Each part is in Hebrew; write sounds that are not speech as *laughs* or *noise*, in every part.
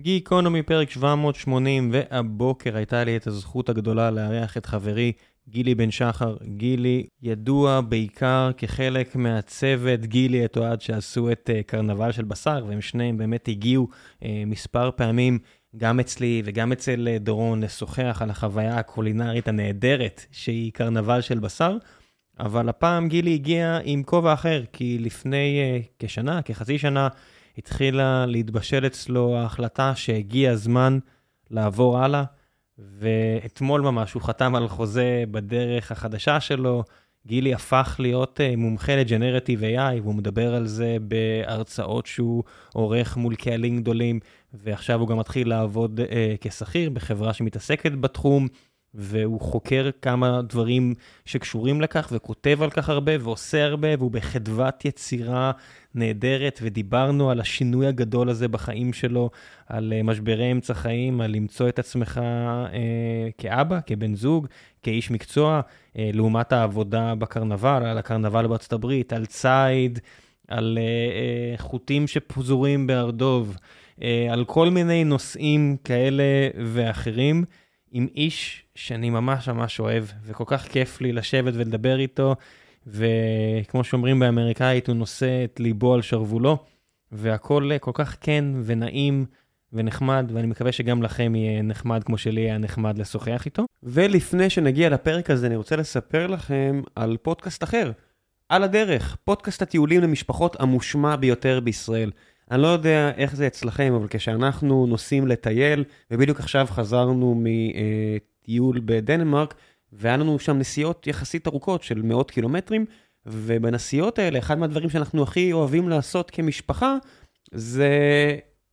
גיקונומי פרק 780, והבוקר הייתה לי את הזכות הגדולה לארח את חברי גילי בן שחר. גילי ידוע בעיקר כחלק מהצוות גילי את אוהד שעשו את uh, קרנבל של בשר, והם שניהם באמת הגיעו uh, מספר פעמים, גם אצלי וגם אצל uh, דורון, לשוחח על החוויה הקולינרית הנהדרת שהיא קרנבל של בשר. אבל הפעם גילי הגיע עם כובע אחר, כי לפני uh, כשנה, כחצי שנה, התחילה להתבשל אצלו ההחלטה שהגיע הזמן לעבור הלאה, ואתמול ממש הוא חתם על חוזה בדרך החדשה שלו. גילי הפך להיות uh, מומחה לג'נרטיב AI, והוא מדבר על זה בהרצאות שהוא עורך מול קהלים גדולים, ועכשיו הוא גם מתחיל לעבוד uh, כשכיר בחברה שמתעסקת בתחום. והוא חוקר כמה דברים שקשורים לכך, וכותב על כך הרבה, ועושה הרבה, והוא בחדוות יצירה נהדרת, ודיברנו על השינוי הגדול הזה בחיים שלו, על uh, משברי אמצע חיים, על למצוא את עצמך uh, כאבא, כבן זוג, כאיש מקצוע, uh, לעומת העבודה בקרנבל, על הקרנבל בארצות הברית, על ציד, על uh, uh, חוטים שפזורים בהר דוב, uh, על כל מיני נושאים כאלה ואחרים. עם איש שאני ממש ממש אוהב, וכל כך כיף לי לשבת ולדבר איתו, וכמו שאומרים באמריקאית, הוא נושא את ליבו על שרוולו, והכל כל כך כן ונעים ונחמד, ואני מקווה שגם לכם יהיה נחמד כמו שלי היה נחמד לשוחח איתו. ולפני שנגיע לפרק הזה, אני רוצה לספר לכם על פודקאסט אחר. על הדרך, פודקאסט הטיולים למשפחות המושמע ביותר בישראל. אני לא יודע איך זה אצלכם, אבל כשאנחנו נוסעים לטייל, ובדיוק עכשיו חזרנו מטיול בדנמרק, והיה לנו שם נסיעות יחסית ארוכות של מאות קילומטרים, ובנסיעות האלה, אחד מהדברים שאנחנו הכי אוהבים לעשות כמשפחה, זה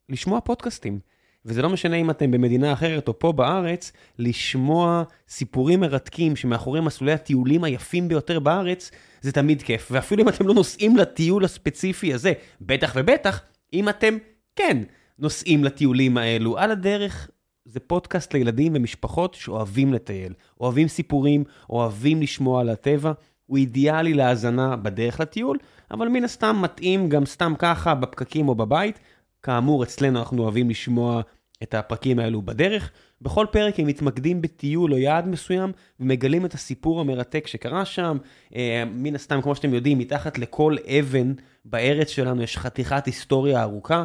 לשמוע פודקאסטים. וזה לא משנה אם אתם במדינה אחרת או פה בארץ, לשמוע סיפורים מרתקים שמאחורי מסלולי הטיולים היפים ביותר בארץ, זה תמיד כיף. ואפילו אם אתם לא נוסעים לטיול הספציפי הזה, בטח ובטח, אם אתם כן נוסעים לטיולים האלו, על הדרך זה פודקאסט לילדים ומשפחות שאוהבים לטייל, אוהבים סיפורים, אוהבים לשמוע על הטבע. הוא אידיאלי להאזנה בדרך לטיול, אבל מן הסתם מתאים גם סתם ככה בפקקים או בבית. כאמור, אצלנו אנחנו אוהבים לשמוע את הפרקים האלו בדרך. בכל פרק הם מתמקדים בטיול או יעד מסוים ומגלים את הסיפור המרתק שקרה שם. אה, מן הסתם, כמו שאתם יודעים, מתחת לכל אבן בארץ שלנו יש חתיכת היסטוריה ארוכה,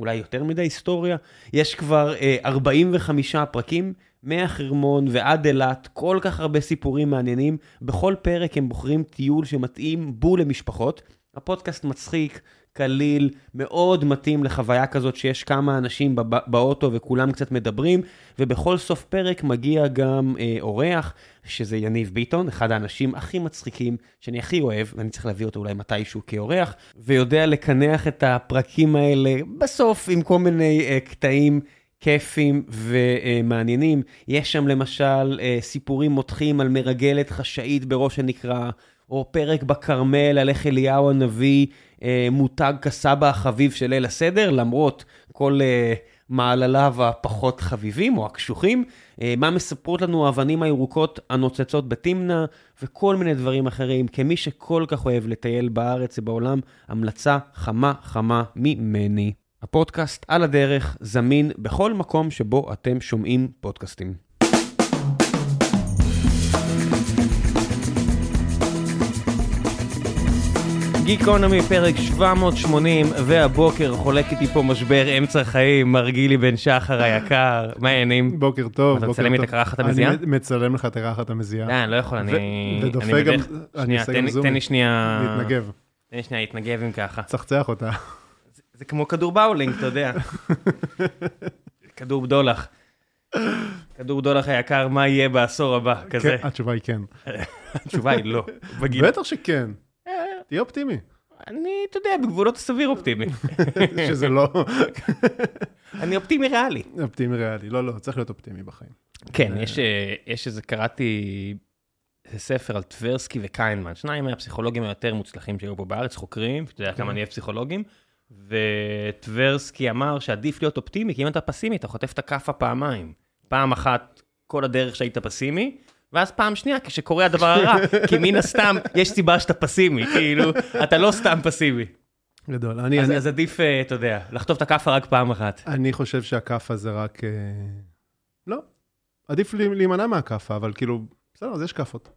אולי יותר מדי היסטוריה. יש כבר אה, 45 פרקים, מהחרמון ועד אילת, כל כך הרבה סיפורים מעניינים. בכל פרק הם בוחרים טיול שמתאים בול למשפחות. הפודקאסט מצחיק, קליל, מאוד מתאים לחוויה כזאת שיש כמה אנשים באוטו וכולם קצת מדברים, ובכל סוף פרק מגיע גם אה, אורח, שזה יניב ביטון, אחד האנשים הכי מצחיקים שאני הכי אוהב, ואני צריך להביא אותו אולי מתישהו כאורח, ויודע לקנח את הפרקים האלה בסוף עם כל מיני אה, קטעים. כיפים ומעניינים. יש שם למשל אה, סיפורים מותחים על מרגלת חשאית בראש הנקרה, או פרק בכרמל על איך אליהו הנביא אה, מותג כסבא החביב של ליל הסדר, למרות כל אה, מעלליו הפחות חביבים או הקשוחים. אה, מה מספרות לנו האבנים הירוקות הנוצצות בתמנע, וכל מיני דברים אחרים. כמי שכל כך אוהב לטייל בארץ ובעולם, המלצה חמה חמה ממני. הפודקאסט על הדרך זמין בכל מקום שבו אתם שומעים פודקאסטים. גיקונומי פרק 780, והבוקר חולק איתי פה משבר אמצע חיים, מר גילי בן שחר היקר, מה העניינים? בוקר טוב, אתה מצלם את הקרחת המזיעה? אני מצלם לך את הקרחת המזיעה. לא, אני לא יכול, אני... ודופק גם, אני אעשה גם זום. תן לי שנייה... להתנגב. תן לי שנייה להתנגב אם ככה. צחצח אותה. זה כמו כדור באולינג, אתה יודע. *laughs* כדור בדולח. כדור בדולח היקר, מה יהיה בעשור הבא, כזה. כן, התשובה היא כן. *laughs* התשובה היא לא. בטח שכן. תהיה אופטימי. אני, אתה יודע, בגבולות הסביר אופטימי. *laughs* שזה לא... *laughs* אני אופטימי ריאלי. אופטימי ריאלי, לא, לא, צריך להיות אופטימי בחיים. כן, יש, אה, יש איזה, קראתי ספר על טברסקי וקיינמן, שניים מהפסיכולוגים היותר מוצלחים שהיו פה בארץ, חוקרים, אתה יודע כמה כן. אני אוהב פסיכולוגים, וטברסקי אמר שעדיף להיות אופטימי, כי אם אתה פסימי, אתה חוטף את הכאפה פעמיים. פעם אחת, כל הדרך שהיית פסימי, ואז פעם שנייה, כשקורה הדבר הרע, כי מן הסתם, יש סיבה שאתה פסימי, כאילו, אתה לא סתם פסימי. גדול. אני, אז אני, אז עדיף, אה, אתה יודע, לחטוף את הכאפה רק פעם אחת. אני חושב שהכאפה זה רק... אה, לא, עדיף להימנע מהכאפה, אבל כאילו, בסדר, אז יש כאפות.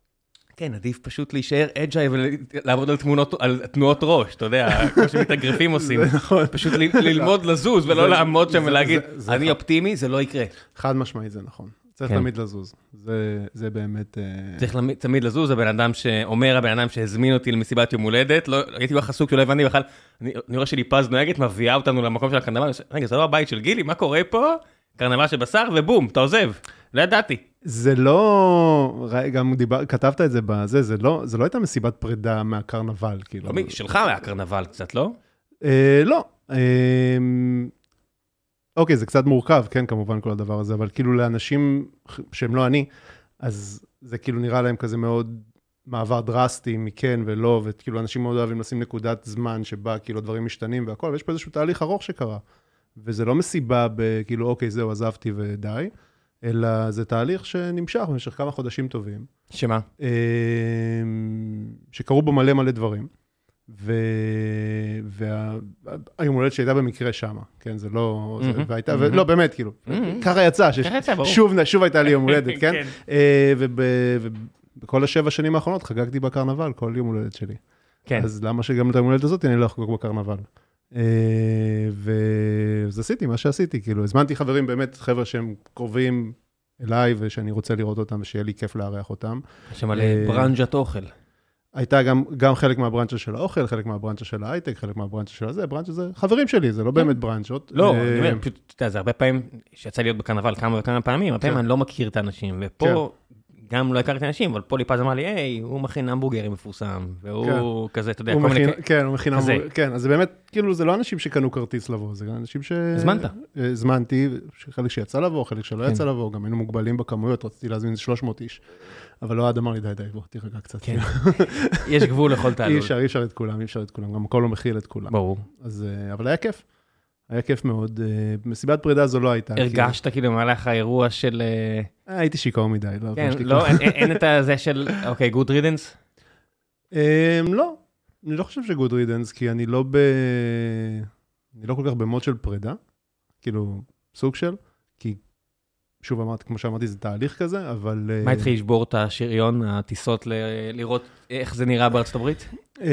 כן, עדיף פשוט להישאר אג'יי ולעבוד על תמונות, על תנועות ראש, אתה יודע, כמו שמתאגרפים *laughs* עושים. נכון. פשוט ל- ללמוד לזוז ולא לעמוד שם ולהגיד, אני. אופטימי, זה לא יקרה. חד משמעית זה נכון. צריך כן. תמיד לזוז. זה, זה באמת... אה, צריך למ- תמיד לזוז, הבן אדם שאומר, הבן אדם שהזמין אותי למסיבת יום הולדת, לא, הייתי כל כך עסוק שלא הבנתי בכלל, אני אני רואה שליפז נוהגת, מביאה אותנו למקום של הקרנבל, רגע, זה לא הבית של גילי, מה קורה פה? קרנבל של בשר, ובום, אתה עוזב. לא ידעתי. זה לא... גם דיבר, כתבת את זה בזה, זה לא, זה לא הייתה מסיבת פרידה מהקרנבל, כאילו. לא, שלך היה קרנבל קצת, לא? אה, לא. אה, אוקיי, זה קצת מורכב, כן, כמובן, כל הדבר הזה, אבל כאילו לאנשים שהם לא אני, אז זה כאילו נראה להם כזה מאוד מעבר דרסטי מכן ולא, וכאילו אנשים מאוד אוהבים לשים נקודת זמן שבה כאילו דברים משתנים והכל, ויש פה איזשהו תהליך ארוך שקרה. וזה לא מסיבה בכאילו, אוקיי, זהו, עזבתי ודי, אלא זה תהליך שנמשך במשך כמה חודשים טובים. שמה? אה, שקרו בו מלא מלא דברים. והיום הולדת שהייתה במקרה שמה, כן, זה לא, והייתה. ולא, באמת, כאילו. ככה יצא. ששוב שוב הייתה לי יום הולדת, *laughs* כן? כן. אה, וב- ובכל השבע שנים האחרונות חגגתי בקרנבל כל יום הולדת שלי. כן. אז למה שגם את היום הולדת הזאת אני לא אחגוג בקרנבל? אה, ואז עשיתי מה שעשיתי, כאילו, הזמנתי חברים, באמת, חבר'ה שהם קרובים אליי ושאני רוצה לראות אותם ושיהיה לי כיף לארח אותם. יש שם מלא אה, ברנז'ת אוכל. הייתה גם, גם חלק מהברנצ'ה של האוכל, חלק מהברנצ'ה של ההייטק, חלק מהברנצ'ה של הזה, ברנצ'ה זה חברים שלי, זה לא באמת ברנצ'ות. לא, אה, אני אומר, פשוט, אתה יודע, זה הרבה פעמים, שיצא להיות בקרנבל כמה וכמה פעמים, הרבה פעמים כן. אני לא מכיר את האנשים, ופה, גם לא הכרתי אנשים, אבל פה ליפז אמר לי, היי, הוא מכין המבורגרים מפורסם, והוא כזה, אתה יודע, כל מיני... מכין, כן, הוא מכין כזה. המבורגר, כן, אז זה באמת, כאילו, זה לא אנשים שקנו כרטיס לבוא, זה אנשים ש... הזמנת. אה, הזמנתי, חלק שיצא לבוא, חלק שלא כן. יצא לבוא, גם היינו מוגבלים בכמויות, רציתי להזמין איזה 300 איש, אבל אוהד אמר לי, די, די, בוא, תירגע קצת. כן, יש גבול לכל אי תעלול. אפשר, אי אפשר את כולם, אי אפשר את כולם, גם הכל לא מכיל את כולם. ברור. אז, אה, אבל היה כיף, היה כיף מאוד. אה, מסיבת פרידה זו לא הייתה. כאילו. הרגשת כאילו במהלך האירוע של... אה, הייתי שיכור מדי, לא כן, לא, אין את הזה של, אוקיי, good riddance? אמ, לא, אני לא חושב ש good riddance, כי אני לא ב... אני לא כל כך במוד של פרידה, כאילו, סוג של, כי שוב אמרתי, כמו שאמרתי, זה תהליך כזה, אבל... אה, מה התחיל לשבור את השריון, הטיסות, לראות איך זה נראה בארצות הברית? אמ,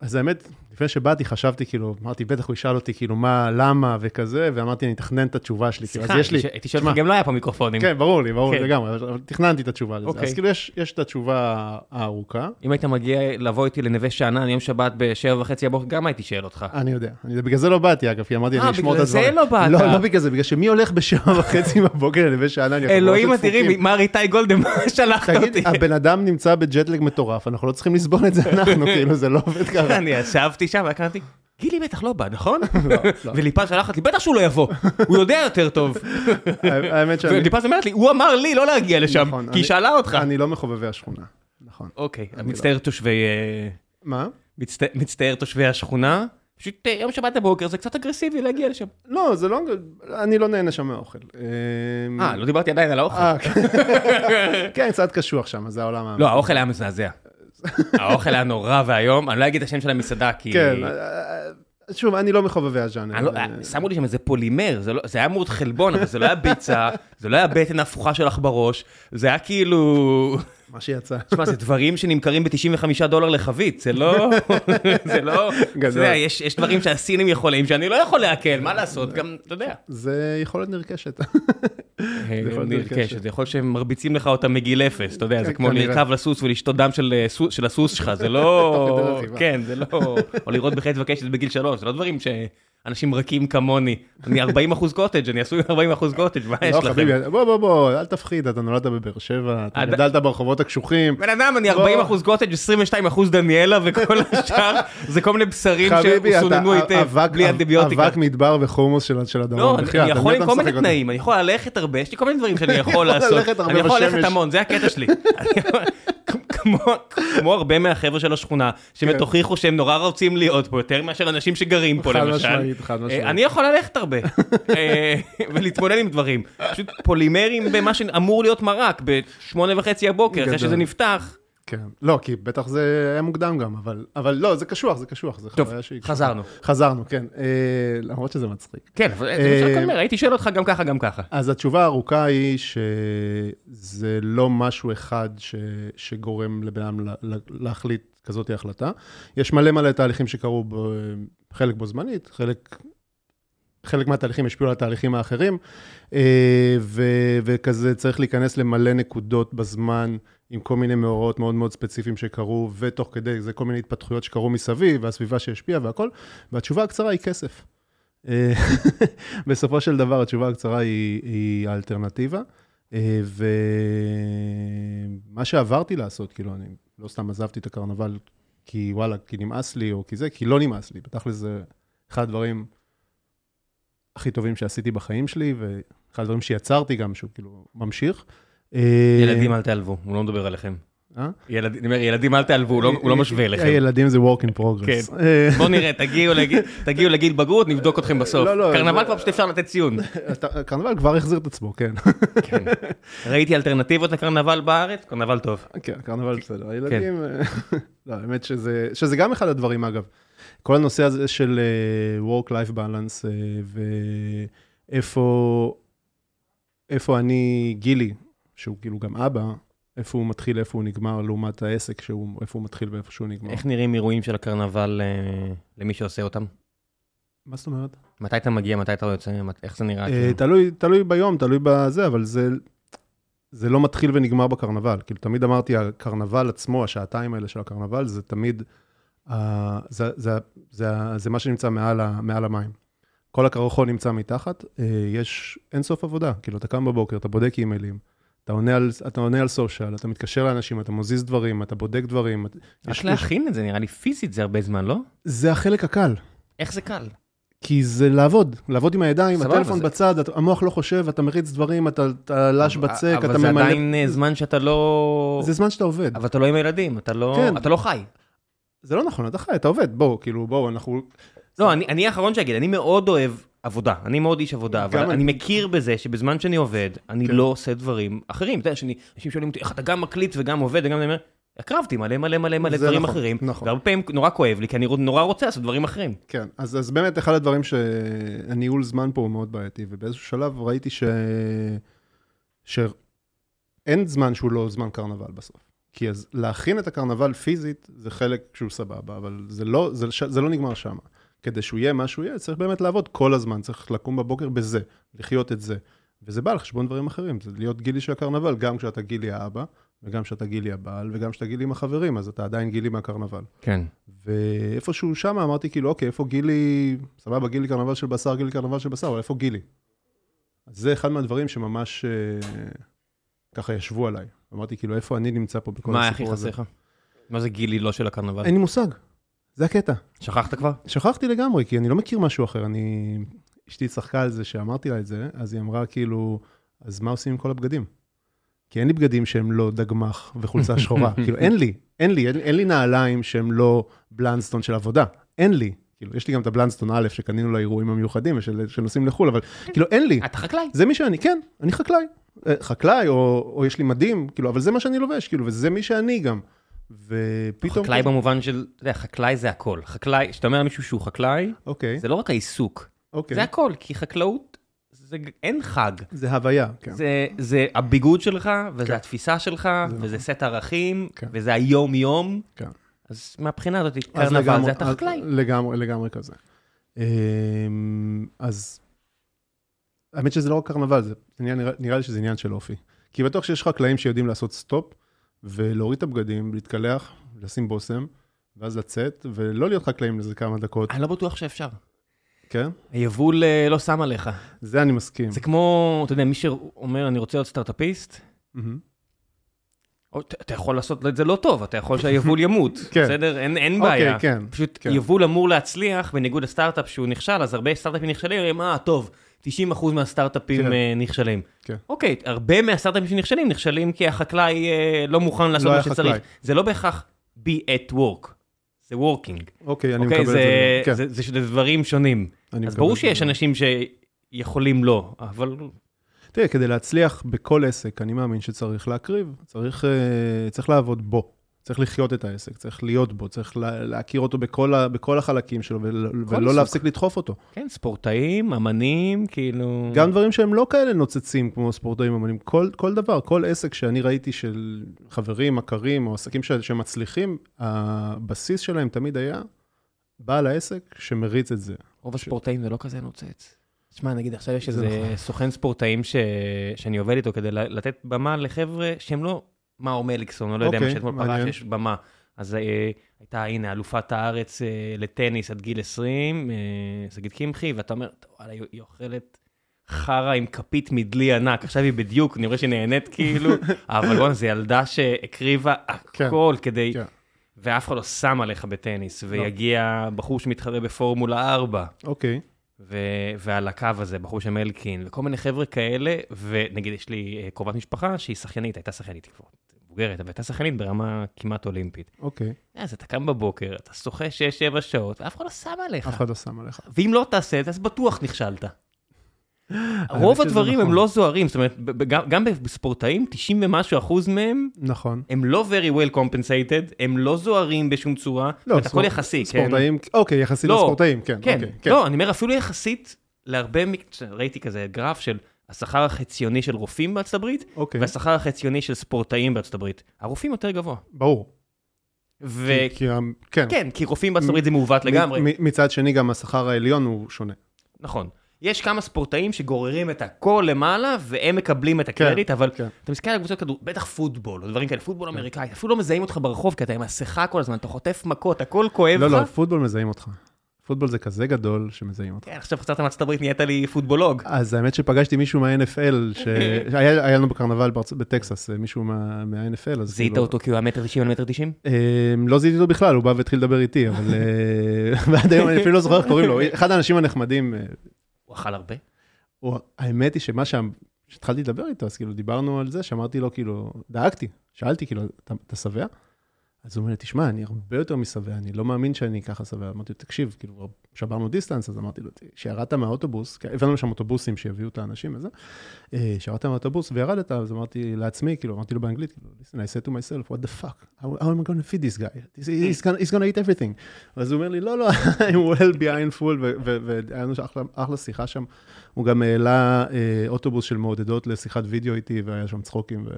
אז האמת, לפני שבאתי חשבתי, כאילו, אמרתי, בטח הוא ישאל אותי, כאילו, מה, למה וכזה, ואמרתי, אני אתכנן את התשובה שלי. כאילו, סליחה. הייתי שואל אותך, גם לא היה פה מיקרופונים. כן, ברור לי, ברור לי כן. לגמרי, אבל תכננתי את התשובה לזה. אוקיי. אז כאילו, יש את התשובה הארוכה. אם היית מגיע לבוא איתי לנווה שאנן יום שבת בשבע וחצי הבוקר, גם הייתי שואל אותך. אני יודע, בגלל זה לא באתי אגב, כי אמרתי, אה, אני אשמור את בגלל זה הדברים. לא באת. לא, לא בגלל זה, בגלל שמי הולך בשעה *laughs* וחצי בבוקר לנווה שאנן? אנחנו אלוהים ממש אדירים, דפוקים. מר איתי גולדן, מה *laughs* שלחת תגיד, אותי? הבן אדם נמצא בג'טלג מטורף, אנחנו לא צריכים לסבול את זה אנחנו, *laughs* כאילו, זה לא עובד ככה. אני ישבתי שם והקראתי, גילי בטח לא בא, נכון? *laughs* לא. וליפז שלחת לי, בטח שהוא לא יבוא, הוא יודע יותר טוב. *laughs* האמת שאני וליפז אומרת לי, הוא אמר לי לא להגיע לשם, נכון, כי היא שאלה אותך. אני לא מחובבי השכונה, נכון. אוקיי, אני מצטער תושבי... אה, מה? מצט- מצטער תושבי השכונה. פשוט אה, יום שבת בבוקר זה קצת אגרסיבי להגיע לשם. לא, זה לא, אני לא נהנה שם מהאוכל. אמ, אה, לא דיברתי עדיין על האוכל. אה, כן. *laughs* כן, קצת קשוח שם, זה העולם. לא, האוכל היה מזעזע. האוכל היה נורא ואיום, אני לא אגיד את השם של המסעדה כי... כן, אה, שוב, אני לא מחובבי הז'אנר. לא- שמו לי שם איזה פולימר, זה לא- זה היה מאוד חלבון, אבל זה לא היה ביצה, זה לא היה בטן הפוכה שלך בראש, זה היה כאילו... מה שיצא. תשמע, זה דברים שנמכרים ב-95 דולר לחבית, זה לא... *laughs* זה לא... גדול. אתה יודע, יש יש דברים שהסינים יכולים, שאני לא יכול לעכל, מה לעשות, גם, אתה יודע. זה יכולת נרכשת. יכול להיות נרכשת. זה יכול להיות שהם מרביצים לך אותה מגיל אפס, אתה יודע, זה כן, כמו. לרכב לסוס ולשתות דם של אה, של הסוס שלך, זה לא... כן, זה לא... או לראות בחטא וקשת בגיל שלוש, זה לא דברים שאנשים רכים כמוני. אני 40 אחוז קוטג', אני עשוי 40 אחוז קוטג', מה יש לא, לכם? בוא, בוא, בוא, אל תפחיד, אתה נולדת בבאר שבע, אתה עד- גדלת ברחובות הקשוחים. בן אדם, אני בוא. 40 אחוז קוטג', 22 אחוז דניאלה, וכל *laughs* השאר זה כל מיני בשרים שסוננו היטב, בלי אנטיביוטיקה. אבק מדבר וחומוס של הדרום. לא, אני בחייאת, אני על יכול עם כל מיני? תנאים, אני יכול ללכת הרבה, יש לי כל מיני דברים שאני יכול *laughs* לעשות. אני יכול. ללכת המון, זה הקטע שלי. *laughs* כמו- כמו הרבה מהחבר'ה של השכונה, שבאמת כן. הוכיחו שהם נורא רוצים להיות פה, יותר מאשר אנשים שגרים פה חד למשל. משמעית, חד אה, משמעית. אני יכול ללכת הרבה, אה, ולהתמודד עם דברים. פשוט פולימרים במה שאמור להיות מרק, בשמונה וחצי הבוקר, אחרי. שזה נפתח. כן. לא, כי בטח זה היה מוקדם גם, אבל, אבל לא, זה קשוח, זה קשוח, זה טוב, חוויה שהיא... חזרנו. חזרנו, כן. אה, למרות שזה מצחיק. כן, אבל אה, זה מה שאני אומר, הייתי שואל אותך גם ככה, גם ככה. אז התשובה הארוכה היא שזה לא משהו אחד ש, שגורם לבן אדם לה- לה- להחליט כזאת החלטה. יש מלא מלא תהליכים שקרו, ב, חלק בו זמנית, חלק, חלק מהתהליכים השפיעו על התהליכים האחרים, אה, ו, וכזה צריך להיכנס למלא נקודות בזמן, עם כל מיני מאורעות מאוד מאוד ספציפיים שקרו, ותוך כדי זה כל מיני התפתחויות שקרו מסביב, והסביבה שהשפיעה והכל, והתשובה הקצרה היא כסף. אה, *laughs* בסופו של דבר, התשובה הקצרה היא, היא האלטרנטיבה. אה, ומה שעברתי לעשות, כאילו, אני לא סתם עזבתי את הקרנבל כי וואלה, כי נמאס לי, או כי זה, כי לא נמאס לי. בתכל'ס זה אחד הדברים הכי טובים שעשיתי בחיים שלי, ואחד הדברים שיצרתי גם, שהוא כאילו ממשיך. אה, ילדים אל תיעלבו, הוא לא מדבר עליכם. אה? אני אומר, ילדים אל תיעלבו, הוא לא- לא משווה אליכם. הילדים זה work in progress. כן. אה, בואו נראה, תגיעו לגיל- בגרות, נבדוק אתכם בסוף. לא, לא, קרנבל כבר פשוט אפשר לתת ציון. הקרנבל כבר החזיר את עצמו, כן. כן. ראיתי אלטרנטיבות לקרנבל בארץ, קרנבל טוב. כן, קרנבל בסדר. הילדים, אה, *laughs* לא, האמת שזה, גם אחד הדברים, אגב. כל הנושא הזה של אה, Work-Life Balance, אה, ואיפה איפה אני, גילי, שהוא כאילו גם אבא, איפה הוא מתחיל, איפה הוא נגמר, לעומת העסק, שהוא, איפה הוא מתחיל ואיפה שהוא נגמר. איך נראים אירועים של הקרנבל אה, למי שעושה אותם? מה זאת אומרת? מתי אתה מגיע, מתי אתה יוצא, מת- איך זה נראה? אה, כאילו? תלוי, תלוי ביום, תלוי בזה, אבל זה, זה לא מתחיל ונגמר בקרנבל. כאילו, תמיד אמרתי, הקרנבל עצמו, השעתיים האלה של הקרנבל, זה תמיד, uh, זה, זה, זה, זה מה שנמצא מעל, ה, מעל המים. כל הקרחון נמצא מתחת, uh, יש אינסוף עבודה. כאילו, אתה קם בבוקר, אתה בודק אימיילים, אתה עונה על, אתה עונה על סושיאל, אתה מתקשר לאנשים, אתה מזיז דברים, אתה בודק דברים. את- יש- רק להכין את זה, נראה לי פיזית זה הרבה זמן, לא? זה החלק הקל. איך זה קל? כי זה לעבוד, לעבוד עם הידיים, סבבה, הטלפון זה- בצד, אתה- המוח לא חושב, אתה מריץ דברים, אתה, אתה לש בצק, אתה אבל זה ממלא... עדיין אה, זמן שאתה לא... זה זמן שאתה עובד. אבל אתה לא עם הילדים, אתה לא כן. אתה לא חי. זה לא נכון, אתה חי, אתה עובד, בואו, כאילו, בואו, אנחנו... לא, אני אני האחרון שיגיד, אני מאוד אוהב עבודה, אני מאוד איש עבודה, אבל אני. אני מכיר בזה שבזמן שאני עובד, אני כן. לא עושה דברים אחרים. אתה יודע, שאני- אנשים שואלים אותי, איך אתה גם מקליט וגם עובד וגם אני אומר, הקרבתי מלא מלא מלא מלא דברים נכון, אחרים, נכון. והרבה פעמים נורא כואב לי, כי אני נורא רוצה לעשות דברים אחרים. כן, אז, אז באמת אחד הדברים שהניהול זמן פה הוא מאוד בעייתי, ובאיזשהו שלב ראיתי ש... שאין זמן שהוא לא זמן קרנבל בסוף. כי אז להכין את הקרנבל פיזית זה חלק שהוא סבבה, אבל זה לא, זה, זה לא נגמר שם. כדי שהוא יהיה מה שהוא יהיה, צריך באמת לעבוד כל הזמן, צריך לקום בבוקר בזה, לחיות את זה. וזה בא על חשבון דברים אחרים, זה להיות גילי של הקרנבל, גם כשאתה גילי האבא, וגם כשאתה גילי הבעל, וגם כשאתה גילי עם החברים, אז אתה עדיין גילי מהקרנבל. כן. ואיפשהו שם אמרתי כאילו, אוקיי, איפה גילי, סבבה, גילי קרנבל של בשר, גילי קרנבל של בשר, אבל איפה גילי? אז זה אחד מהדברים שממש אה, ככה ישבו עליי. אמרתי, כאילו, איפה אני נמצא פה בכל מה הכי הסיפור הזה? חסר לך? מה זה גילי לא של הקרנבל? אין לי מושג, זה הקטע. שכחת כבר? שכחתי לגמרי, כי אני לא מכיר משהו אחר. אני, אשתי צחקה על זה שאמרתי לה את זה, אז היא אמרה כאילו, אז מה עושים עם כל הבגדים? כי אין לי בגדים שהם לא דגמח וחולצה שחורה. *laughs* כאילו, אין לי, אין לי, אין, אין לי נעליים שהם לא בלנסטון של עבודה. אין לי. כאילו, יש לי גם את הבלנסטון א' שקנינו לאירועים המיוחדים ושל- שנוסעים לחו"ל, אבל כאילו, אין לי. אתה חקלאי. זה מי שאני, כן, אני חקלאי. אה, חקלאי, או, או יש לי מדים, כאילו, אבל זה מה שאני לובש, כאילו, וזה מי שאני גם. ופתאום... חקלאי במובן של, אתה יודע, חקלאי זה הכל. חקלאי, כשאתה אומר למישהו שהוא חקלאי, אוקיי, זה לא רק העיסוק, אוקיי. זה הכל, כי חקלאות, זה, אין חג. זה הוויה, כן. זה, זה הביגוד שלך, וזה כן. התפיסה שלך, זה וזה נכון. סט ערכים, כן. וזה היום-יום. כן. אז מהבחינה הזאת, קרנבל זה אתה חקלאי. לגמרי, לגמרי כזה. אמ, אז האמת שזה לא רק קרנבל, זה נראה, נראה לי שזה עניין של אופי. כי בטוח שיש חקלאים שיודעים לעשות סטופ, ולהוריד את הבגדים, להתקלח, לשים בושם, ואז לצאת, ולא להיות חקלאים לזה כמה דקות, אני לא בטוח שאפשר. כן? היבול אה, לא שם עליך. זה אני מסכים. זה כמו, אתה יודע, מי שאומר, אני רוצה להיות סטארט-אפיסט, אתה יכול לעשות את זה לא טוב, אתה יכול שהיבול ימות, *laughs* כן. בסדר? אין, אין אוקיי, בעיה. כן, פשוט כן. יבול אמור להצליח, בניגוד לסטארט-אפ שהוא נכשל, אז הרבה סטארט-אפים נכשלים, אומרים, אה, טוב, 90% מהסטארט-אפים כן. אה, נכשלים. כן. אוקיי, הרבה מהסטארט-אפים שנכשלים, נכשלים כי החקלאי אה, לא מוכן לעשות לא מה שצריך. חקלאי. זה לא בהכרח be at work, זה working. אוקיי, אני אוקיי, מקבל את זה, זה. כן, זה, זה, זה דברים שונים. אז ברור את זה. שיש אנשים שיכולים לא, אבל תראה, כדי להצליח בכל עסק, אני מאמין שצריך להקריב, צריך, אה, צריך לעבוד בו. צריך לחיות את העסק, צריך להיות בו, צריך לה, להכיר אותו בכל, ה, בכל החלקים שלו, ול, ולא סוג. להפסיק לדחוף אותו. כן, ספורטאים, אמנים, כאילו... גם דברים שהם לא כאלה נוצצים כמו ספורטאים אמנים, כל, כל דבר, כל עסק שאני ראיתי של חברים, מכרים, או עסקים ש, שמצליחים, הבסיס שלהם תמיד היה בעל העסק שמריץ את זה. רוב הספורטאים זה לא כזה נוצץ. תשמע, נגיד עכשיו יש זה איזה נכון. סוכן ספורטאים ש... שאני עובד איתו כדי לתת במה לחבר'ה שהם לא מאור מליקסון, או לא יודע, מה שאתמול פרש. יש במה. אז אה, הייתה, הנה, אלופת הארץ אה, לטניס עד גיל 20, אה, שגית קמחי, ואתה אומר, וואלה, היא אוכלת חרא עם כפית מדלי ענק, עכשיו היא בדיוק, אני רואה שהיא נהנית כאילו, *laughs* אבל בוא'נה, זו ילדה שהקריבה הכל כדי... כן. ואף אחד לא שם עליך בטניס, ויגיע בחור שמתחרה בפורמולה 4, אוקיי, ו- ועל הקו הזה, בחור שם אלקין, וכל מיני חבר'ה כאלה, ונגיד יש לי אה, קרובת משפחה שהיא שחיינית, הייתה שחיינית כבר מבוגרת, אבל הייתה שחיינית ברמה כמעט אולימפית. אוקיי. אז אתה קם בבוקר, אתה שוחה 6-7 שעות, ואף אחד לא שם עליך. אף אחד לא שם עליך. ואם לא תעשה את זה, אז בטוח נכשלת. רוב הדברים הם נכון. לא זוהרים, זאת אומרת, גם- גם בספורטאים, 90 ומשהו אחוז מהם, נכון. הם לא very well compensated, הם לא זוהרים בשום צורה, זאת אומרת, הכל יחסי, כן? ספורטאים, אוקיי, יחסית לא, לספורטאים, כן, כן, אוקיי, כן. לא, אני אומר, אפילו יחסית להרבה, ראיתי כזה גרף של השכר החציוני של רופאים בארצות הברית, אוקיי, והשכר החציוני של ספורטאים בארצות הברית. הרופאים יותר גבוה. ברור. וכן, כי- כי ה- כן. כי רופאים בארצות הברית זה מעוות לגמרי. מצד שני, גם השכר העליון הוא שונה. נכון. יש כמה ספורטאים שגוררים את הכל למעלה, והם מקבלים את הקרדיט, אבל כן. אתה מסתכל על קבוצות כדור, בטח פוטבול, או דברים כאלה, פוטבול אמריקאי, אפילו לא מזהים אותך ברחוב, כי אתה עם מסכה כל הזמן, אתה חוטף מכות, הכל כואב לא, לך. לא, פוטבול מזהים אותך. פוטבול זה כזה גדול שמזהים אותך. כן, עכשיו חזרת מארצות הברית, נהיית לי פוטבולוג. אז האמת שפגשתי מישהו מה-NFL, שהיה *laughs* היה לנו בקרנבל בטקסס, אה, מישהו מה- מה-NFL, אז זיהית כאילו- אותו כי הוא היה מטר תשעים על מטר תשעים? אה, לא זיהיתי אותו בכלל, הוא בא והתחיל לדבר איתי, אבל אה, *laughs* ועד היום אני אפילו לא זוכר איך קוראים לו. אחד האנשים הנחמדים, אה, הוא אכל הרבה? הוא- האמת היא שמה שם, כשהתחלתי לדבר איתו, אז כאילו דיברנו על זה, שאמרתי לו, כאילו, דאגתי, שאלתי, כאילו, "אתה- אתה שבע? אז הוא אומר לי, תשמע, אני הרבה יותר משבע, אני לא מאמין שאני ככה שבע. אמרתי לו, תקשיב, כאילו, שברנו דיסטנס, אז אמרתי לו, כשירדת מהאוטובוס, כי הבאנו לשם אוטובוסים שיביאו את האנשים וזה, אה, כשירדת מהאוטובוס וירדת, אז אמרתי לעצמי, כאילו, אמרתי לו באנגלית, כאילו, listen, I said to myself, what the fuck, how, am I going to feed this guy? He's, gonna, he's gonna eat everything. אז הוא אומר לי, לא, לא, *laughs* I'm well behind full, והיה לנו אחלה שיחה שם. הוא גם העלה אה, אוטובוס של מעודדות לשיחת וידאו איתי, והיה שם צחוקים. ו...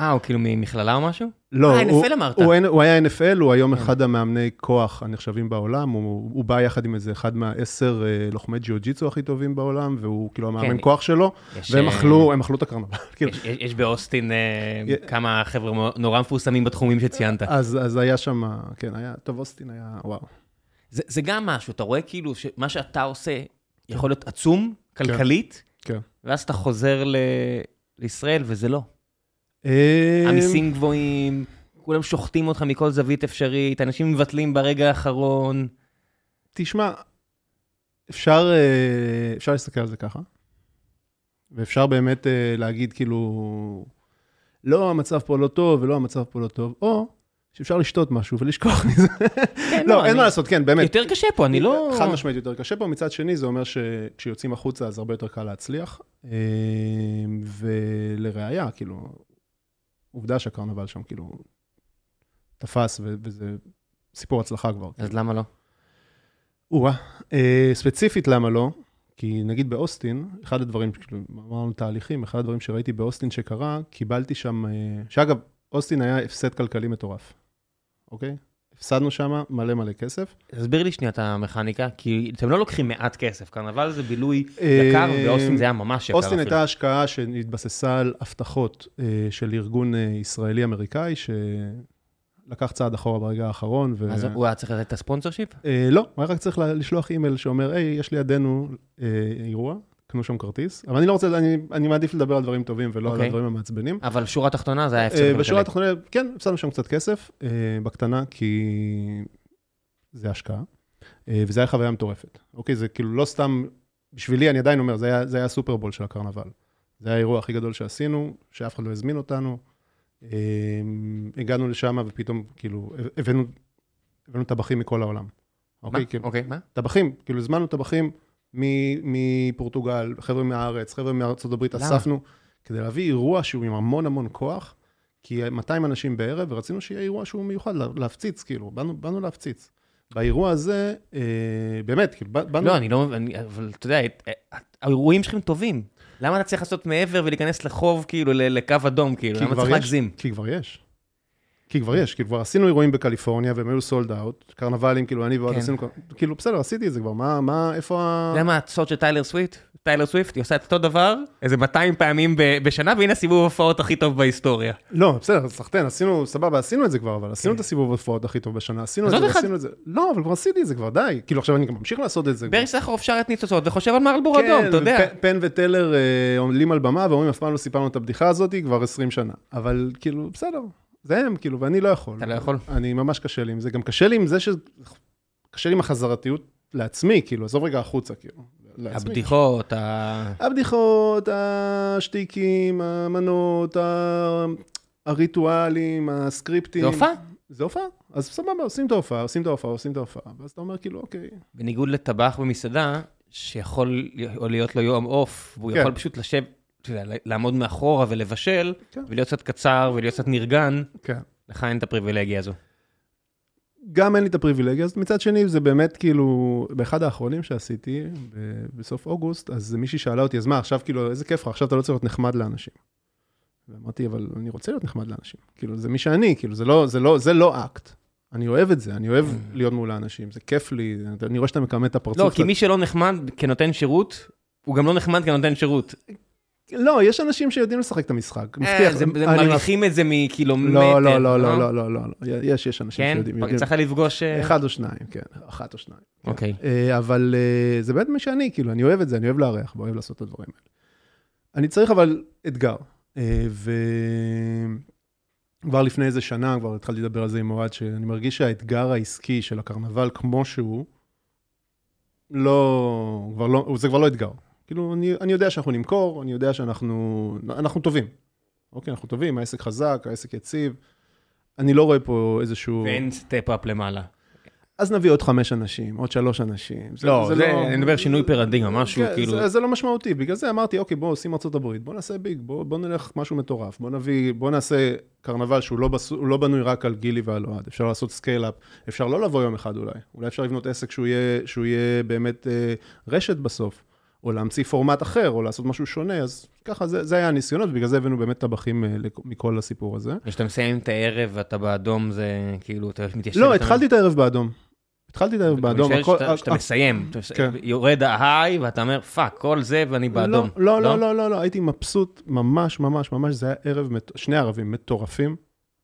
אה, הוא כאילו ממכללה או משהו? לא, אה, הוא, NFL אמרת. הוא, הוא היה NFL, הוא היום כן. אחד המאמני כוח הנחשבים בעולם, הוא, הוא בא יחד עם איזה אחד מהעשר אה, לוחמי ג'יו-ג'יצו הכי טובים בעולם, והוא כאילו המאמן כן. כוח שלו, יש, והם אה, אכלו, הם אכלו את הקרנבל. *laughs* כאילו, יש- באוסטין אה, כמה חבר'ה נורא מפורסמים בתחומים שציינת. אז, אז היה שם, כן, היה, טוב, אוסטין היה, וואו. זה זה גם משהו, אתה רואה כאילו שמה שאתה עושה יכול להיות עצום, כלכלית, כן. ואז אתה חוזר ל- לישראל וזה לא. אה, המיסים גבוהים, כולם שוחטים אותך מכל זווית אפשרית, אנשים מבטלים ברגע האחרון. תשמע, אפשר, אה, אפשר להסתכל על זה ככה, ואפשר באמת אה, להגיד כאילו, לא, המצב פה לא טוב, ולא, המצב פה לא טוב, או שאפשר לשתות משהו ולשכוח מזה. כן, לא, אין אני- מה לעשות, כן, באמת. יותר קשה פה, אני לא... חד משמעית יותר קשה פה, מצד שני זה אומר שכשיוצאים החוצה אז הרבה יותר קל להצליח. אה, ולראיה, כאילו, עובדה שהקרנבל שם כאילו תפס, וזה סיפור הצלחה כבר. אז למה לא? או-אה, אה, ספציפית למה לא? כי נגיד באוסטין, אחד הדברים, כאילו, אמרנו תהליכים, אחד הדברים שראיתי באוסטין שקרה, קיבלתי שם, אה, שאגב, אוסטין היה הפסד כלכלי מטורף, אוקיי? הפסדנו שם מלא מלא כסף. תסביר לי שנייה את המכניקה, כי אתם לא לוקחים מעט כסף, קרנבל זה בילוי אה, יקר, ובאוסטין זה היה ממש יקר אוסטין. הייתה השקעה שהתבססה על הבטחות אה, של ארגון אה, ישראלי-אמריקאי, שלקח צעד אחורה ברגע האחרון. ו... אז הוא היה צריך לתת את הספונסר שיפ? אה, לא, הוא היה רק צריך לשלוח אימייל שאומר, היי, יש לידינו אה, אירוע, קנו שם כרטיס, אבל אני לא רוצה, אני, אני מעדיף לדבר על דברים טובים ולא על אוקיי. הדברים המעצבנים. אבל שורה תחתונה זה היה הפסד אה, כלכלי. בשורה התחתונה, כן, הפסדנו שם קצת כסף, אה, בקטנה, כי זה השקעה, אה, וזה היה חוויה מטורפת. אוקיי, זה כאילו לא סתם, בשבילי, אני עדיין אומר, זה היה, זה היה הסופרבול של הקרנבל. זה היה האירוע הכי גדול שעשינו, שאף אחד לא הזמין אותנו. הגענו לשם ופתאום, כאילו, הבאנו, הבאנו טבחים מכל העולם. מה? אוקיי, כאילו, אוקיי, מה? טבחים, כאילו הזמנו טבחים מפורטוגל, חבר'ה מהארץ, חבר'ה מארצות הברית, למה? אספנו, כדי להביא אירוע שהוא עם המון המון כוח, כי 200 אנשים בערב, ורצינו שיהיה אירוע שהוא מיוחד, לה- להפציץ, כאילו, באנו, באנו להפציץ. באירוע הזה, אה, באמת, כאילו, בא- באנו... לא, אני לא, אני, אבל אתה יודע, את- האירועים שלכם טובים. למה אתה צריך לעשות מעבר ולהיכנס לחוב, כאילו, לקו אדום, כאילו? למה צריך להגזים? כי כבר יש. כי כבר יש, כי כבר עשינו אירועים בקליפורניה, והם היו sold out, קרנבלים, כאילו, אני ועוד כן. עשינו, כאילו, בסדר, עשיתי את זה כבר, מה, מה, איפה ה... אתה יודע מה הסוד של טיילר סוויפט? טיילר סוויפט, היא עושה את אותו דבר איזה 200 פעמים בשנה, והנה הסיבוב ההופעות הכי טוב בהיסטוריה. לא, בסדר, סחטיין, עשינו, סבבה, עשינו את זה כבר, אבל עשינו את הסיבוב ההופעות הכי טוב בשנה, עשינו את כן. זה. עשינו את זה. לא, אבל כבר עשיתי את זה כבר, די. כאילו, עכשיו אני גם ממשיך לעשות את זה. ברי סחרוף שר את ניצוצות וחושב על מרלבורו כן, אדום, אתה יודע. פן וטלר אה, עומדים על במה ואומרים, אף פעם לא סיפרנו את הבדיחה הזאת כבר 20 שנה. אבל כאילו, בסדר, זה הם, כאילו, ואני לא יכול. אתה לא יכול? אני ממש קשה לי עם זה. גם קשה לי עם זה ש... קשה לי עם החזרתיות לעצמי, כאילו, עזוב רגע החוצה, כאילו. לעצמי. הבדיחות, ה... הבדיחות, השטיקים, המנות, ה- הריטואלים, הסקריפטים. זה הופעה? זה הופעה. אז סבבה, עושים את ההופעה, עושים את ההופעה, עושים את ההופעה. ואז אתה אומר, כאילו, אוקיי. בניגוד לטבח במסעדה, שיכול להיות לו יום אוף, והוא כן. יכול פשוט לשבת, אתה יודע, לעמוד מאחורה ולבשל, כן. ולהיות קצת קצר ולהיות קצת נרגן, כן. לך אין את הפריבילגיה הזו. גם אין לי את הפריבילגיה הזאת. מצד שני, זה באמת כאילו, באחד האחרונים שעשיתי, ב- בסוף אוגוסט, אז מישהי שאלה אותי, אז מה, עכשיו כאילו, איזה כיף לך, עכשיו אתה לא צריך להיות נחמד לאנשים. ואמרתי, אבל אני רוצה להיות נחמד לאנשים. כאילו, זה מי שאני, כאילו, זה לא, זה לא, זה לא אקט. אני אוהב את זה, אני אוהב להיות מול האנשים, זה כיף לי, אני רואה שאתה מכמת את הפרצוף. לא, כי. מי שלא נחמד כנותן שירות, הוא גם לא נחמד כנותן שירות. לא, יש אנשים שיודעים לשחק את המשחק. אה, מבטיח. מעריכים את זה מקילומטר. לא, לא, לא, לא, לא, לא, לא, לא. יש, יש אנשים כן? שיודעים. יודעים. צריך לפגוש... אה, אחד או שניים, כן, אחת או שניים. כן. אוקיי. אה, אבל אה, זה באמת מי שאני, כאילו, אני אוהב את זה, אני אוהב לארח, ואוהב לעשות את הדברים האלה. אני צריך אבל אתגר. אה, וכבר לפני איזה שנה, כבר התחלתי לדבר על זה עם אוהד, שאני מרגיש שהאתגר העסקי של הקרנבל כמו שהוא, לא, כבר לא, זה כבר לא אתגר. כאילו, אני, אני יודע שאנחנו נמכור, אני יודע שאנחנו, אנחנו טובים. אוקיי, אנחנו טובים, העסק חזק, העסק יציב. אני לא רואה פה איזשהו... ואין step-up למעלה. אז נביא עוד חמש אנשים, עוד שלוש אנשים. לא, זה, אני מדבר שינוי פרדיגמה, משהו כן, כאילו... זה, זה לא משמעותי, בגלל זה אמרתי, אוקיי, בואו עושים ארצות הברית, בואו נעשה big, בואו בוא נלך משהו מטורף, בואו נביא, בואו נעשה קרנבל שהוא לא, בס, הוא לא בנוי רק על גילי ועל אוהד, אפשר לעשות scale-up, אפשר לא לבוא יום אחד אולי, אולי אפשר לבנות עסק שהוא יהיה, שהוא יהיה באמת אה, רשת בסוף, או להמציא פורמט אחר, או לעשות משהו שונה, אז ככה, זה, זה היה הניסיונות, ובגלל זה הבאנו באמת טבחים אה, מכל הסיפור הזה. כשאתה מסיים את הערב ואתה באדום, זה כאילו, אתה מתיישב... לא, התחלתי את הערב באדום. התחלתי את הערב באדום. אני הכל- שואל שאתה- שאתה אה, מסיים, כן. יורד ההיי ואתה אומר, fuck, כל זה ואני באדום. לא, לא, לא, לא, לא, לא, הייתי מבסוט ממש, ממש, ממש, זה היה ערב, שני ערבים מטורפים,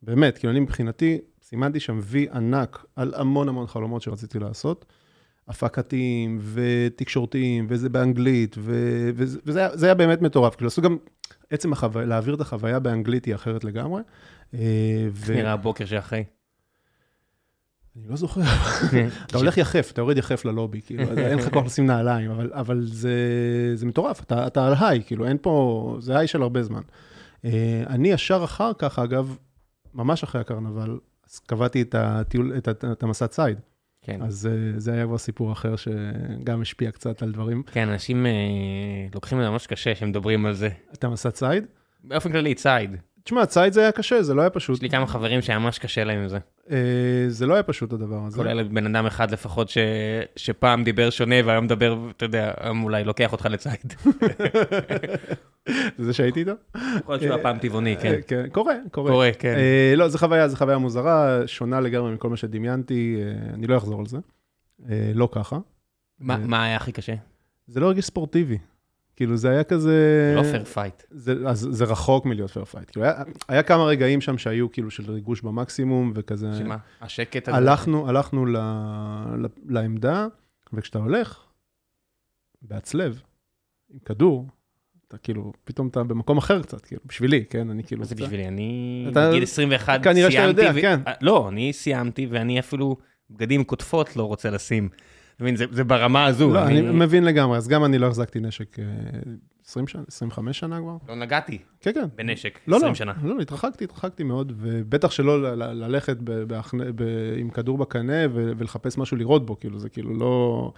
באמת, כאילו אני מבחינתי, סימנתי שם וי ענק על המון המון חלומות שרציתי לעשות, הפקתיים ותקשורתיים, וזה באנגלית, ו- וזה וזה היה- באמת מטורף, כאילו עשו גם, עצם החוויה, להעביר את החוויה באנגלית היא אחרת לגמרי. אה, ו- נראה הבוקר שאחרי? אני לא זוכר, אתה הולך יחף, אתה יורד יחף ללובי, כאילו, אין לך כוח לשים נעליים, אבל, אבל זה, זה מטורף, אתה, אתה על היי, כאילו, אין פה, זה היי של הרבה זמן. אה, אני ישר אחר כך, אגב, ממש אחרי הקרנבל, אז קבעתי את, הטיול, את, ה- את המסע ציד. כן. אז אה, זה היה כבר סיפור אחר שגם השפיע קצת על דברים. כן, אנשים אה, לוקחים את זה ממש קשה כשהם מדברים על זה. את המסע ציד? באופן כללי, ציד. תשמע, ציד זה היה קשה, זה לא היה פשוט. יש לי כמה חברים שהיה ממש קשה להם עם זה. אה, זה לא היה פשוט הדבר הזה. כולל בן אדם אחד לפחות ש... שפעם דיבר שונה והיום מדבר, אתה יודע, אולי לוקח אותך לציד. *laughs* זה שהייתי איתו? יכול להיות שהוא היה פעם טבעוני, כן. אה, כן, קורה, קורה. קורה, כן. אה, לא, זו חוויה, זו חוויה מוזרה, שונה לגמרי מכל מה שדמיינתי, אני לא אחזור על זה. לא ככה. מה היה הכי קשה? זה לא הרגיש ספורטיבי. כאילו, זה היה כזה... לא fair fight. זה, אז זה רחוק מלהיות fair fight. כאילו, היה, היה כמה רגעים שם שהיו כאילו של ריגוש במקסימום, וכזה... שמה? השקט הזה? הלכנו, הלכנו ל, ל, לעמדה, וכשאתה הולך, בהצלב, עם כדור, אתה כאילו, פתאום אתה במקום אחר קצת, כאילו, בשבילי, כן? אני כאילו... מה זה קצת- בשבילי? אני אתה- בגיל 21 כנראה שאתה סיימתי. יודע, ו- כן. אה, לא, אני סיימתי ואני אפילו בגדים קוטפות לא רוצה לשים. אתה מבין, זה- זה ברמה הזו. לא, אני מבין לגמרי, אז גם אני לא החזקתי נשק אה, 20 שנה, 25 שנה כבר. לא נגעתי כן, כן. בנשק, לא, 20 לא, שנה. לא, לא, התרחקתי, התרחקתי מאוד, ובטח שלא ל- ל- ללכת ב- בהכנה- ב- עם כדור בקנה ו- ולחפש משהו לירות בו, כאילו, זה כאילו לא...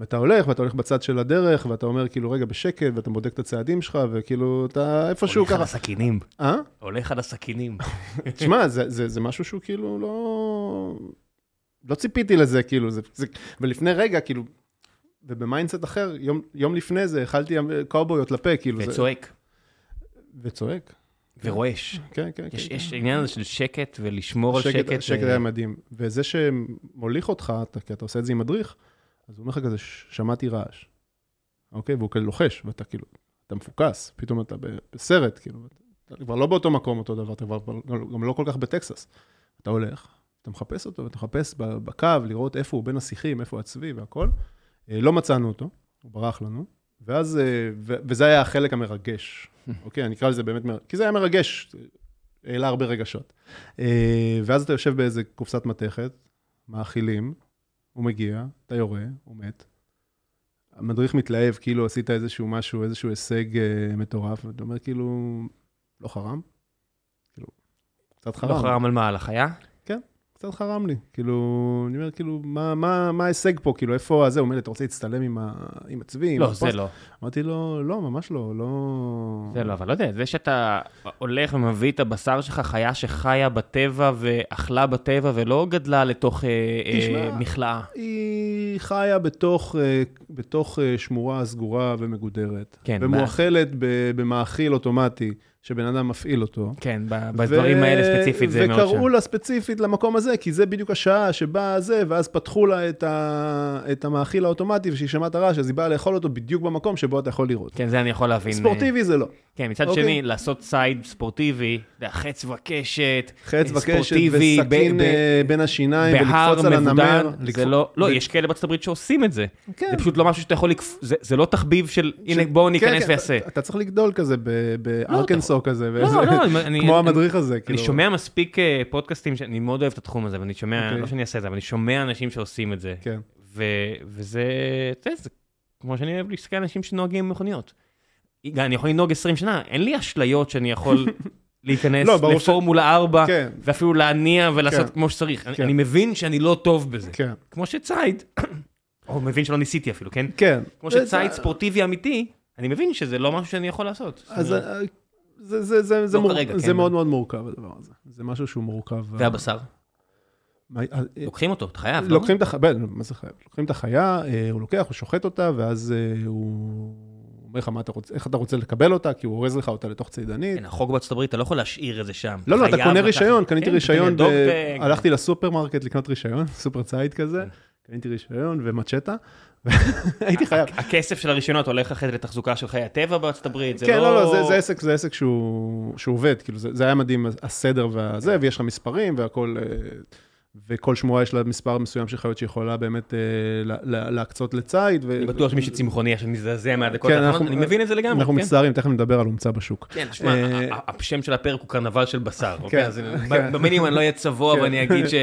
ואתה הולך, ואתה הולך בצד של הדרך, ואתה אומר, כאילו, רגע, בשקט, ואתה בודק את הצעדים שלך, וכאילו, אתה איפשהו הולך על ככה. הסכינים. אה? הולך על הסכינים. *laughs* תשמע, זה, זה, זה משהו שהוא כאילו לא... לא ציפיתי לזה, כאילו, זה, זה... ולפני רגע, כאילו, וב mindset אחר, יום, יום לפני זה, אכלתי קאובויות לפה, כאילו, זה... וצועק, וצועק. ורועש. כן, כן, כן. יש כן. יש עניין הזה של שקט ולשמור על שקט. שקט אה, היה מדהים. וזה שמוליך אותך, אתה, כי אתה עושה את זה עם מדריך, אז הוא אומר לך כזה, "ש- שמעתי רעש. אוקיי? והוא כזה לוחש, ואתה כאילו, אתה מפוקס, פתאום אתה בסרט, כאילו, אתה כבר לא באותו מקום אותו דבר, אתה כבר גם לא כל כך בטקסס. אתה הולך, אתה מחפש אותו, ואתה מחפש בקו, לראות איפה הוא בין השיחים, איפה הצבי והכל. אה, לא מצאנו אותו, הוא ברח לנו. ואז, אה, ו- וזה היה החלק המרגש, *laughs* אוקיי? אני אקרא לזה באמת, מר- כי זה היה מרגש, העלה הרבה רגשות. אה, ואז אתה יושב באיזה קופסת מתכת, מאכילים, הוא מגיע, אתה יורה, הוא מת. המדריך מתלהב, כאילו עשית איזשהו משהו, איזשהו הישג אה, מטורף, ואתה אומר, כאילו, לא חרם? כאילו, קצת חרם. לא חרם על מה, על החיה? קצת חרם לי. כאילו, אני אומר, כאילו, מה, מה, מה ההישג פה? כאילו, איפה הזה? הוא אומר לי, אתה רוצה להצטלם עם, ה, עם הצבי? עם לא, זה הפוסט?" לא. אמרתי לו, לא, ממש לא, לא... זה לא, אבל לא יודע, זה שאתה הולך ומביא את הבשר שלך, חיה שחיה בטבע ואכלה בטבע ולא גדלה לתוך אה, אה, תשמע, מכלאה. היא חיה בתוך, אה, בתוך אה, שמורה סגורה ומגודרת. כן, ומואכלת ב- במאכיל אוטומטי, שבן אדם מפעיל אותו. כן, בדברים האלה ספציפית זה מאוד שם. וקראו לה ספציפית למקום הזה, כי זה בדיוק השעה שבה זה, ואז פתחו לה את, ה... את המאכיל האוטומטי, וכשהיא שמעה את הרעש, אז היא באה לאכול אותו בדיוק במקום שבו אתה יכול לראות. כן, זה אני יכול להבין. אה, ספורטיבי זה לא. כן, מצד אוקיי. שני, לעשות צייד ספורטיבי, חץ וקשת, חץ וקשת ספורטיבי, וסכין ב- ב- אה, בין השיניים, ולקפוץ על הנמר. זה לא, לא, ו- יש כאלה בארצות הברית שעושים את זה. כן. זה פשוט לא משהו שאתה יכול לקפ... זה- זה לא תחביב של, הנה בואו כן, ניכנס כן, ויעשה. אתה- אתה צריך לגדול כזה ב- בארקנסו כזה, לא, לא, אני- אני- כמו אני- המדריך הזה. אני כאילו. שומע מספיק אה, פודקאסטים, שאני מאוד אוהב את התחום הזה, ואני שומע, אוקיי. לא שאני אעשה את זה, אבל אני שומע אנשים שעושים את זה. כן. וזה, אתה יודע, זה כמו שאני אוהב להסתכל על אנשים שנוהגים עם מכוניות. גם אני יכול לנהוג 20 שנה, אין לי אשליות שאני יכול *laughs* להיכנס לא, ש- לפורמולה 4, כן, ואפילו להניע ולעשות כן. כמו שצריך. אני- כן. אני מבין שאני לא טוב בזה. כן. כמו שצייד, *coughs* או מבין שלא ניסיתי אפילו, כן? כן. כמו שצייד ספורטיבי אמיתי, אני מבין שזה לא משהו שאני יכול לעשות. אז אה, זה, זה, זה, זה, לא מור... כרגע, זה כן. מאוד מאוד מורכב הדבר הזה. זה משהו שהוא מורכב. והבשר, מה- אה, לוקחים אותו, אתה חייב, לא? לוקחים את החיה, מה זה חייב? לוקחים את החיה, אה, הוא לוקח, הוא שוחט אותה, ואז אה, הוא אומר לך מה אתה רוצה, איך אתה רוצה לקבל אותה, כי הוא אורז לך אותה לתוך צידנית. כן, החוק בארצות הברית, אתה לא יכול להשאיר את זה שם. לא, לא, אתה קונה רישיון, קניתי כן, רישיון. הלכתי לסופרמרקט לקנות רישיון, *laughs* סופר צייד כזה, כן. קניתי רישיון ומצ'טה, *laughs* הייתי חייב. הכסף של הרישיונות הולך אחרי זה לתחזוקה של חיי הטבע בארצות הברית, זה כן, לא... לא, לא, זה- עסק, זה עסק שהוא עובד, כאילו, זה היה מדהים, הסדר והזה, ויש לך מספרים והכל, אה, וכל שמורה יש לה מספר מסוים של חיות שיכולה באמת אה, לה- לה- להקצות לציד. ו- אני בטוח שמי שצמחוני עכשיו מזדעזע מהדקות כן, האחרונות, אנחנו- אני מבין את זה לגמרי. אנחנו כן. מצטערים, תכף נדבר על הומצא בשוק. כן, תשמע, אה, השם של הפרק הוא קרנבל של בשר, אוקיי? כן. במינימום אני לא אהיה צבוע כן. ואני אגיד ש... *laughs*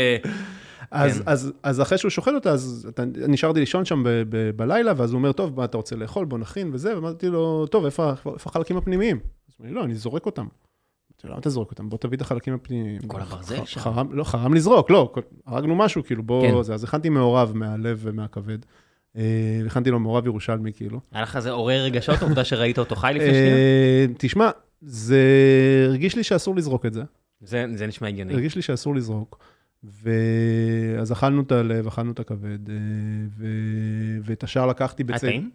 אז, כן. אז, אז אחרי שהוא שוחט אותה, אז אתה, נשארתי לישון שם ב, ב, בלילה, ואז הוא אומר, טוב, מה אתה רוצה לאכול? בוא נכין וזה, ואמרתי לו, טוב, איפה, איפה החלקים הפנימיים? אז הוא אומר לא, אני זורק אותם. אמרתי לו, למה אתה זורק אותם? בוא תביא את החלקים הפנימיים. כל הברזל שם. חרם, לא, חרם לזרוק, לא, הרגנו משהו, כאילו, בוא, כן. זה, אז הכנתי מעורב מהלב ומהכבד. אה, הכנתי לו מעורב ירושלמי, כאילו. היה לך זה עורר רגשות, העובדה שראית אותו חי לפני שנייה? אה, תשמע, זה הרגיש לי שאסור לזרוק את זה. זה זה נשמע הגיוני. הרגיש לי שאסור לזרוק. ואז אכלנו את הלב, אכלנו את הכבד, אה, ו... ואת השאר לקחתי היה בצד. טעים?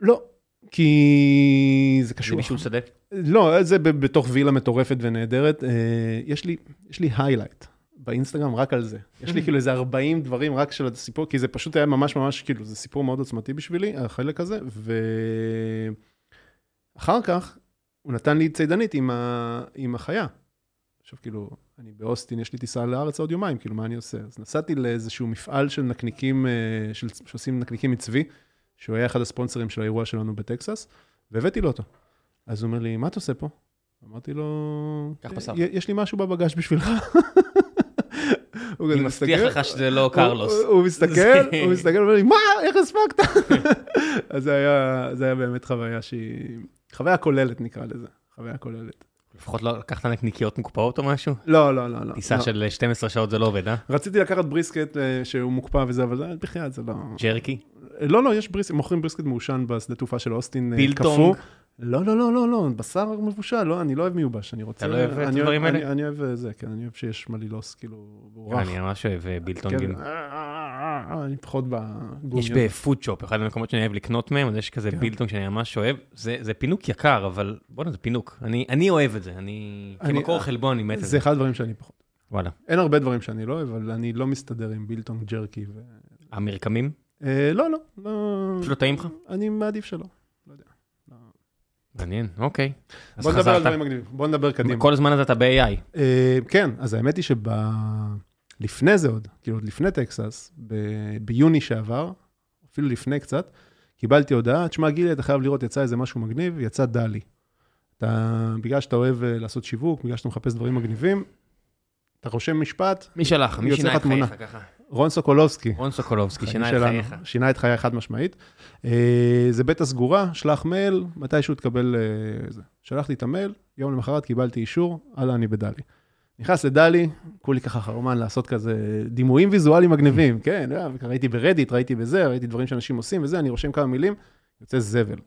לא, כי זה זה קשור. מישהו שדה? לא, זה בתוך וילה מטורפת ונהדרת. אה, יש לי, יש לי היילייט באינסטגרם רק על זה. יש לי *laughs* כאילו איזה 40 דברים רק של הסיפור, כי זה פשוט היה ממש ממש, כאילו, זה סיפור מאוד עוצמתי בשבילי, החלק הזה, ואחר כך הוא נתן לי צידנית עם, ה... עם החיה. עכשיו, כאילו, אני באוסטין, יש לי טיסה לארץ עוד יומיים, כאילו, מה אני עושה? אז נסעתי לאיזשהו מפעל של נקניקים, אה, של, שעושים נקניקים מצבי, שהוא היה אחד הספונסרים של האירוע שלנו בטקסס, והבאתי לו אותו. אז הוא אומר לי, מה אתה עושה פה? אמרתי לו, קח בשר. "י- יש לי משהו בבגאז' בשבילך. אני מבטיח לך שזה לא קרלוס. הוא- הוא מסתכל, הוא מסתכל ואומר לי, מה, איך הספקת? *laughs* אז זה היה באמת חוויה שהיא, חוויה כוללת נקרא לזה, חוויה כוללת. לפחות לא לקחת נקניקיות מוקפאות או משהו? לא, לא, לא, לא. טיסה לא. של 12 שעות זה לא עובד, אה? רציתי לקחת בריסקט אה, שהוא מוקפא וזה, אבל זה- בחייאת, זה לא... ג'רקי? לא, לא, יש בריסקט, מוכרים בריסקט מעושן בשדה תעופה של אוסטין, אה, בילטונג? קפוא. לא, לא, לא, לא, לא, בשר מבושל, לא, אני לא אוהב מיובש, אני רוצה... אתה לא אוהב את אני הדברים אני- האלה? אני אוהב אה, זה, כן, אני אוהב שיש מלילוס, כאילו, רך. אני ממש אוהב אה, בילטונגים. אה, אה, אה, אני פחות בגומי. יש בפוד שופ, אחד המקומות שאני אוהב לקנות מהם, אז יש כזה כן. בילטונג שאני ממש אוהב. זה זה פינוק יקר, אבל בוא'נה, זה פינוק. אני אני אוהב את זה, אני... אני- כמקור חלבון, אני מת על זה זה. אחד הדברים שאני פחות. וואלה. אין הרבה דברים שאני לא אוהב, אבל אני לא מסתדר עם בילטונג ג'רקי ו... המרקמים? אה, לא, לא, לא... פשוט לא טעים לך? אני מעדיף שלא. לא יודע. לא. מעניין, אוקיי. בוא נדבר על. דברים מגניבים. בוא נדבר קדימה. כל הזמן הזה אתה ב-AI. אה, כן, אז האמת היא שב... לפני זה עוד, כאילו עוד לפני טקסס, ב- ביוני שעבר, אפילו לפני קצת, קיבלתי הודעה, תשמע גילי, אתה חייב לראות, יצא איזה משהו מגניב, יצא דלי. אתה, בגלל שאתה אוהב אה, לעשות שיווק, בגלל שאתה מחפש דברים מגניבים, אתה רושם משפט, מי שלח? מי שינה את. חייך ככה? רון סוקולובסקי. רון סוקולובסקי שינה את. חייך. שינה את חיי חד משמעית. אה, זה בטא סגורה, שלח מייל, מתישהו תקבל אה, זה. שלחתי את המייל, יום למחרת קיבלתי אישור, הלאה, אני ב DALL-E. נכנס ל DALL-E, כולי ככה חרומן לעשות כזה דימויים ויזואליים מגניבים, כן, אה, ראיתי ברדיט, ראיתי בזה, ראיתי דברים שאנשים עושים וזה, אני רושם כמה מילים, יוצא זבל.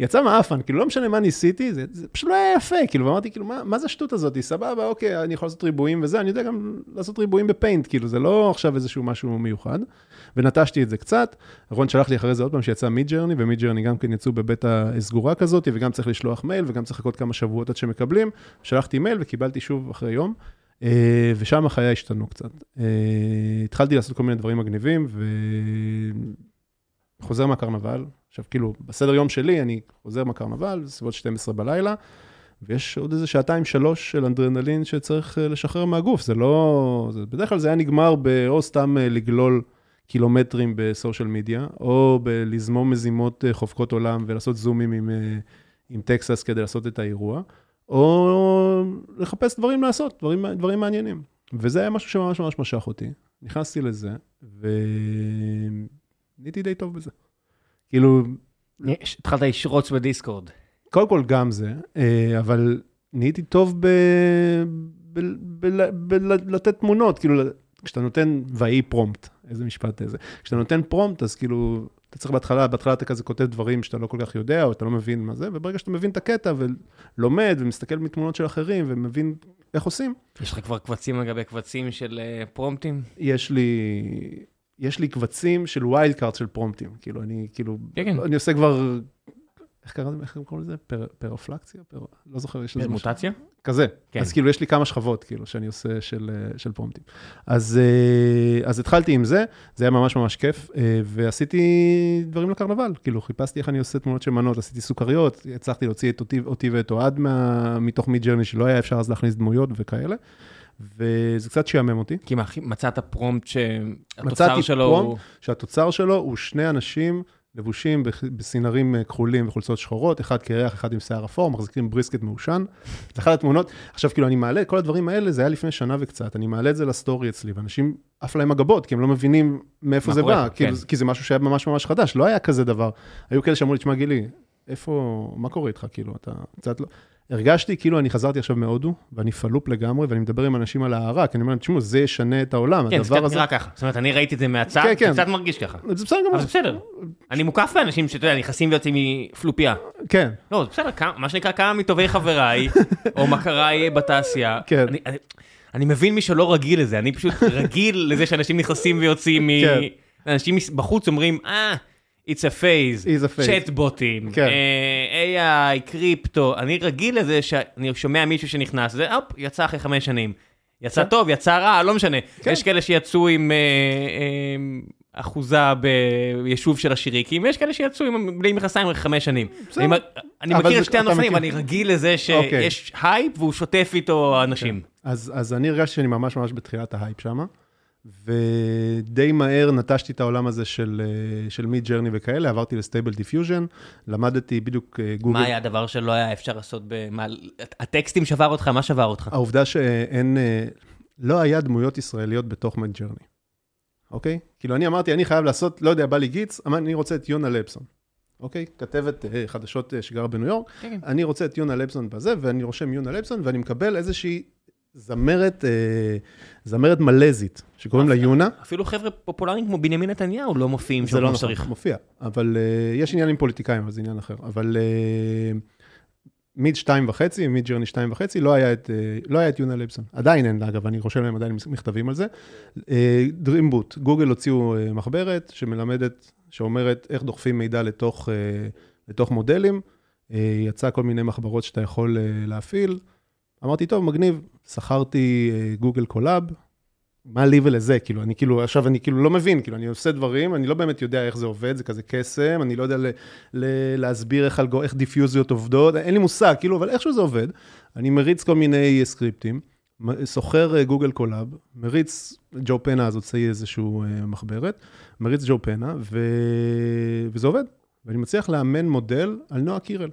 יצא מעפן, כאילו לא משנה מה ניסיתי, זה, זה פשוט לא היה יפה, כאילו, ואמרתי, כאילו, מה, מה זה השטות הזאת? סבבה, אוקיי, אני יכול לעשות ריבועים וזה, אני יודע גם לעשות ריבועים בפיינט, כאילו, זה לא עכשיו איזשהו משהו מיוחד. ונטשתי את זה קצת. רון שלח לי אחרי זה עוד פעם שיצא Midjourney, ו Midjourney גם כן יצאו בבטא סגורה כזאת, וגם צריך לשלוח מייל, וגם צריך לחכות כמה שבועות עד שמקבלים. שלחתי מייל וקיבלתי שוב אחרי יום, אה, ושם החיים השתנו קצת. אה, התחלתי לעשות כל מיני דברים מגניבים, וחוזר מהקרנבל. עכשיו, כאילו, בסדר יום שלי, אני חוזר מהקרנבל, בסביבות 12 בלילה, ויש עוד איזה שעתיים, שלוש של אדרנלין שצריך אה, לשחרר מהגוף. זה לא... זה, בדרך כלל זה היה נגמר באו סתם אה, לגלול קילומטרים בסושיאל מדיה, או בלזמום מזימות אה, חובקות עולם ולעשות זומים עם, עם טקסס כדי לעשות את האירוע, או לחפש דברים לעשות, דברים, דברים מעניינים. וזה היה משהו שממש ממש משך אותי. נכנסתי לזה, ונהייתי די טוב בזה. כאילו, יש- התחלת לשרוץ בדיסקורד. קודם כל גם זה, אה, אבל נהייתי טוב ב... ב... ב... ב... ב... לתת תמונות, כאילו, כשאתה נותן ויהי prompt, איזה משפט איזה, כשאתה נותן prompt, אז כאילו, אתה צריך בהתחלה, בהתחלה אתה כזה כותב דברים שאתה לא כל כך יודע, או אתה לא מבין מה זה, וברגע שאתה מבין את הקטע ולומד ומסתכל מתמונות של אחרים ומבין איך עושים, יש לך כבר קבצים לגבי קבצים של אה, פרומפטים? יש לי, יש לי קבצים של wild card של פרומפטים, כאילו, אני כאילו, כן, כן. אני עושה כבר, איך קראתם, איך קוראים לזה? פר, פרופלקסיה? פר, לא זוכר, יש לזה משהו. מוטציה? כזה. כן. אז כאילו, יש לי כמה שכבות, כאילו, שאני עושה של, אה, של פרומפטים. אז, אה, אז התחלתי עם זה, זה היה ממש ממש כיף, אה, ועשיתי דברים לקרנבל, כאילו, חיפשתי איך אני עושה תמונות של מנות, עשיתי סוכריות, הצלחתי להוציא את אותי, אותי ואת אוהד מתוך Midjourney, שלא היה אפשר אז להכניס דמויות וכאלה, וזה קצת שעמם אותי. כי מה, מצאת prompt שהתוצר מצאתי שלו הוא... prompt. שהתוצר שלו הוא שני אנשים לבושים בסינרים אה, כחולים וחולצות שחורות, אחד קרח, אחד עם שיער אפור, מחזיקים בריסקט מעושן. זה אחת התמונות. עכשיו, כאילו, אני מעלה את כל הדברים האלה, זה היה לפני שנה וקצת, אני מעלה את זה לסטורי אצלי, ואנשים עף להם הגבות, כי הם לא מבינים מאיפה זה בא, כאילו, כן. כי זה משהו שהיה ממש ממש חדש, לא היה כזה דבר. היו כאלה שאמרו לי, תשמע, גילי, איפה, מה קורה איתך, כאילו, אתה קצת לא... הרגשתי כאילו אני חזרתי עכשיו מהודו, ואני פלופ לגמרי, ואני מדבר עם אנשים על הערק, אני אומר להם, תשמעו, זה ישנה את העולם, כן, זה הדבר קצת הזה... נראה ככה. זאת אומרת, אני ראיתי את זה מהצד, כן, כן. זה קצת מרגיש ככה. זה בסדר גמור. אבל זה בסדר. אני מוקף באנשים שאתה יודע, נכנסים ויוצאים מפלופייה. כן, לא, זה בסדר, מה שנקרא כמה מטובי חבריי, *laughs* או מכריי בתעשייה. כן. אני- אני- אני מבין מי שלא רגיל לזה, אני פשוט רגיל לזה שאנשים נכנסים ויוצאים מ... כן. אנשים בחוץ אומרים, אה, it's a phase, phase. צ'טבוטים, כן. אה, AI, קריפטו, אני רגיל לזה שאני שומע מישהו שנכנס, זה הופ, יצא אחרי חמש שנים. יצא כן. טוב, יצא רע, לא משנה. כן. יש כאלה שיצאו עם אה, אה, אחוזה ביישוב של השיריקים, ויש כאלה שיצאו עם בלי מכנסיים רק חמש שנים. בסדר. אני, אני מכיר את שתי אתה הנושאים, מכיר. אני רגיל לזה אוקיי. שיש הייפ והוא שוטף איתו אנשים. אז, אז אני הרגשתי שאני ממש ממש בתחילת ההייפ שם, ודי מהר נטשתי את העולם הזה של, אה, של Midjourney וכאלה, עברתי ל Stable Diffusion, למדתי בדיוק אה, גוגל. מה היה הדבר שלא היה אפשר לעשות ב... מה, הטקסטים שבר אותך, מה שבר אותך? העובדה שאין, אה, לא היה דמויות ישראליות בתוך מיד ג'רני, אוקיי? כאילו אני אמרתי, אני חייב לעשות, לא יודע, בא לי גיץ, אמרתי, אני רוצה את יונה לבסון. אוקיי? כתבת אה, חדשות אה, שגרה בניו יורק, כן, כן. אני רוצה את יונה לבסון בזה, ואני רושם יונה לבסון, ואני מקבל איזושהי זמרת, אה, זמרת מלזית, שקוראים לה יונה. אפילו חבר'ה פופולריים כמו בנימין נתניהו לא מופיעים שם זה לא כמו נכון, שצריך. מופיע, אבל uh, יש עניין עם פוליטיקאים, אבל זה עניין אחר. אבל uh, Mid שתיים וחצי, Midjourney שתיים וחצי, לא היה את, לא היה את יונה ליבסון. עדיין אין, אגב, אני רושם להם עדיין מכתבים על זה. DreamBooth, גוגל הוציאו מחברת שמלמדת, שאומרת איך דוחפים מידע לתוך, לתוך מודלים. יצא כל מיני מחברות שאתה יכול להפעיל. אמרתי, טוב, מגניב, שכרתי Google Colab, מה לי ולזה, כאילו, אני כאילו, עכשיו אני כאילו לא מבין, כאילו, אני עושה דברים, אני לא באמת יודע איך זה עובד, זה כזה קסם, אני לא יודע ל, ל, להסביר איך, אלגו, איך דיפיוזיות עובדות, אין לי מושג, כאילו, אבל איכשהו זה עובד. אני מריץ כל מיני סקריפטים, שוכר אה, Google Colab, מריץ, ג'ו פנה אז הוציא איזשהו אה, מחברת, מריץ ג'ו פנה, ו... וזה עובד. ואני מצליח לאמן מודל על נועה קירל,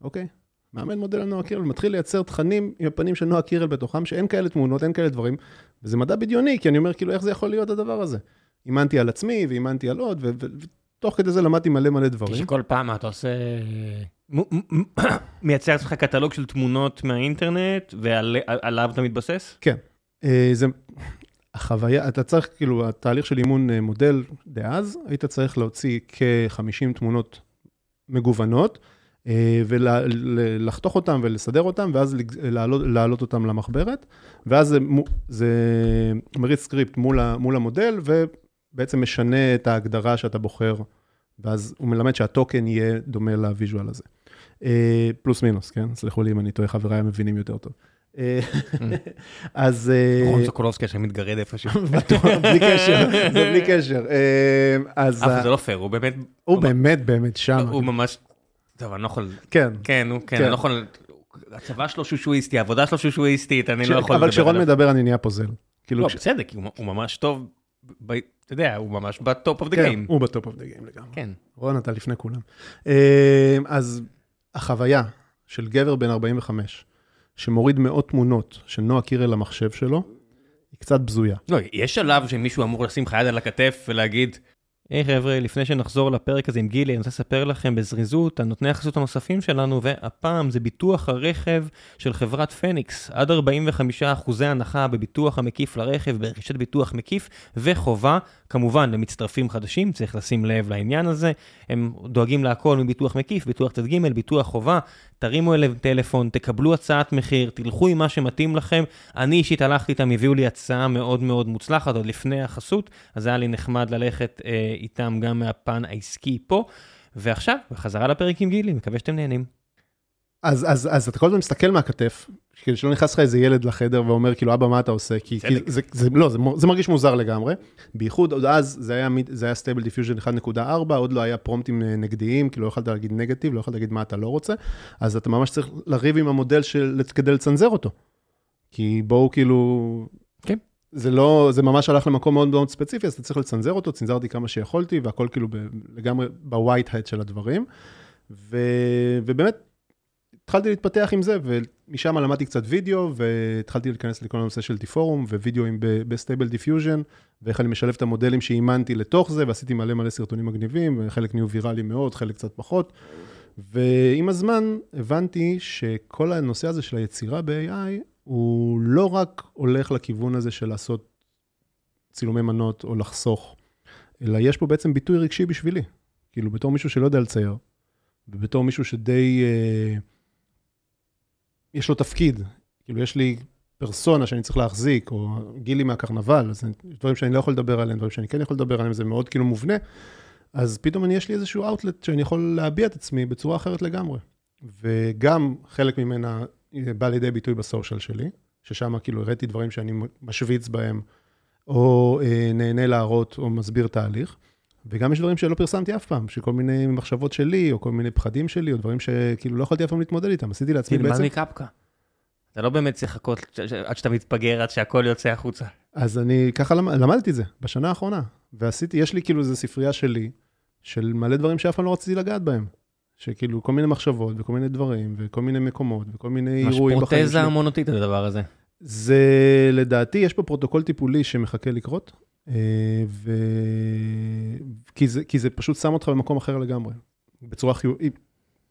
אוקיי? מאמן מודל על נועה קירל, מתחיל לייצר תכנים עם הפנים של נועה קירל בתוכם, שאין כאלה תמונות, אין כאלה דברים, וזה מדע בדיוני, כי אני אומר, כאילו, איך זה יכול להיות הדבר הזה? אימנתי על עצמי, ואימנתי על עוד, ותוך כדי זה למדתי מלא מלא דברים. שכל פעם אתה עושה... מייצר לעצמך קטלוג של תמונות מהאינטרנט, ועליו אתה מתבסס? כן. אה, זה... החוויה, אתה צריך, כאילו, התהליך של אימון אה, מודל דאז, היית צריך להוציא כ-50 תמונות מגוונות, ולחתוך אותם ולסדר אותם, ואז להעלות, אותם למחברת, ואז זה, זה מריץ סקריפט מול, מול המודל, ובעצם משנה את ההגדרה שאתה בוחר, ואז הוא מלמד שה token יהיה דומה ל visual הזה. אה, פלוס מינוס, כן? סלחו לי אם אני טועה, חבריי מבינים יותר טוב. אה, *laughs* אז... רון סוקולובסקי עכשיו מתגרד איפשהו. *laughs* בלי קשר, זה בלי *laughs* קשר. אז... אבל זה לא פייר, הוא באמת... הוא באמת באמת שם. הוא ממש... טוב, אני לא יכול... כן. כן, הוא כן, אני לא יכול... הצבא שלו שושואיסטי, העבודה שלו שושואיסטית, אני לא יכול לדבר אבל כשרון מדבר אני נהיה פוזל. לא, בסדר, כי הוא ממש טוב, אתה יודע, הוא ממש ב top of the game. הוא ב top of the game לגמרי. כן. רון, אתה לפני כולם. אז החוויה של גבר בן 45, שמוריד מאות תמונות של נועה קירל למחשב שלו, היא קצת בזויה. לא, יש שלב שמישהו אמור לשים לך יד על הכתף ולהגיד, היי hey, חבר'ה, לפני שנחזור לפרק הזה עם גילי, אני רוצה לספר לכם בזריזות על נותני החסות הנוספים שלנו, והפעם זה ביטוח הרכב של חברת פניקס, עד 45% הנחה בביטוח המקיף לרכב, ברכישת ביטוח מקיף וחובה, כמובן למצטרפים חדשים, צריך לשים לב לעניין הזה, הם דואגים להכל מביטוח מקיף, ביטוח ת"ג, ביטוח חובה, תרימו אליהם טלפון, תקבלו הצעת מחיר, תלכו עם מה שמתאים לכם. אני אישית הלכתי איתם, הביאו לי הצעה מאוד מאוד מוצלחת עוד לפני החסות, אז היה לי נחמד ללכת אה, איתם גם מהפן העסקי פה. ועכשיו, בחזרה לפרק עם גילי, מקווה שאתם נהנים. אז, אז, אז אתה כל הזמן מסתכל מהכתף, כאילו שלא נכנס לך איזה ילד לחדר ואומר, כאילו, אבא, מה אתה עושה? כי, כי זה, זה, לא, זה, זה מרגיש מוזר לגמרי. בייחוד, עוד אז זה היה, זה היה Stable Diffusion 1.4, עוד לא היה פרומפטים נגדיים, כאילו לא יכולת להגיד נגטיב, לא יכולת להגיד מה אתה לא רוצה, אז אתה ממש צריך לריב עם המודל של, כדי לצנזר אותו. כי בואו כאילו... כן. זה לא, זה ממש הלך למקום מאוד מאוד ספציפי, אז אתה צריך לצנזר אותו, צנזרתי כמה שיכולתי, והכל כאילו ב, לגמרי ב white-hat של הדברים. ו, ובאמת, התחלתי להתפתח עם זה, ומשם למדתי קצת וידאו, והתחלתי להיכנס לכל הנושא של Deforum, ווידאוים ב Stable Diffusion, ואיך אני משלב את המודלים שאימנתי לתוך זה, ועשיתי מלא מלא סרטונים מגניבים, וחלק נהיו ויראליים מאוד, חלק קצת פחות. ועם הזמן הבנתי שכל הנושא הזה של היצירה ב-AI, הוא לא רק הולך לכיוון הזה של לעשות צילומי מנות או לחסוך, אלא יש פה בעצם ביטוי רגשי בשבילי. כאילו, בתור מישהו שלא יודע לצייר, ובתור מישהו שדי... אה, יש לו תפקיד, כאילו יש לי פרסונה שאני צריך להחזיק, או גילי מהקרנבל, אז יש דברים שאני לא יכול לדבר עליהם, דברים שאני כן יכול לדבר עליהם, זה מאוד כאילו מובנה, אז פתאום אני, יש לי איזשהו אאוטלט שאני יכול להביע את עצמי בצורה אחרת לגמרי. וגם חלק ממנה בא לידי ביטוי בסושיאל שלי, ששם כאילו הראיתי דברים שאני משוויץ בהם, או אה, נהנה להראות או מסביר תהליך. וגם יש דברים שלא פרסמתי אף פעם, שכל מיני מחשבות שלי, או כל מיני פחדים שלי, או דברים שכאילו לא יכולתי אף פעם להתמודד איתם, עשיתי לעצמי בעצם... תלמד מקפקא. אתה לא באמת צריך לחכות עד שאתה מתפגר, עד שהכל יוצא החוצה. אז אני ככה למד, למדתי את זה בשנה האחרונה, ועשיתי, יש לי כאילו איזו ספרייה שלי, של מלא דברים שאף פעם לא רציתי לגעת בהם. שכאילו כל מיני מחשבות וכל מיני דברים וכל מיני מקומות וכל מיני אירועים בחיים שלי. ממש פרוטזה אמנותית הדבר הזה. זה לדעתי, יש פה פרוטוקול טיפולי שמחכה לקרות, ו... כי, זה, כי זה פשוט שם אותך במקום אחר לגמרי. בצורה חיובית.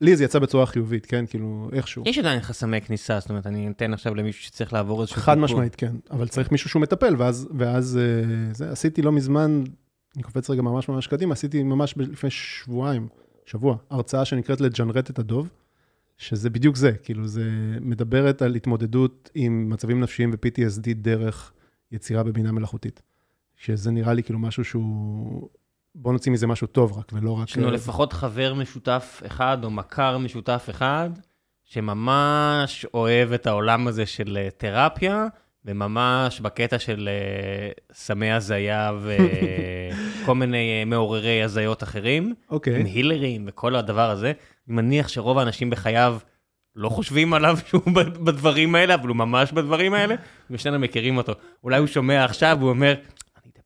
לי זה יצא בצורה חיובית, כן? כאילו, איכשהו. יש עדיין חסמי כניסה, זאת אומרת, אני אתן עכשיו למישהו שצריך לעבור איזשהו חד משמעית, כן. אבל צריך מישהו שהוא מטפל, ואז, ואז אה, זה, עשיתי לא מזמן, אני קופץ רגע ממש ממש קדימה, עשיתי ממש לפני שבועיים, שבוע, הרצאה שנקראת לג'נרט את הדוב, שזה בדיוק זה, כאילו, זה מדברת על התמודדות עם מצבים נפשיים ו-PTSD דרך יצירה בבינה מלאכותית. שזה נראה לי כאילו משהו שהוא... בוא נוציא מזה משהו טוב רק, ולא רק... יש לנו אה, לפחות חבר משותף אחד, או מכר משותף אחד, שממש אוהב את העולם הזה של אה, תרפיה, וממש בקטע של אה, סמי הזיה וכל *laughs* מיני מעוררי הזיות אחרים, אוקיי. עם הילרים וכל הדבר הזה. אני מניח שרוב האנשים בחייו לא חושבים עליו *laughs* שהוא בדברים האלה, אבל הוא ממש בדברים האלה, ושנינו מכירים אותו. אולי הוא שומע עכשיו והוא אומר,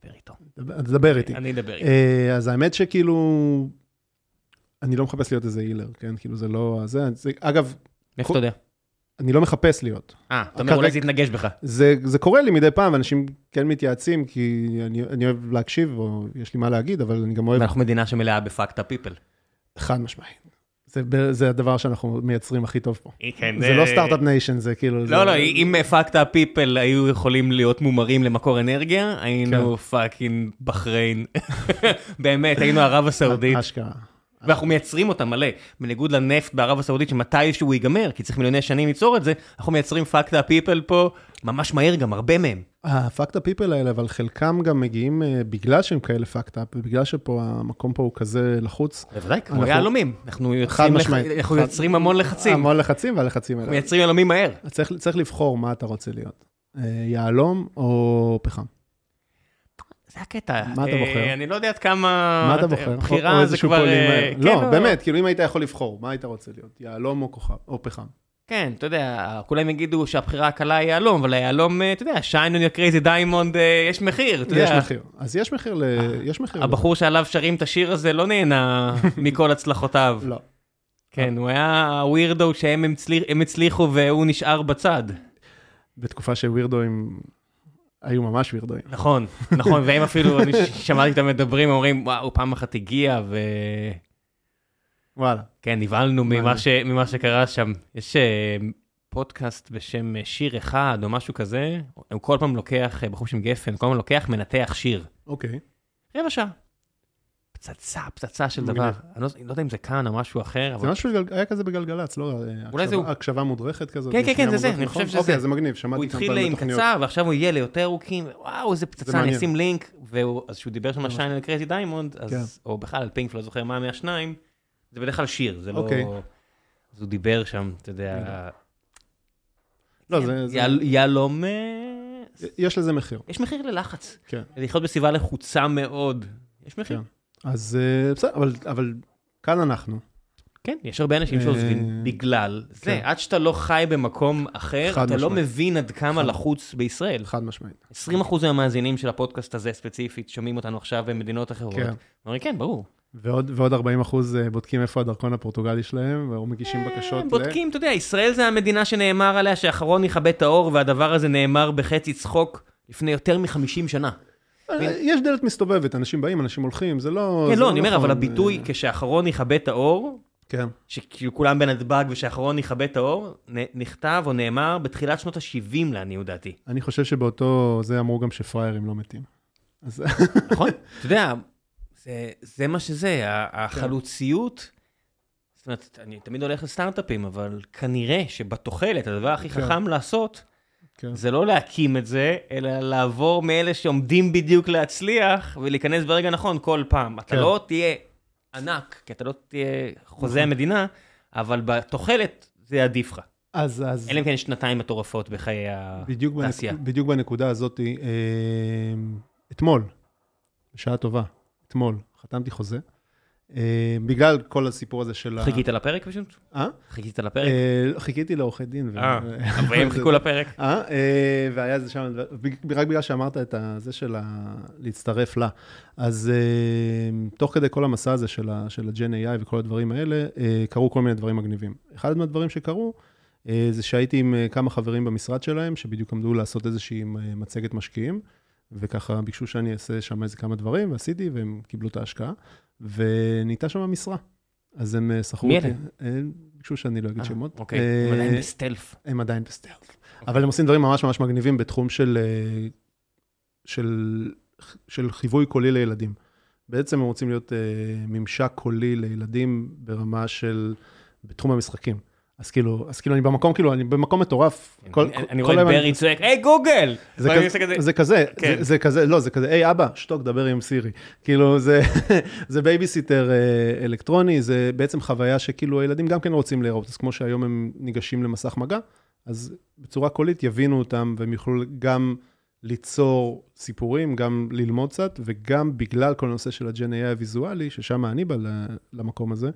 אדבר איתו, דבר- תדבר איתי. אני אדבר איתו. אה, אז האמת שכאילו, אני לא מחפש להיות איזה הילר, כן? כאילו זה לא... זה, זה, אגב, מאיפה אתה יודע? אני לא מחפש להיות. אה, אתה אומר אולי זה יתנגש בך. זה, זה קורה לי מדי פעם, אנשים כן מתייעצים, כי אני, אני אוהב להקשיב, או יש לי מה להגיד, אבל אני גם אוהב ואנחנו מדינה שמלאה ב fucked up people. חד משמעית. זה, זה הדבר שאנחנו מייצרים הכי טוב פה. כן, זה לא start-up nation, זה כאילו... לא, זה... לא, אם fucked up people היו יכולים להיות מומרים למקור אנרגיה, היינו כן. fucking בחריין. *laughs* באמת, היינו ערב הסעודית, אשכרה. ואנחנו מייצרים אותה מלא. בניגוד לנפט בערב הסעודית, שמתישהו ייגמר, כי צריך מיליוני שנים ליצור את זה, אנחנו מייצרים fucked up people פה ממש מהר גם, הרבה מהם. ה fucked people האלה, אבל חלקם גם מגיעים אה, בגלל שהם כאלה fucked up, ובגלל שפה המקום פה הוא כזה לחוץ. בוודאי, כמו יהלומים. אנחנו יוצרים המון לחצים. המון לחצים, והלחצים האלה. מייצרים יהלומים מהר. צריך לבחור מה אתה רוצה להיות. אה, יהלום או פחם. זה הקטע. מה אתה אה, בוחר? אני לא יודע עד כמה... מה אתה בוחר? בחירה זה כבר... אה, מהר. כן, לא, באמת, כאילו אם היית יכול לבחור, מה היית רוצה להיות? יהלום או כוכב? או פחם? כן, אתה יודע, כולם יגידו שהבחירה הקלה היא יהלום, אבל היהלום, אה, אתה יודע, your crazy diamond, אה, יש מחיר, אתה יש יודע. מחיר. אז יש מחיר ל... יש מחיר. הבחור שעליו שרים את השיר הזה לא נהנה *laughs* מכל הצלחותיו. לא. כן, הוא היה הווירדו שהם הצליח- הם הצליחו והוא נשאר בצד. בתקופה שווירדואים היו ממש וירדואים. נכון, נכון, והם אפילו, אני שמעתי אותם מדברים, אומרים, וואו, פעם אחת הגיע, ו... וואלה. כן, נבהלנו ממה. ש... ממה שקרה שם. יש אה, פודקאסט בשם אה, שיר אחד או משהו כזה, הוא כל פעם לוקח, אה, בחור בשם גפן, כל פעם לוקח מנתח שיר. אוקיי. רבע שעה. פצצה, פצצה של. דבר. אני לא, לא יודע אם זה כאן או משהו אחר, זה אבל משהו שגל- היה כזה בגלגלצ, לא? אה, אולי זהו. הקשבה מודרכת כזאת. כן, כן, כן, זה זה, אני נכון? חושב שזה. אוקיי, זה מגניב, שמעתי הוא כמה התחיל פעמים עם בתוכניות. קצר, ועכשיו הוא יהיה ליותר ארוכים, וואו, איזה פצצה, אני. אשים לינק, אז כשהוא דיבר שם על shine on crazy diamond, כן. או בכלל על פינק, לא זוכר מה מהשניים, זה בדרך כלל שיר, זה לא... אוקיי. אז הוא דיבר שם, אתה יודע, לא, זה... זה- יהל- יהלום, יש לזה מחיר. יש מחיר ללחץ. כן. לחיות בסביבה לחוצה מאוד, יש מחיר. אז אה, בסדר, אבל- אבל כאן אנחנו. כן, יש הרבה אנשים אה, שעוזבים בגלל זה. כן. עד שאתה לא חי במקום אחר, אתה לא משמעית. מבין עד כמה חד- לחוץ בישראל. חד משמעית. 20% מהמאזינים של הפודקאסט הזה ספציפית שומעים אותנו עכשיו במדינות אחרות. כן. אומרים, כן, ברור. ועוד, ועוד 40 אחוז אה, בודקים איפה הדרכון הפורטוגלי שלהם, או מגישים בקשות אה, בודקים, אתה יודע, ישראל זה המדינה שנאמר עליה שאחרון יכבה את האור, והדבר הזה נאמר בחצי צחוק לפני יותר מ-50 שנה. ל... יש דלת מסתובבת, אנשים באים, אנשים הולכים, זה לא... כן, זה לא, אני אומר, נכון, אבל הביטוי אה, כשאחרון יכבה את האור, כן, שכאילו כולם בנתב"ג ושאחרון יכבה את האור, נכתב או נאמר בתחילת שנות ה-70 לעניות דעתי. אני חושב שבאותו, זה אמרו גם שפראיירים לא מתים. אז נכון? *laughs* אתה יודע, זה, זה מה שזה, החלוציות, זאת אומרת, אני תמיד הולך לסטארט-אפים, אבל כנראה שבתוחלת, הדבר הכי כן. חכם לעשות, כן. זה לא להקים את זה, אלא לעבור מאלה שעומדים בדיוק להצליח, ולהיכנס ברגע נכון כל פעם. אתה כן. לא תהיה ענק, כי אתה לא תהיה חוזה. המדינה, אבל בתוחלת זה עדיף לך. אז, אז אלא אם כן שנתיים מטורפות בחיי בדיוק, בנק, התעשייה. בדיוק בנקודה הזאת, אה, אתמול, בשעה טובה, אתמול, חתמתי חוזה, בגלל כל הסיפור הזה של ה... חיכית לפרק פשוט? אה? חיכית לפרק? אה, חיכיתי לעורכי דין. אה, והם *laughs* חיכו לפרק. אה, אה, והיה איזה שם, רק בגלל שאמרת את זה של ה... להצטרף לה. אז אה, תוך כדי כל המסע הזה של ה- של הג'ן AI וכל הדברים האלה, אה, קרו כל מיני דברים מגניבים. אחד מהדברים שקרו, אה, זה שהייתי עם אה, כמה חברים במשרד שלהם, שבדיוק עמדו לעשות איזושהי אה, מצגת משקיעים, וככה ביקשו שאני אעשה שם איזה כמה דברים, ועשיתי, והם קיבלו את ההשקעה, ונהייתה שם משרה. אז הם אה, שכרו מי אותי. אלה? אה, ביקשו שאני לא אגיד אה, שמות. אוקיי, אה, הם עדיין בסטלף. הם עדיין בסטלף. אבל הם עושים דברים ממש ממש מגניבים בתחום של, של, של חיווי קולי לילדים. בעצם הם רוצים להיות ממשק קולי לילדים ברמה של, בתחום המשחקים. אז כאילו, אז כאילו אני במקום, כאילו, אני במקום מטורף. כל- אני- רואה את ברי צועק, היי גוגל! זה כזה, זה כן. זה, זה כזה, לא, זה כזה, היי אבא, שתוק, דבר עם סירי. כאילו, זה, *laughs* זה בייביסיטר אה, אלקטרוני, זה בעצם חוויה שכאילו הילדים גם כן רוצים להיראות, אז כמו שהיום הם ניגשים למסך מגע, אז בצורה קולית יבינו אותם, והם יוכלו גם ליצור סיפורים, גם ללמוד קצת, וגם בגלל כל הנושא של AI הוויזואלי, ששם אני בא למקום הזה,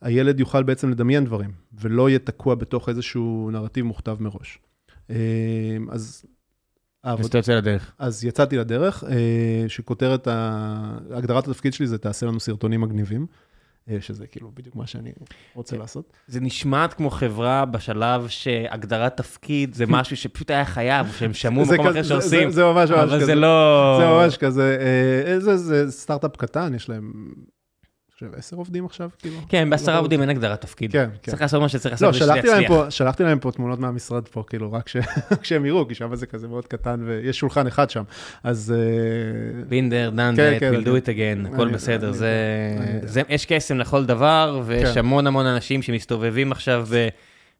הילד יוכל בעצם לדמיין דברים, ולא יהיה תקוע בתוך איזשהו נרטיב מוכתב מראש. אה, אז... אז אתה יוצא לדרך. אז יצאתי לדרך, אה, שכותרת, ה- הגדרת התפקיד שלי זה תעשה לנו סרטונים מגניבים, אה, שזה כאילו בדיוק מה שאני רוצה לעשות. זה נשמעת כמו חברה בשלב שהגדרת תפקיד זה משהו שפשוט היה חייב, שהם שמעו כזה- אחר שעושים, זה- ממש ממש אבל כזה. זה לא... זה ממש כזה, זה, זה סטארט-אפ קטן, יש להם, חושב, עשר עובדים עכשיו, כאילו. כן, בעשרה לא- עובדים אין הגדרת תפקיד. כן, כן. צריך לעשות מה שצריך לעשות לא, בשביל שלחתי להם להצליח. פה, שלחתי להם פה תמונות מהמשרד פה, כאילו, רק כשהם *laughs* יראו, כי שם זה כזה מאוד קטן, ויש שולחן אחד שם. אז... אה, בינדר, done כן, that, כן, we'll do אני- it again, הכל בסדר. יש קסם לכל דבר, ויש כן. המון המון אנשים שמסתובבים עכשיו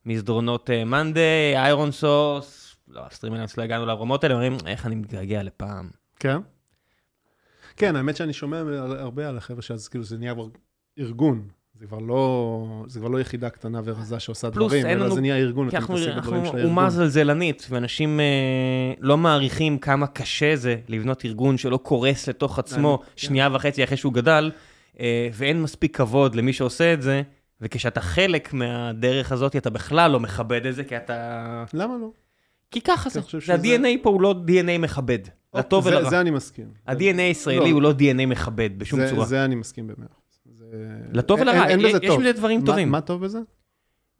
במסדרונות monday, ironSource, לא, ה StreamElements לא הגענו לרמות האלה, אומרים, איך אני מתגעגע לפעם. כן? כן, האמת שאני שומע הרבה על החבר'ה שאז כאילו זה נהיה כבר ארגון. זה כבר לא, זה כבר לא יחידה קטנה ורזה שעושה פלוס, דברים, אלא לנו- זה נהיה ארגון, אתה אנחנו מתעסק בדברים אנחנו של הארגון. אומה זלזלנית, ואנשים אה, לא מעריכים כמה קשה זה לבנות ארגון שלא קורס לתוך עצמו כן. שנייה וחצי אחרי שהוא גדל, אה, ואין מספיק כבוד למי שעושה את זה, וכשאתה חלק מהדרך הזאת, אתה בכלל לא מכבד את זה, כי אתה... למה לא? כי ככה זה, אני זה שזה- ה-DNA פה הוא לא DNA מכבד, לטוב ולרע. זה אני מסכים. ה-DNA הישראלי לא. הוא לא DNA מכבד בשום צורה. זה אני מסכים במאה אחוז. לטוב ולרע, יש-. בזה דברים טובים. מה טוב בזה?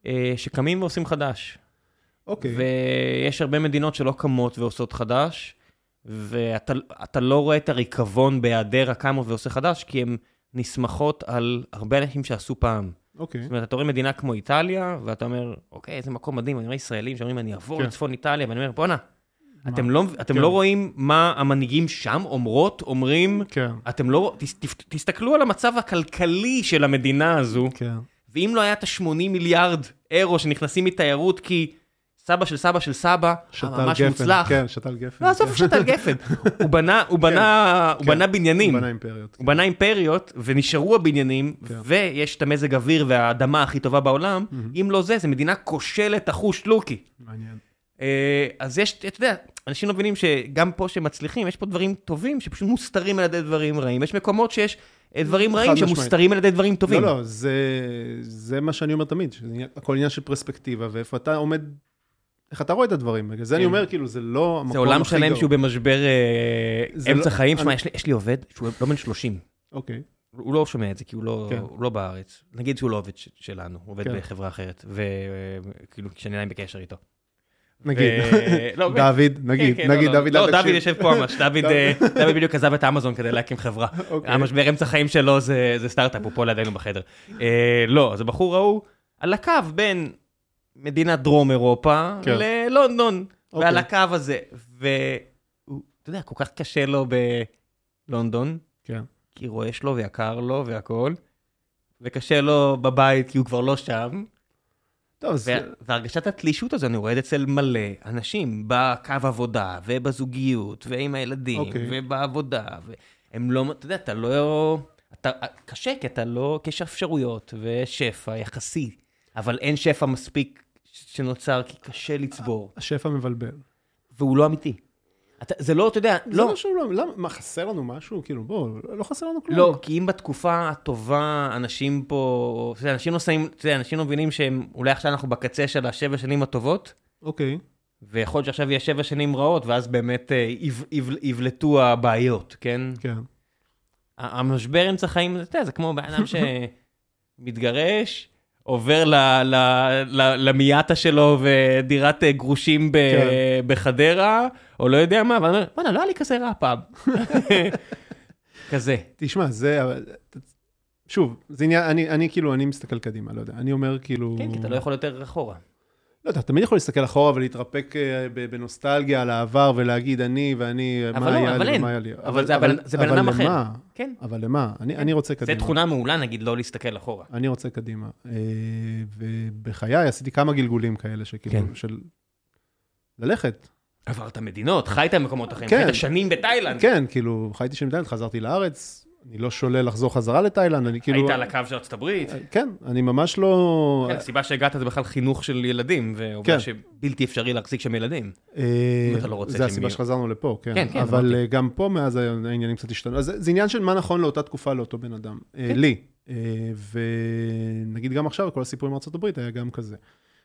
אה, שקמים ועושים חדש. אוקיי. ויש הרבה מדינות שלא קמות ועושות חדש, ואתה אתה לא רואה את הריקבון בהיעדר הקמו ועושה חדש, כי הן נסמכות על הרבה אנשים שעשו פעם. אוקיי. זאת אומרת, אתה רואה מדינה כמו איטליה, ואתה אומר, אוקיי, איזה מקום מדהים, אני רואה ישראלים שאומרים, אני אעבור כן. לצפון איטליה, ואני אומר, בואנה? אתם, לא, אתם כן. לא רואים מה המנהיגים שם אומרות, אומרים, כן, אתם לא, תס, תס, תסתכלו על המצב הכלכלי של המדינה הזו, כן. ואם לא היה את ה-80 מיליארד אירו שנכנסים מתיירות כי סבא של סבא של סבא, שתל ממש גפן. מוצלח. כן, שתל גפן. לא, עזוב שתל גפן. *laughs* הוא בנה, הוא בנה, הוא כן. בנה בניינים. הוא בנה אימפריות. הוא בנה אימפריות, ונשארו הבניינים, כן. ויש את המזג אוויר והאדמה הכי טובה בעולם. אם לא זה, זו מדינה כושלת אחוש לוקי. מעניין. אה, אז יש, אתה יודע, אנשים לא מבינים שגם פה שמצליחים, יש פה דברים טובים שפשוט מוסתרים על ידי דברים רעים. יש מקומות שיש אה, דברים רעים. שמוסתרים על ידי דברים טובים. לא, לא, זה, זה מה שאני אומר תמיד, הכל עניין של פרספקטיבה, ואיפה אתה עומד, איך אתה רואה את הדברים. בגלל זה אני כן. אומר, כאילו, זה לא המקום זה עולם הכי שלם גרוע. שהוא במשבר אה, אמצע לא- חיים. שמע, יש לי- יש לי עובד שהוא לא בן 30. אוקיי, הוא לא שומע את זה, כי הוא לא, כן. לא בארץ. נגיד שהוא לא עובד שלנו, הוא עובד כן. בחברה אחרת, וכאילו, כשאני עדיין בקשר איתו. נגיד, לא, *laughs* דוד, נגיד, כן, כן, נגיד, לא, דוד, לא, דוד. יושב פה ממש, *laughs* דוד אה, דוד בדיוק עזב את אמזון כדי להקים חברה. אוקיי. המשבר אמצע חיים שלו זה סטארט-אפ, הוא פה לידינו בחדר. אה, לא, אז הבחור ההוא על הקו בין מדינת דרום אירופה כן. ללונדון, אוקיי. ועל הקו הזה, והוא, אתה יודע, כל כך קשה לו בלונדון, כן. כי רועש לו ויקר לו והכול, וקשה לו בבית כי הוא כבר לא שם, טוב, אז וה- והרגשת התלישות הזו, זה אצל מלא אנשים, בקו עבודה, ובזוגיות, ועם הילדים, אוקיי. ובעבודה, והם לא, אתה יודע, אתה לא... אתה, קשה, כי אתה לא, כי יש אפשרויות, ושפע יחסי, אבל אין שפע מספיק שנוצר, כי קשה לצבור, השפע מבלבל. והוא לא אמיתי. אתה, זה לא, אתה יודע, זה לא, לא שהוא לא, למה, מה, חסר לנו משהו? כאילו, בוא, לא חסר לנו כלום. לא, כי אם בתקופה הטובה אנשים פה, אתה יודע, אנשים לא שמים, אתה יודע, אנשים לא מבינים שהם, אולי עכשיו אנחנו בקצה של השבע שנים הטובות, אוקיי, ויכול להיות שעכשיו יהיה שבע שנים רעות, ואז באמת אה, יב- יב- יבלטו הבעיות, כן? כן. המשבר אמצע חיים, אתה יודע, זה כמו בן אדם *laughs* שמתגרש, עובר למיאטה שלו ודירת אה, גרושים ב- כן. בחדרה, או לא יודע מה, ואני אומר, וואלה, לא היה לי כזה רע פעם. *laughs* כזה. תשמע, זה, שוב, זה עניין, אני, אני כאילו, אני מסתכל קדימה, לא יודע. אני אומר כאילו... כן, כי אתה לא יכול יותר אחורה. לא יודע, תמיד יכול להסתכל אחורה ולהתרפק אה, בנוסטלגיה על העבר ולהגיד אני ואני, מה היה לי. ומה היה לי. אבל זה בן אדם אחר. למה? כן. אבל למה? אני, אני רוצה זו קדימה. תכונה מעולה, נגיד, לא להסתכל אחורה. אני רוצה קדימה. אה, ובחיי עשיתי כמה גלגולים כאלה, שכאילו, כן. של ללכת. עברת מדינות, חיית במקומות אחרים, כן. חיית שנים בתאילנד. כן, כאילו, חייתי שם בתאילנד, חזרתי לארץ, אני לא שולל לחזור חזרה לתאילנד, אני כאילו... היית על הקו של ארצות הברית. כן, אני ממש לא... כן, הסיבה שהגעת זה בכלל חינוך של ילדים, ועובדה כן. שבלתי אפשרי להחזיק שם ילדים. אה, אם אתה לא רוצה זה שהם הסיבה יהיו. שחזרנו לפה, כן. כן, כן, אבל אמרתי. אה, גם פה מאז העניינים קצת השתנו. אז זה זה עניין של מה נכון לאותה תקופה לאותו בן אדם. אה, כן. לי. אה, ונגיד גם עכשיו, כל הסיפור עם ארה"ב היה גם כזה.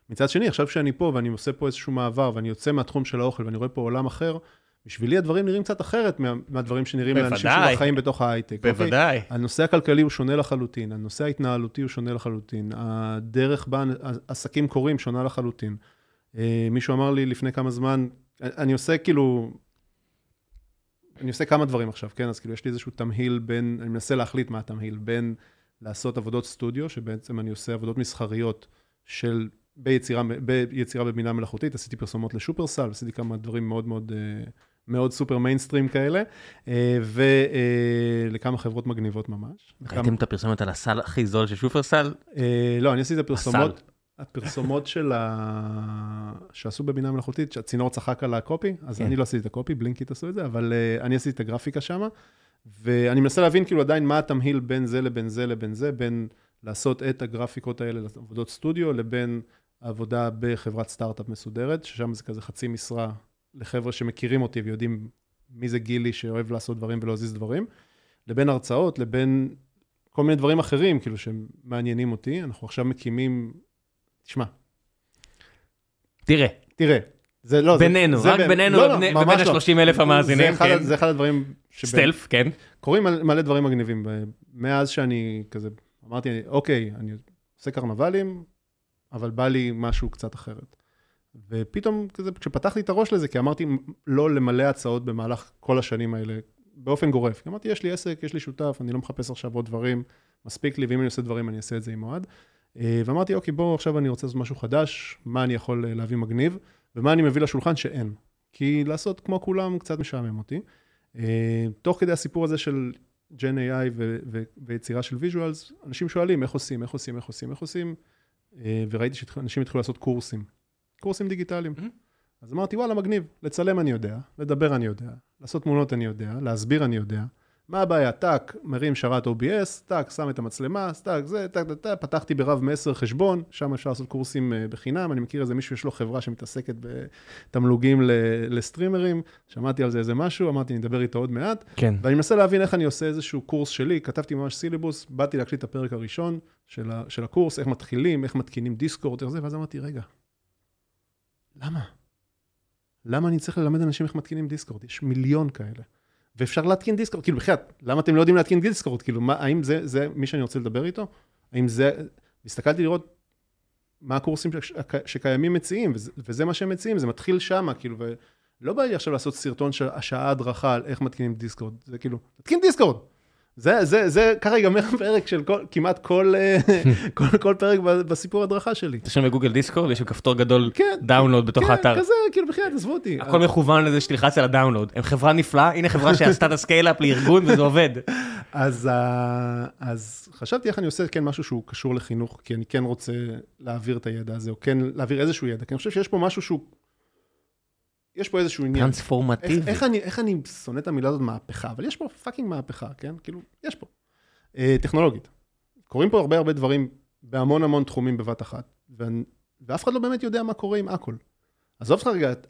מצד שני, עכשיו שאני פה ואני עושה פה איזשהו מעבר, ואני יוצא מהתחום של האוכל ואני רואה פה עולם אחר, בשבילי הדברים נראים קצת אחרת מה- מהדברים שנראים לאנשים בוודאי. שחיים בתוך ההייטק. אוקיי? בוודאי. הנושא הכלכלי הוא שונה לחלוטין, הנושא ההתנהלותי הוא שונה לחלוטין, הדרך בה עסקים קורים שונה לחלוטין. אה, מישהו אמר לי לפני כמה זמן, אני עושה כאילו, אני עושה כמה דברים עכשיו, כן? אז כאילו יש לי איזשהו תמהיל בין, אני מנסה להחליט מה התמהיל, בין לעשות עבודות סטודיו, שבעצם אני עושה עבודות מסחריות של, ביצירה, ביצירה בבינה מלאכותית, עשיתי פרסומות לשופרסל, עשיתי כמה דברים מאוד מאוד... אה, מאוד סופר מיינסטרים כאלה, אה, ולכמה חברות מגניבות ממש. ראיתם את הפרסומת על הסל הכי זול של שופרסל? אה, לא, אני עשיתי את הפרסומות, הסל. הפרסומות של ה... שעשו בבינה מלאכותית, שהצינור צחק על הקופי, אז כן. אני לא עשיתי את הקופי, בלינקיט עשו את זה, אבל אה, אני עשיתי את הגרפיקה שם, ואני מנסה להבין כאילו עדיין מה התמהיל בין זה לבין זה לבין זה, בין לעשות את הגרפיקות האלה לעבודות סטודיו, לבין עבודה בחברת סטארט-אפ מסודרת, ששם זה כזה חצי משרה לחבר'ה שמכירים אותי ויודעים מי זה גילי שאוהב לעשות דברים ולהזיז דברים, לבין הרצאות, לבין כל מיני דברים אחרים, כאילו, שמעניינים אותי. אנחנו עכשיו מקימים, תשמע, תראה, תראה, זה לא, זה- בינינו, זה רק בין- בינינו לא, לא, ובין לא. ה-30 אלף המאזינים, זה אחד- כן. זה אחד הדברים שבין- סטלף, כן. קורים מלא דברים מגניבים. מאז שאני כזה, אמרתי, אוקיי, אני עושה קרנבלים, אבל בא לי משהו קצת אחרת. ופתאום כזה, כשפתחתי את הראש לזה, כי אמרתי לא למלא הצעות במהלך כל השנים האלה, באופן גורף. כי אמרתי, יש לי עסק, יש לי שותף, אני לא מחפש עכשיו עוד דברים, מספיק לי, ואם אני עושה דברים, אני אעשה את זה עם אוהד. אה, ואמרתי, אוקיי, בואו עכשיו אני רוצה לעשות משהו חדש, מה אני יכול אה, להביא מגניב, ומה אני מביא לשולחן שאין. כי לעשות כמו כולם קצת משעמם אותי. אה, תוך כדי הסיפור הזה של Gen AI ו- ו- ויצירה של visuals, אנשים שואלים איך עושים, איך עושים, איך עושים, איך עושים, וראיתי שאנשים התחילו לעשות קורסים, קורסים דיגיטליים. Mhm. אז אמרתי, וואלה, מגניב, לצלם אני יודע, לדבר אני יודע, לעשות תמונות אני יודע, להסביר אני יודע. מה הבעיה? טאק, מרים שרת OBS, טאק, שם את המצלמה, טאק, זה, טאק, טאק, טאק, פתחתי ברב מסר חשבון, שם אפשר לעשות קורסים אה, בחינם, אני מכיר איזה מישהו, יש לו חברה שמתעסקת בתמלוגים לסטרימרים, שמעתי על זה איזה משהו, אמרתי, אני אדבר איתו עוד מעט, כן. ואני מנסה להבין איך אני עושה איזשהו קורס שלי, כתבתי ממש סילבוס, באתי להקליט את הפרק הראשון של, ה, של הקורס, איך מתחילים, איך מתקינים דיסקורד, איך זה, ואז אמרתי, רגע, למה? למה אני צריך ללמד אנשים איך מתקינים דיסקורד? יש מיליון כאלה. ואפשר להתקין דיסקורד, כאילו, בחייאת, למה אתם לא יודעים להתקין דיסקורד? כאילו, מה, האם זה, זה מי שאני רוצה לדבר איתו? האם זה, הסתכלתי לראות מה הקורסים ש, שקיימים מציעים, וזה, וזה מה שהם מציעים, זה מתחיל שמה, כאילו, ולא בא לי עכשיו לעשות סרטון של השעה הדרכה על איך מתקינים דיסקורד, זה כאילו, תתקין דיסקורד. זה, זה, זה, ככה ייגמר הפרק של כל, כמעט כל, אה, *laughs* כל, כל פרק בסיפור הדרכה שלי. תרשום בגוגל Discord, יש שם כפתור גדול כן, download בתוך כן, האתר. כזה, כאילו, בחייאת, עזבו אותי. הכל מכוון לזה שתלחץ על ה download. הם חברה נפלאה, הנה חברה שעשתה את ה scale-up לארגון וזה עובד. *laughs* אז, ה- אז חשבתי איך אני עושה כן משהו שהוא קשור לחינוך, כי אני כן רוצה להעביר את הידע הזה, או כן להעביר איזשהו ידע, כי אני חושב שיש פה משהו שהוא, יש פה איזשהו עניין. איך, טרנספורמטיבי. איך, אני, איך אני שונא את המילה הזאת מהפכה, אבל יש פה פאקינג מהפכה, כן? כאילו, יש פה. אה, טכנולוגית. קורים פה הרבה הרבה דברים בהמון המון תחומים בבת אחת, ואני, ואף אחד לא באמת יודע מה קורה עם הכל. עזוב אותך רגע, את-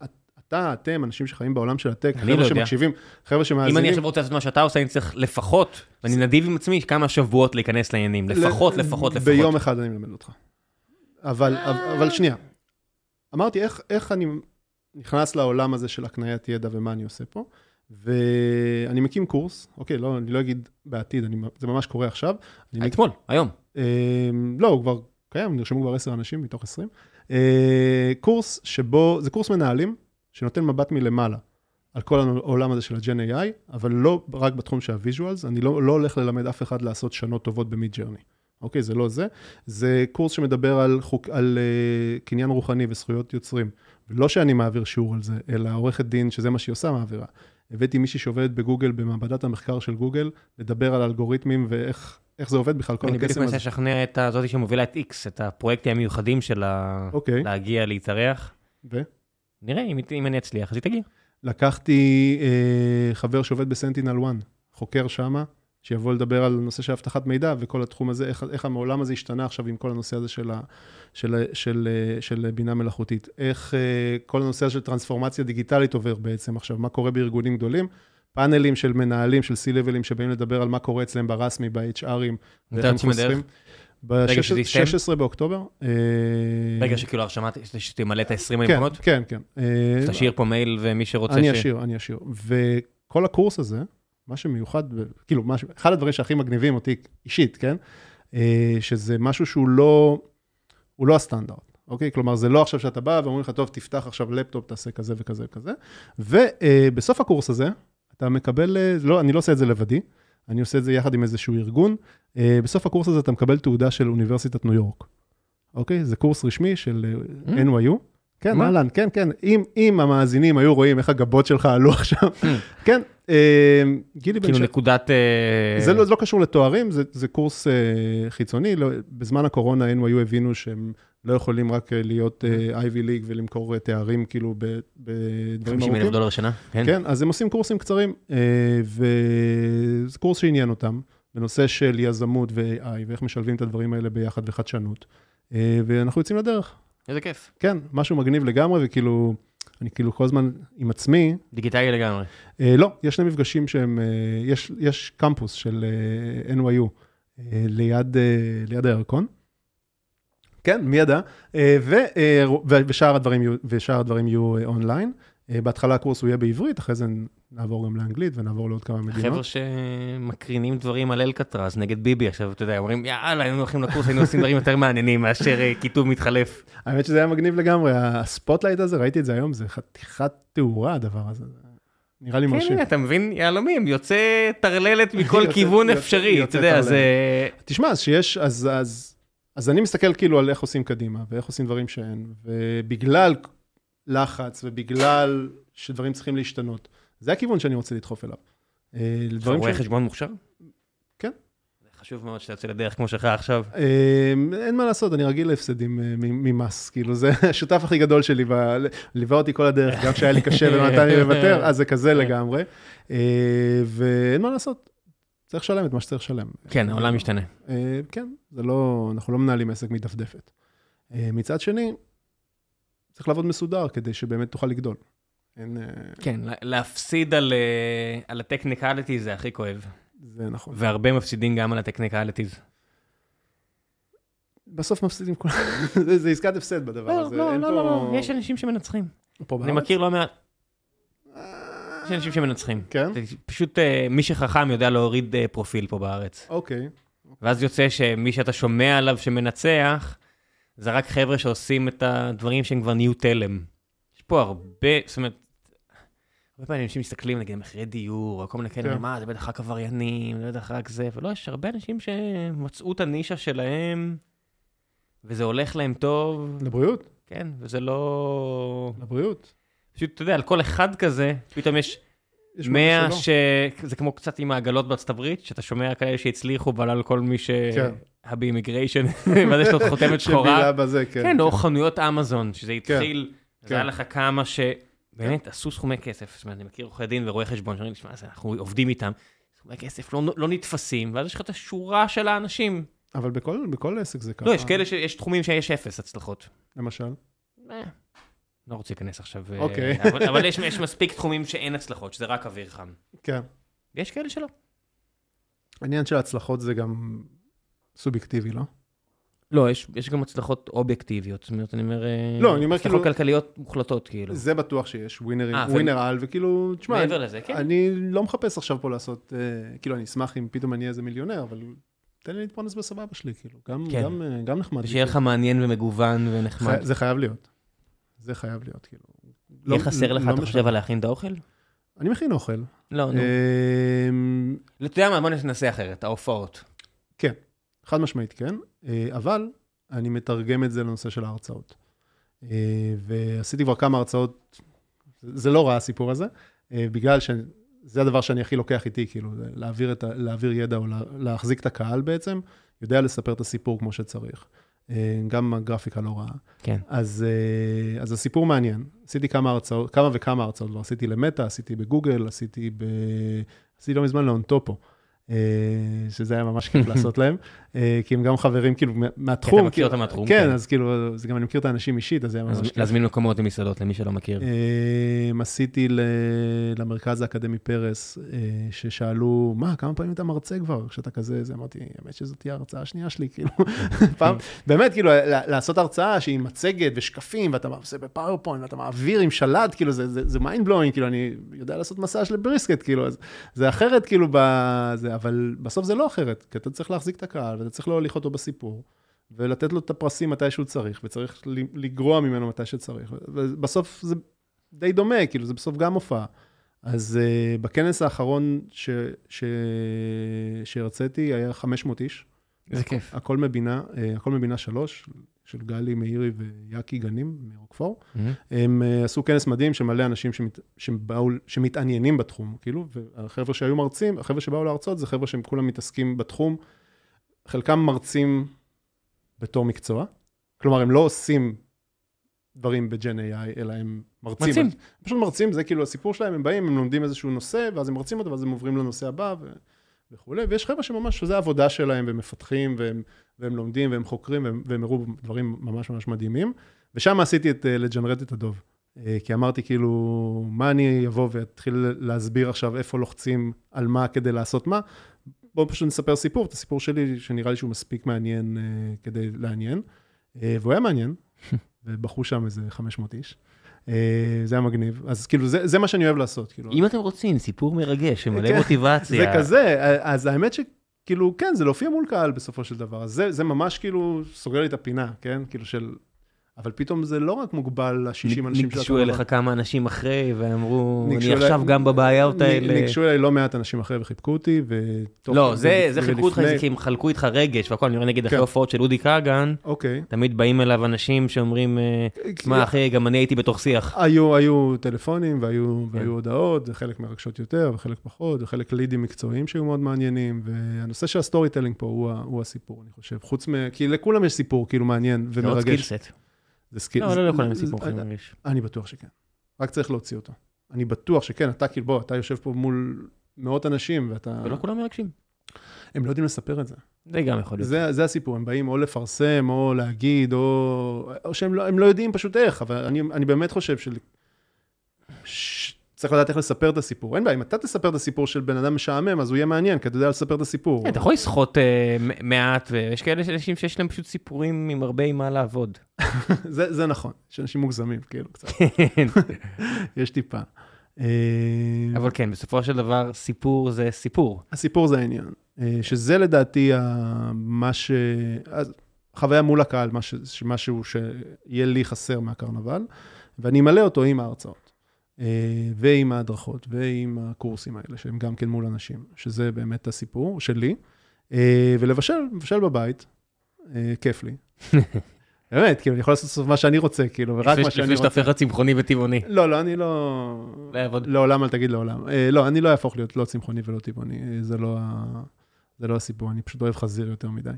אתה, אתם, אנשים שחיים בעולם של הטק, חבר'ה לא. שמקשיבים, חבר'ה אם שמאזינים. אני עכשיו רוצה לעשות מה שאתה עושה, אני צריך לפחות, ואני נדיב עם עצמי, כמה שבועות להיכנס לעניינים. לפחות, לפחות, לפחות. ביום אחד אני מלמד אותך. אבל, אבל שנייה, אמרתי איך, איך אני נכנס לעולם הזה של הקניית ידע ומה אני עושה פה, ואני מקים קורס, אוקיי, לא, אני לא אגיד בעתיד, אני, זה ממש קורה עכשיו. אני מק... אתמול, היום. אה, לא, הוא כבר קיים, נרשמו כבר עשר אנשים מתוך עשרים. אה, קורס שבו, זה קורס מנהלים, שנותן מבט מלמעלה על כל העולם הזה של ה-Gen AI, אבל לא רק בתחום של ה-Visuals, אני לא, לא הולך ללמד אף אחד לעשות שנות טובות ב-Mid Journey. אוקיי, זה לא זה. זה קורס שמדבר על, חוק, על uh, קניין רוחני וזכויות יוצרים. ולא שאני מעביר שיעור על זה, אלא עורכת דין, שזה מה שהיא עושה, מעבירה. הבאתי מישהי שעובדת בגוגל, במעבדת המחקר של גוגל, לדבר על אלגוריתמים ואיך זה עובד בכלל, כל הקסם הזה. אני בדיוק מנסה לשכנע את הזאתי שמובילה את X, את הפרויקטים המיוחדים שלה, אוקיי. להגיע, להתארח. ו? נראה, אם, אם אני אצליח, אז היא תגיע. לקחתי אה, חבר שעובד בסנטינל 1, חוקר שמה, שיבוא לדבר על נושא של אבטחת מידע וכל התחום הזה, איך, איך העולם הזה השתנה עכשיו עם כל הנושא הזה של, ה, של, של, של, של בינה מלאכותית. איך אה, כל הנושא הזה של טרנספורמציה דיגיטלית עובר בעצם עכשיו, מה קורה בארגונים גדולים. פאנלים של מנהלים, של C-Levelים, שבאים לדבר על מה קורה אצלם ברסמי, ב-HRים, ואיך הם חוסרים. ב-16 באוקטובר. רגע שכאילו הרשמה, שתמלא את ה-20 המקומות? כן, כן. אז תשאיר פה מייל ומי שרוצה ש... אני אשאיר, אני אשאיר. וכל הקורס הזה, מה שמיוחד, כאילו, אחד הדברים שהכי מגניבים אותי אישית, כן? שזה משהו שהוא לא, הוא לא הסטנדרט. אוקיי? כלומר, זה לא עכשיו שאתה בא ואומרים לך, טוב, תפתח עכשיו לפטופ, תעשה כזה וכזה וכזה. ובסוף הקורס הזה, אתה מקבל, לא, אני לא עושה את זה לבדי, אני עושה את זה יחד עם איזשהו ארגון. בסוף הקורס הזה אתה מקבל תעודה של אוניברסיטת ניו יורק. אוקיי? זה קורס רשמי של NYU. כן, אהלן, כן, כן. אם, אם המאזינים היו רואים איך הגבות שלך עלו *laughs* עכשיו, כן, גילי בן... כאילו נקודת... זה לא, זה לא קשור לתוארים, זה, זה קורס חיצוני. לא, בזמן הקורונה NYU הבינו שהם לא יכולים רק להיות אייבי ליג ולמכור תארים כאילו בדברים ארוכים. 50 אלף דולר שנה, כן. כן, אז הם עושים קורסים קצרים, וזה קורס שעניין אותם, בנושא של יזמות ו-AI, ואיך משלבים את הדברים האלה ביחד וחדשנות. ואנחנו יוצאים לדרך. איזה כיף. כן, משהו מגניב לגמרי, וכאילו, אני כאילו כל הזמן עם עצמי. דיגיטלי לגמרי. אה, לא, יש שני מפגשים שהם, אה, יש, יש קמפוס של אה, NYU אה, ליד, אה, ליד הירקון. כן, מי ידע? אה, ו, אה, ושאר הדברים, ושאר הדברים יהיו אה, אונליין. אה, בהתחלה הקורס הוא יהיה בעברית, אחרי זה נעבור גם לאנגלית ונעבור לעוד כמה מדינות. חבר'ה שמקרינים דברים על אלקטרז נגד ביבי עכשיו, אתה יודע, אומרים, יאללה, היינו הולכים לקורס, היינו עושים דברים יותר מעניינים מאשר כיתוב מתחלף. האמת שזה היה מגניב לגמרי, הספוטלייט הזה, ראיתי את זה היום, זה חתיכת תאורה הדבר הזה. נראה לי מרשים. כן, אתה מבין, יהלומים, יוצא טרללת מכל *laughs* כיוון אפשרי, אתה יודע, זה... תשמע, אז שיש, אז אני מסתכל כאילו על איך עושים קדימה, ואיך עושים דברים שאין, ובגלל לחץ, ובגלל שדברים צריכים להשתנות. זה הכיוון שאני רוצה לדחוף אליו. אתה רואה חשבון מוכשר? כן. חשוב מאוד שאתה יוצא לדרך כמו שלך עכשיו. אין מה לעשות, אני רגיל להפסדים ממס, כאילו זה *laughs* השותף הכי גדול שלי, ליווה אותי כל הדרך, גם כשהיה לי קשה ונתן לי לוותר, אז זה כזה *laughs* לגמרי. ואין מה לעשות, צריך לשלם את מה שצריך לשלם. כן, העולם משתנה. כן, זה לא, אנחנו לא מנהלים עסק מדפדפת. מצד שני, צריך לעבוד מסודר כדי שבאמת תוכל לגדול. אין... כן, להפסיד על, על הטכניקליטי זה הכי כואב. זה נכון. והרבה מפסידים גם על הטכניקליטיז. בסוף מפסידים כולם, *laughs* זה עסקת הפסד בדבר לא, הזה. לא, לא, לא, לא, יש אנשים שמנצחים. פה בארץ? אני מכיר לא מעט. יש אנשים שמנצחים. כן? פשוט מי שחכם יודע להוריד פרופיל פה בארץ. אוקיי. ואז יוצא שמי שאתה שומע עליו שמנצח, זה רק חבר'ה שעושים את הדברים שהם כבר נהיו תלם. יש פה הרבה, זאת אומרת, הרבה פעמים אנשים מסתכלים, נגיד, מחירי דיור, או כל מיני כאלה, מה, זה בטח רק עבריינים, זה בטח רק זה, ולא, יש הרבה אנשים שמצאו את הנישה שלהם, וזה הולך להם טוב. לבריאות. כן, וזה לא... לבריאות. פשוט, אתה יודע, על כל אחד כזה, פתאום יש... יש 100 ש... זה כמו קצת עם העגלות בארצות הברית, שאתה שומע כאלה שהצליחו, על כל מי ש... כן. הבימיגריישן, *laughs* ואז יש לו חותמת שחורה. שבילה בזה, כן. כן, או חנויות אמזון, שזה התחיל, זה היה לך כמה ש... באמת, עשו סכומי כסף. זאת אומרת, אני מכיר עורכי דין ורואי חשבון, שאומרים, תשמע, אנחנו עובדים איתם, סכומי כסף לא, לא נתפסים, ואז יש לך את השורה של האנשים. אבל בכל, בכל עסק זה ככה. לא, יש כאלה שיש תחומים שיש אפס הצלחות. למשל? לא רוצה להיכנס עכשיו, אוקיי. *laughs* אבל, אבל יש, יש מספיק תחומים שאין הצלחות, שזה רק אוויר חם. כן. ויש כאלה שלא. העניין של הצלחות זה גם סובייקטיבי, לא? לא, יש, יש גם הצלחות אובייקטיביות, זאת אומרת, אני אומר, לא, אני אומר כאילו... הצלחות כלכליות מוחלטות, כאילו. זה בטוח שיש, ווינר, 아, ווינר על, וכאילו, תשמע, מעבר לזה, כן. אני לא מחפש עכשיו פה לעשות, אה, כאילו, אני אשמח אם פתאום אני אהיה איזה מיליונר, אבל תן לי להתפרנס בסבבה שלי, כאילו, גם, כן. גם, גם נחמד. שיהיה לך מעניין ומגוון ונחמד. זה חייב להיות. זה חייב להיות, כאילו. יהיה לא, חסר לך, לא אתה חושב, על להכין את האוכל? אני מכין אוכל. לא, נו. אמ, אתה יודע מה, בוא ננסה אחרת, ההופעות. כן, חד משמעית כן, אה, אבל אני מתרגם את זה לנושא של ההרצאות. אה, ועשיתי כבר כמה הרצאות, זה לא רע הסיפור הזה, אה, בגלל שזה הדבר שאני הכי לוקח איתי, כאילו, להעביר, ה, להעביר ידע או לה, להחזיק את הקהל בעצם, יודע לספר את הסיפור כמו שצריך. גם הגרפיקה לא רעה. כן. אז, אז הסיפור מעניין. עשיתי כמה הרצאות, כמה וכמה הרצאות, כבר עשיתי למטה, עשיתי בגוגל, עשיתי ב... עשיתי לא מזמן לאונטופו, שזה היה ממש כיף לעשות להם, אה, כי הם גם חברים כאילו מה- מהתחום. אתה מכיר אותם מהתחום, כן, כן. אז כאילו, זה גם אני מכיר את האנשים אישית, אז זה היה ממש כיף. להזמין מקומות למסעדות, למי שלא מכיר. אה, עשיתי למרכז האקדמי פרס, אה, ששאלו, מה, כמה פעמים אתה מרצה כבר? כשאתה כזה, זה אמרתי, האמת שזאת תהיה ההרצאה השנייה שלי, *laughs* כאילו, *laughs* פעם, באמת, כאילו, לעשות הרצאה שהיא מצגת ושקפים, ואתה עושה ב PowerPoint, ואתה מעביר עם שלט, כאילו, זה- mind blowing, כאילו, אני יודע לעשות מסאז' לבריסקט, כאילו, אז זה אחרת, כאילו, אבל בסוף זה לא אחרת, כי אתה צריך להחזיק את הקהל, ואתה צריך להוליך אותו בסיפור. ולתת לו את הפרסים מתי שהוא צריך, וצריך לגרוע ממנו מתי שצריך. ובסוף זה די דומה, כאילו, זה בסוף גם הופעה. אז uh, בכנס האחרון ש, ש, שהרציתי היה 500 איש, איזה כיף. הכל מבינה, uh, הכל מבינה שלוש, של גלי מאירי ויאקי גנים מרוקפור. הם uh, עשו כנס מדהים של מלא אנשים שמת, שבאו, שמתעניינים בתחום, כאילו, והחבר'ה שהיו מרצים, החבר'ה שבאו להרצות זה חבר'ה שהם כולם מתעסקים בתחום. חלקם מרצים בתור מקצוע, כלומר, הם לא עושים דברים בג'ן AI, אלא הם מרצים. מרצים. פשוט מרצים, זה כאילו הסיפור שלהם, הם באים, הם לומדים איזשהו נושא, ואז הם מרצים אותו, ואז הם עוברים לנושא הבא ו... וכולי, ויש חבר'ה שממש, שזה העבודה שלהם, והם מפתחים, והם, והם לומדים, והם חוקרים, והם, והם הראו דברים ממש ממש מדהימים. ושם עשיתי את לג'נרט את הדוב. אה, כי אמרתי, כאילו, מה אני אבוא ואתחיל להסביר עכשיו איפה לוחצים על מה כדי לעשות מה? בואו פשוט נספר סיפור, את הסיפור שלי, שנראה לי שהוא מספיק מעניין אה, כדי לעניין. אה, והוא היה מעניין, *laughs* ובחרו שם איזה 500 איש. אה, זה היה מגניב. אז כאילו, זה, זה מה שאני אוהב לעשות. כאילו. אם אתם רוצים, סיפור מרגש, שמלא כן, מוטיבציה. זה כזה, אז האמת שכאילו, כן, זה להופיע מול קהל בסופו של דבר. אז זה, זה ממש כאילו סוגר לי את הפינה, כן? כאילו של... אבל פתאום זה לא רק מוגבל ל-60 אנשים ניגשו אליך כמה אנשים אחרי, ואמרו, אני ניגשו עכשיו אליי- גם בבעיות האלה. ניגשו אליי לא מעט אנשים אחרי וחיבקו אותי, ותוך... לא, זה זה ולפני- חילקו אותך, זה כי הם חלקו איתך רגש והכל, אני רואה נגיד אחרי כן. הופעות של אודי כגן, אוקיי. תמיד באים אליו אנשים שאומרים, אה, מה אחי, גם אני הייתי בתוך שיח. היו, היו טלפונים והיו, כן. והיו הודעות, חלק מרגשות יותר וחלק פחות, וחלק לידים מקצועיים שהיו מאוד מעניינים, והנושא של ה storytelling פה הוא, הוא הסיפור, אני חושב. חוץ מ... כי לכולם יש סיפור כאילו מעניין זה ומרגש. זה skill... לא, לא לכולם יש זה- סיפור זה- הכי מרגש. אני בטוח שכן. רק צריך להוציא אותו. אני בטוח שכן, אתה כאילו, בוא, אתה יושב פה מול מאות אנשים, ואתה... ולא כולם מרגשים. הם לא יודעים לספר את זה. זה גם יכול להיות. זה, זה הסיפור, הם באים או לפרסם, או להגיד, או, או שהם לא, לא יודעים פשוט איך, אבל אני, אני באמת חושב של... ש... צריך לדעת איך לספר את הסיפור. אין בעיה, אם אתה תספר את הסיפור של בן אדם משעמם, אז הוא יהיה מעניין, כי אתה יודע לספר את הסיפור. אתה יכול לסחוט אה, מעט, ויש כאלה אנשים שיש להם פשוט סיפורים עם הרבה עם מה לעבוד. *laughs* זה, נכון, יש אנשים מוגזמים, כאילו, קצת. *laughs* כן. יש טיפה. אה, אבל כן, בסופו של דבר, סיפור זה סיפור. הסיפור זה העניין. אה, שזה לדעתי מה ש... חוויה מול הקהל. משהו שיהיה לי חסר מהקרנבל, ואני אמלא אותו עם ההרצאות, ועם ההדרכות, ועם הקורסים האלה, שהם גם כן מול אנשים, שזה באמת הסיפור שלי. אה, ולבשל, לבשל בבית, אה, כיף לי. *laughs* באמת, כאילו, אני יכול לעשות בסוף מה שאני רוצה, כאילו, ורק מה שאני לפני שאתה רוצה. הופך לצמחוני וטבעוני. לא, לא, אני לא... לא יעבוד. לעולם אל תגיד לעולם. אה, לא, אני לא אהפוך להיות לא צמחוני ולא טבעוני, אה, לא זה לא הסיפור, אני פשוט אוהב חזיר יותר מדי.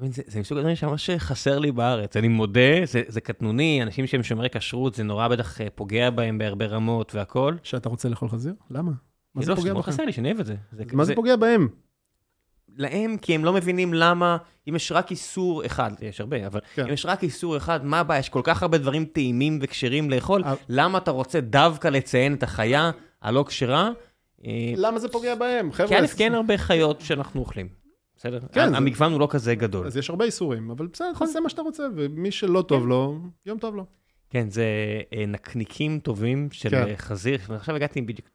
זה זה מסוג הדברים שממש חסר לי בארץ. אני מודה, זה- זה קטנוני, אנשים שהם שומרי כשרות, זה נורא בטח אה, פוגע בהם בהרבה רמות והכל. שאתה רוצה לאכול חזיר? למה? מה זה לא, פוגע בכם? חסר לי, שאני אוהב את זה. זה- מה זה זה- פוגע בהם? להם, כי הם לא מבינים למה, אם יש רק איסור אחד, יש הרבה, אבל כן. אם יש רק איסור אחד, מה הבעיה? יש כל כך הרבה דברים טעימים וכשרים לאכול, אבל- למה אתה רוצה דווקא לציין את החיה הלא כשרה? אה, למה זה פוגע בהם? כי חבר'ה, א', אז- כן הרבה חיות שאנחנו אוכלים, בסדר? כן, המגוון הוא לא כזה גדול. אז יש הרבה איסורים, אבל בסדר, נכון. תעשה מה שאתה רוצה, ומי שלא טוב לו, יום טוב לו. כן, זה אה, נקניקים טובים של כן. אה, חזיר. עכשיו הגעתי בדיוק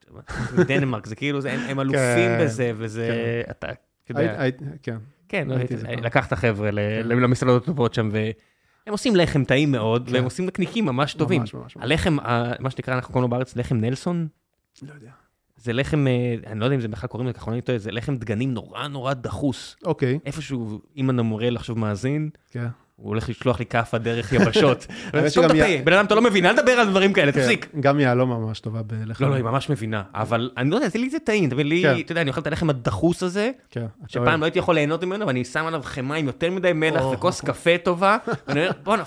מדנמרק, זה כאילו, זה- הם הם אלופים כן, בזה, וזה, אתה, אתה יודע, היית- היית- כן. כן, ראיתי את זה פעם. לקח את החבר'ה ל- כן. למסעדות הטובות שם, והם עושים לחם טעים מאוד, כן. והם עושים נקניקים ממש טובים. ממש, ממש. הלחם, מה שנקרא, אנחנו קוראים לו בארץ לחם נלסון, לא יודע. זה לחם, אה, אני לא יודע אם זה בכלל קוראים לזה ככה, אני טועה, זה לחם דגנים נורא נורא דחוס. אוקיי, איפשהו, אם המורל עכשיו מאזין, כן. הוא הולך לשלוח לי כאפה דרך יבשות. סתום את הפה, בן אדם, אתה לא מבין, אל תדבר על דברים כאלה, כן, תפסיק. גם יהלום ממש טובה בלחם. לא, לא, היא ממש מבינה, אבל אני לא יודע, לי זה טעים, אבל לי, כן. אתה יודע, אני אוכל את הלחם הדחוס הזה, שפעם. לא הייתי יכול ליהנות ממנו, ואני שם עליו חמאה עם יותר מדי מלח. וכוס קפה טובה, ואני אומר, בואנה,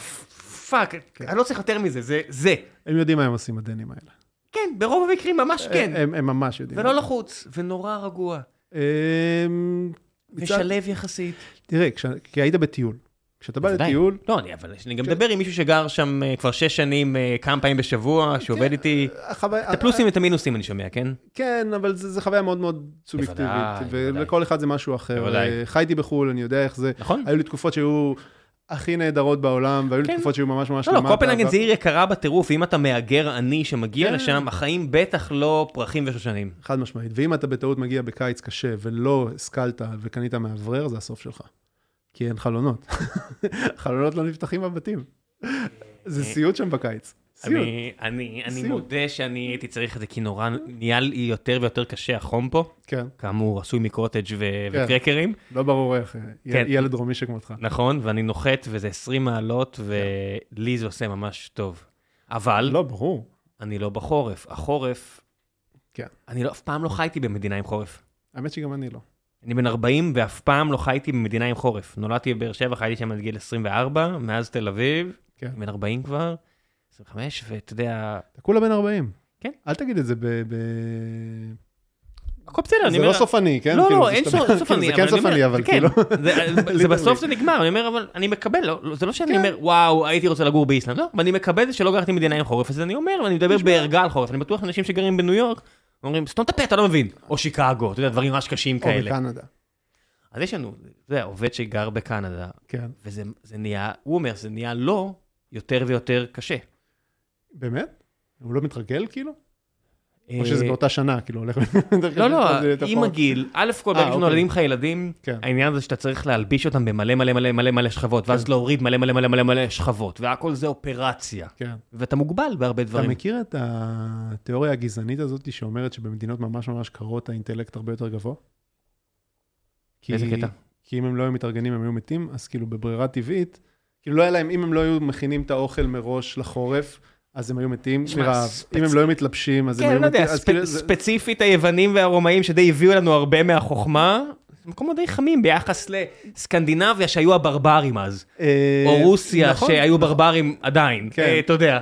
fuck, אני לא צריך יותר מזה, זה זה. הם יודעים מה הם עושים, הדנים האלה. כן, ברוב המקרים ממש כן, הם הם ממש יודעים. ולא לחוץ, ונורא רגוע, אמ, מצד- ושלב יחסית. תראה, כש- כי היית בטיול. כשאתה בא בוודאי. לטיול, לא, אני, אבל אני גם כן. מדבר עם מישהו שגר שם אה, כבר שש שנים, אה, כמה פעמים בשבוע, שעובד איתי. החוויה... את הפלוסים ואת המינוסים אני שומע, כן? כן, אבל זה, זה חוויה מאוד מאוד סובייקטיבית, בוודאי, ו- בוודאי. וכל אחד זה משהו אחר. בוודאי. אה, חייתי בחו"ל, אני יודע איך זה. נכון? היו לי תקופות שהיו הכי נהדרות בעולם, והיו לי כן. תקופות שהיו ממש ממש לא, לא, למטה, קופנהגן ו- זה עיר יקרה בטירוף, אם אתה מהגר עני שמגיע כן. לשם, החיים בטח לא פרחים ושושנים. חד משמעית. ואם אתה בטעות מגיע בקיץ קשה ולא השכלת וקנית מאוורר, זה הסוף שלך. כי אין חלונות. *laughs* חלונות לא נפתחים בבתים. זה סיוט שם בקיץ. אני, אני, אני. מודה שאני הייתי צריך את זה, כי נורא נהיה לי יותר ויותר קשה החום פה. כן, כאמור, עשוי מקוטג' ו- כן. וקרקרים, לא ברור איך. אה, כן. ילד דרומי שכמותך. נכון, ואני נוחת וזה 20 מעלות, ולי זה עושה ממש טוב. אבל לא, ברור. אני לא בחורף. החורף, כן. אני לא, אף פעם לא חייתי במדינה עם חורף. האמת שגם אני לא. אני בן 40 ואף פעם לא חייתי במדינה עם חורף. נולדתי בבאר שבע, חייתי שם עד גיל 24, מאז תל אביב, כן. בן 40 כבר, 25, ואתה יודע, אתה כולה בן 40. כן. אל תגיד את זה ב... ב... הכל בסדר, אני זה אומר... לא סופני, כן? לא, לא, זה אין סופני, זה כן סופני, אבל כאילו... זה- זה. בסוף זה נגמר, אני אומר, אבל אני מקבל, לא- זה לא שאני כן. אומר, וואו, הייתי רוצה לגור באיסלנד, לא, ואני מקבל שלא גרתי במדינה עם חורף, אז אני אומר, ואני מדבר בערגה על חורף, אני בטוח אנשים שגרים בניו יורק, אומרים, סתום את הפה, אתה לא מבין, או שיקגו, אתה יודע, דברים ממש קשים או כאלה. בקנדה. אז יש לנו, יודע, עובד שגר בקנדה, כן. וזה זה נהיה, הוא אומר, זה נהיה לו יותר ויותר קשה. באמת? הוא לא מתרגל, כאילו? או אה, שזה באותה שנה, כאילו, הולך... לא, לא, זה עם. הגיל, א' כל, ברגע. שנולדים לך ילדים, כן. העניין הזה שאתה צריך להלביש אותם במלא מלא מלא מלא מלא שכבות, ואז להוריד מלא מלא מלא מלא מלא שכבות, והכל זה אופרציה. כן. ואתה מוגבל בהרבה אתה דברים. מכיר את התיאוריה הגזענית הזאת שאומרת שבמדינות ממש ממש קרות האינטלקט הרבה יותר גבוה? באיזה קטע? כי אם הם לא היו מתארגנים הם היו מתים, אז כאילו בברירה טבעית, כאילו לא היה להם, אם הם לא היו מכינים את האוכל מראש לחורף, אז הם היו מתים מרעב. אם הם לא היו מתלבשים, אז הם כן, היו לא מתים. יודע, אז ספ- כאילו ספציפית היוונים והרומאים שדי הביאו לנו הרבה מהחוכמה, מקומות די חמים ביחס לסקנדינביה שהיו הברברים אז, אה, או רוסיה נכון, שהיו. ברברים עדיין, כן. אה, אתה יודע.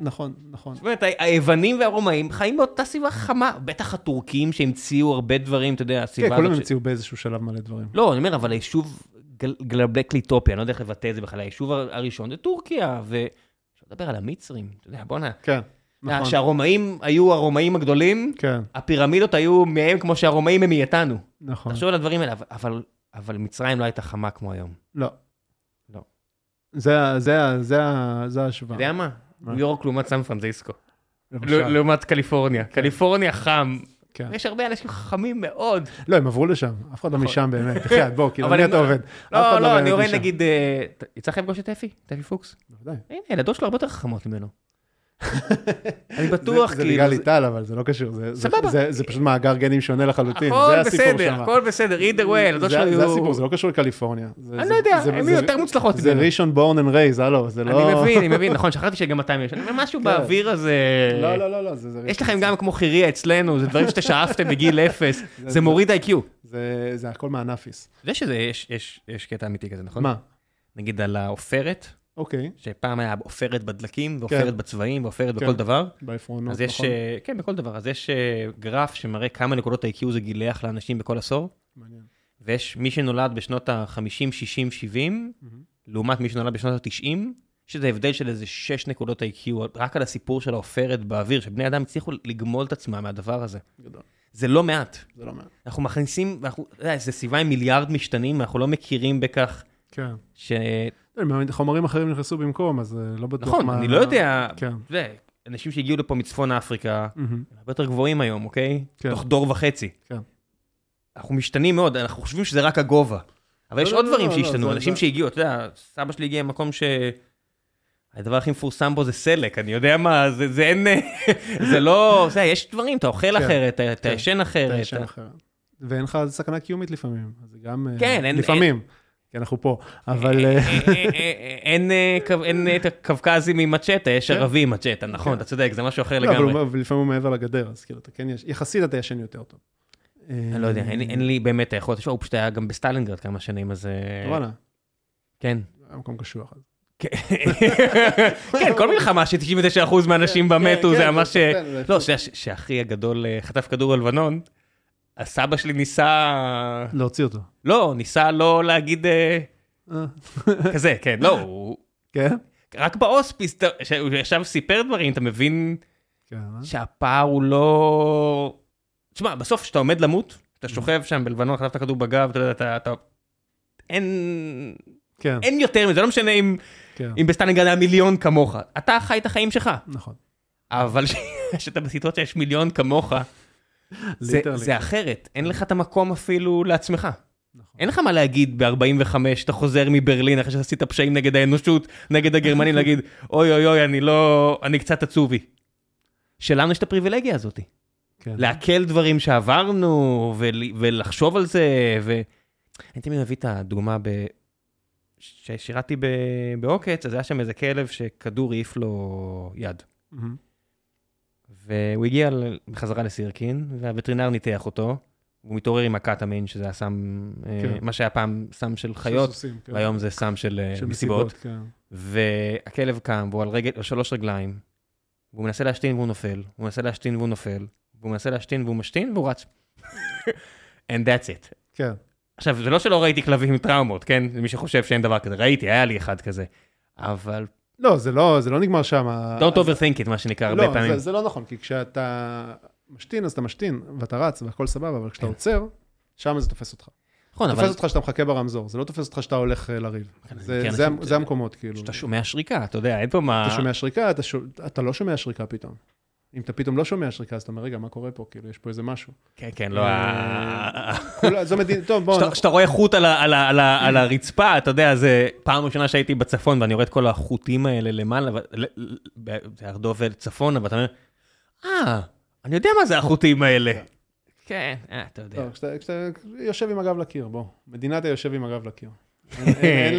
נכון, נכון. זאת אומרת, היוונים והרומאים חיים באותה סביבה חמה, בטח הטורקים שהמציאו הרבה דברים, אתה יודע, כן, הסביבה כולם הזאת ש- המציאו באיזשהו שלב מלא דברים. לא, אני אומר, אבל היישוב גל- גלבלק ליטופיה, אני לא יודע איך לבטא את זה בכלל, היישוב הר- הראשון זה טורקיה, לדבר על המצרים, אתה יודע, בואנה, כן, נכון. שהרומאים היו הרומאים הגדולים, כן, הפירמידות היו מהם כמו שהרומאים הם מאיתנו. נכון. תחשוב על הדברים האלה, אבל- אבל, מצרים לא הייתה חמה כמו היום. לא. לא. זה זה זה זה אתה ההשוואה. יודע מה? ניו יורק לעומת סן פרנזיסקו. לעומת קליפורניה. קליפורניה חם. כן. יש הרבה אנשים חכמים מאוד. לא, הם עברו לשם, אף אחד לא נכון. משם באמת. בחייאת, בוא, כאילו, מי אתה עובד? אף לא, אחד לא, אני רואה. נגיד, אה, יצא לך לפגוש את אפי? את אפי פוקס? בוודאי. הנה, ילדות שלו הרבה יותר חכמות ממנו. אני בטוח, זה- זה כאילו, ליגל איטל, אבל זה לא קשור. זה- זה- סבבה. זה- זה פשוט מאגר גנים שונה לחלוטין. הכל זה הסיפור בסדר, שם. הכל בסדר, either way, הילדות זה זה. הסיפור, זה לא קשור לקליפורניה. זה- אני זה- לא יודע, זה- הן זה- היו יותר מוצלחות זה. ראשון בורן אנד רייז, הלו, זה לא... אני מבין, אני מבין, *laughs* נכון, שכחתי שגם 200 יש. משהו באוויר הזה... לא, לא, לא, לא, זה... זה- יש לכם גם כמו חירייה אצלנו, זה דברים שאתה שאפתם בגיל *laughs* אפס, זה מוריד איי-קיו. זה זה הכל מהנאפיס. יודע שזה, יש קטע אמיתי כזה, נכון? מה? נגיד על העופרת, אוקיי, שפעם היה עופרת בדלקים, ועופרת בצבעים, ועופרת כן. בכל דבר. בעפרונות, יש, נכון? אה, כן, בכל דבר. אז יש אה, גרף שמראה כמה נקודות IQ זה גילח לאנשים בכל עשור, מעניין. ויש מי שנולד בשנות ה-50, 60, 70, לעומת מי שנולד בשנות ה-90, שזה הבדל של איזה 6 נקודות IQ, רק על הסיפור של העופרת באוויר, שבני אדם הצליחו לגמול את עצמם מהדבר הזה. גדול. זה לא מעט. זה לא מעט. אנחנו מכניסים, אנחנו, אתה יודע, זו סביבה עם מיליארד משתנים, אנחנו לא מכירים בכך כן. ש... לא, חומרים אחרים נכנסו במקום, אז אה, לא בטוח נכון, מה... אני לא יודע, כן. יודע, אנשים שהגיעו לפה מצפון אפריקה. הם הרבה יותר גבוהים היום, אוקיי? כן. תוך דור וחצי. כן. אנחנו משתנים מאוד, אנחנו חושבים שזה רק הגובה. אבל לא, יש לא, עוד לא, דברים לא, שהשתנו, זה- אנשים זה- שהגיעו, אתה יודע, סבא שלי הגיע ממקום ש... הדבר הכי מפורסם בו זה סלק, אני יודע מה, זה, זה אין, *laughs* זה לא, זה, יש דברים, אתה אוכל כן, אחרת, אתה- כן, ישן אחרת. אתה ישן אחרת. ואין לך סכנה קיומית לפעמים, אז זה גם... אה, כן, אין- לפעמים, כי אנחנו פה, אבל... אה, אה, אה, אה, אה, אין, אה, אה, את הקווקזים עם מצ'טה, יש כן. ערבים עם מצ'טה, נכון, כן. אתה צודק, זה משהו אחר לא, אבל לגמרי. הוא- לפעמים הוא מעבר לגדר, אז כאילו, אתה כן, יש- יחסית אתה ישן יותר טוב. אני לא יודע, אין לי- לי באמת את היכולת, הוא פשוט היה גם בסטלינגרד כמה שנים, אז... אה, וואלה, כן. היה מקום קשוח. אז. כן, *laughs* כל מלחמה ש-99% מהאנשים בה מתו, כן, זה כן, ממש... כן, זה- לא, שאתה יודע, ש- שאחי הגדול אה, חטף כדור בלבנון, הסבא שלי ניסה... להוציא אותו. לא, ניסה לא להגיד אה, אה, כזה, כן, לא, *laughs* הוא... כן? רק בהוספיס, אתה- שהוא ישב וסיפר דברים, אתה מבין כן, אה? שהפער הוא לא... תשמע, בסוף כשאתה עומד למות, אתה שוכב שם בלבנון, חטפת כדור בגב, אתה יודע, אתה... אתה... אין... כן, אין יותר מזה, לא משנה אם, כן, אם בסטלינגרד היה מיליון כמוך, אתה חי את החיים שלך. נכון. אבל *laughs* כשאתה בסיטואציה יש מיליון כמוך, זה. זה אחרת, אין לך את המקום אפילו לעצמך. נכון. אין לך מה להגיד ב-45, אתה חוזר מברלין אחרי שעשית פשעים נגד האנושות, נגד הגרמנים, להגיד, אוי אוי אוי, אני לא, אני קצת עצובי. שלנו יש את הפריבילגיה הזאת, כן. לעכל דברים שעברנו, ול, ולחשוב על זה, ו... אני תמיד מביא את הדוגמה ב... כששירתי ב... בעוקץ, אז היה שם איזה כלב שכדור העיף לו יד. מהמם. והוא הגיע בחזרה לסירקין, והווטרינר ניתח אותו, והוא מתעורר עם הקטמין, שזה הסם, אה, כן. מה שהיה פעם סם של חיות, סוסים, כן. והיום זה סם של אה, של מסיבות. כן. והכלב קם, והוא על רגל, על שלוש רגליים, והוא מנסה להשתין והוא נופל, הוא מנסה להשתין והוא נופל, והוא מנסה להשתין והוא משתין והוא רץ. *laughs* And that's it. כן, עכשיו, זה לא שלא ראיתי כלבים עם טראומות, כן? מי שחושב שאין דבר כזה, ראיתי, היה לי אחד כזה. אבל לא, זה לא, זה לא נגמר שם. don't overthink it, מה שנקרא, הרבה לא, פעמים. זה, זה לא נכון, כי כשאתה משתין, אז אתה משתין, ואתה רץ, והכל סבבה, אבל כשאתה כן. עוצר, שם זה תופס אותך. נכון, אבל תופס אותך שאתה מחכה ברמזור, זה לא תופס אותך שאתה הולך אה, לריב. זה, כן, זה, המקומות, כאילו. כשאתה שומע שריקה, אתה יודע, אין פה מה... אתה שומע שריקה. אתה לא שומע שריקה פתאום. אם אתה פתאום לא שומע שריקה, אז אתה אומר, רגע, מה קורה פה? כאילו, יש פה איזה משהו. כן, כן, לא... ה- כולה- זו מדינה, טוב, בואו, כשאתה- רואה חוט על הרצפה, אתה יודע, זה פעם ראשונה שהייתי בצפון ואני רואה את כל החוטים האלה למעלה, ו- ל- ל- ב- זה ארדוב וצפונה, ואתה אומר, אה, אני יודע מה זה החוטים האלה. כן, אה, אתה יודע. כשאתה, יושב עם הגב לקיר, בוא. מדינה אתה יושב עם הגב לקיר. *laughs* אין,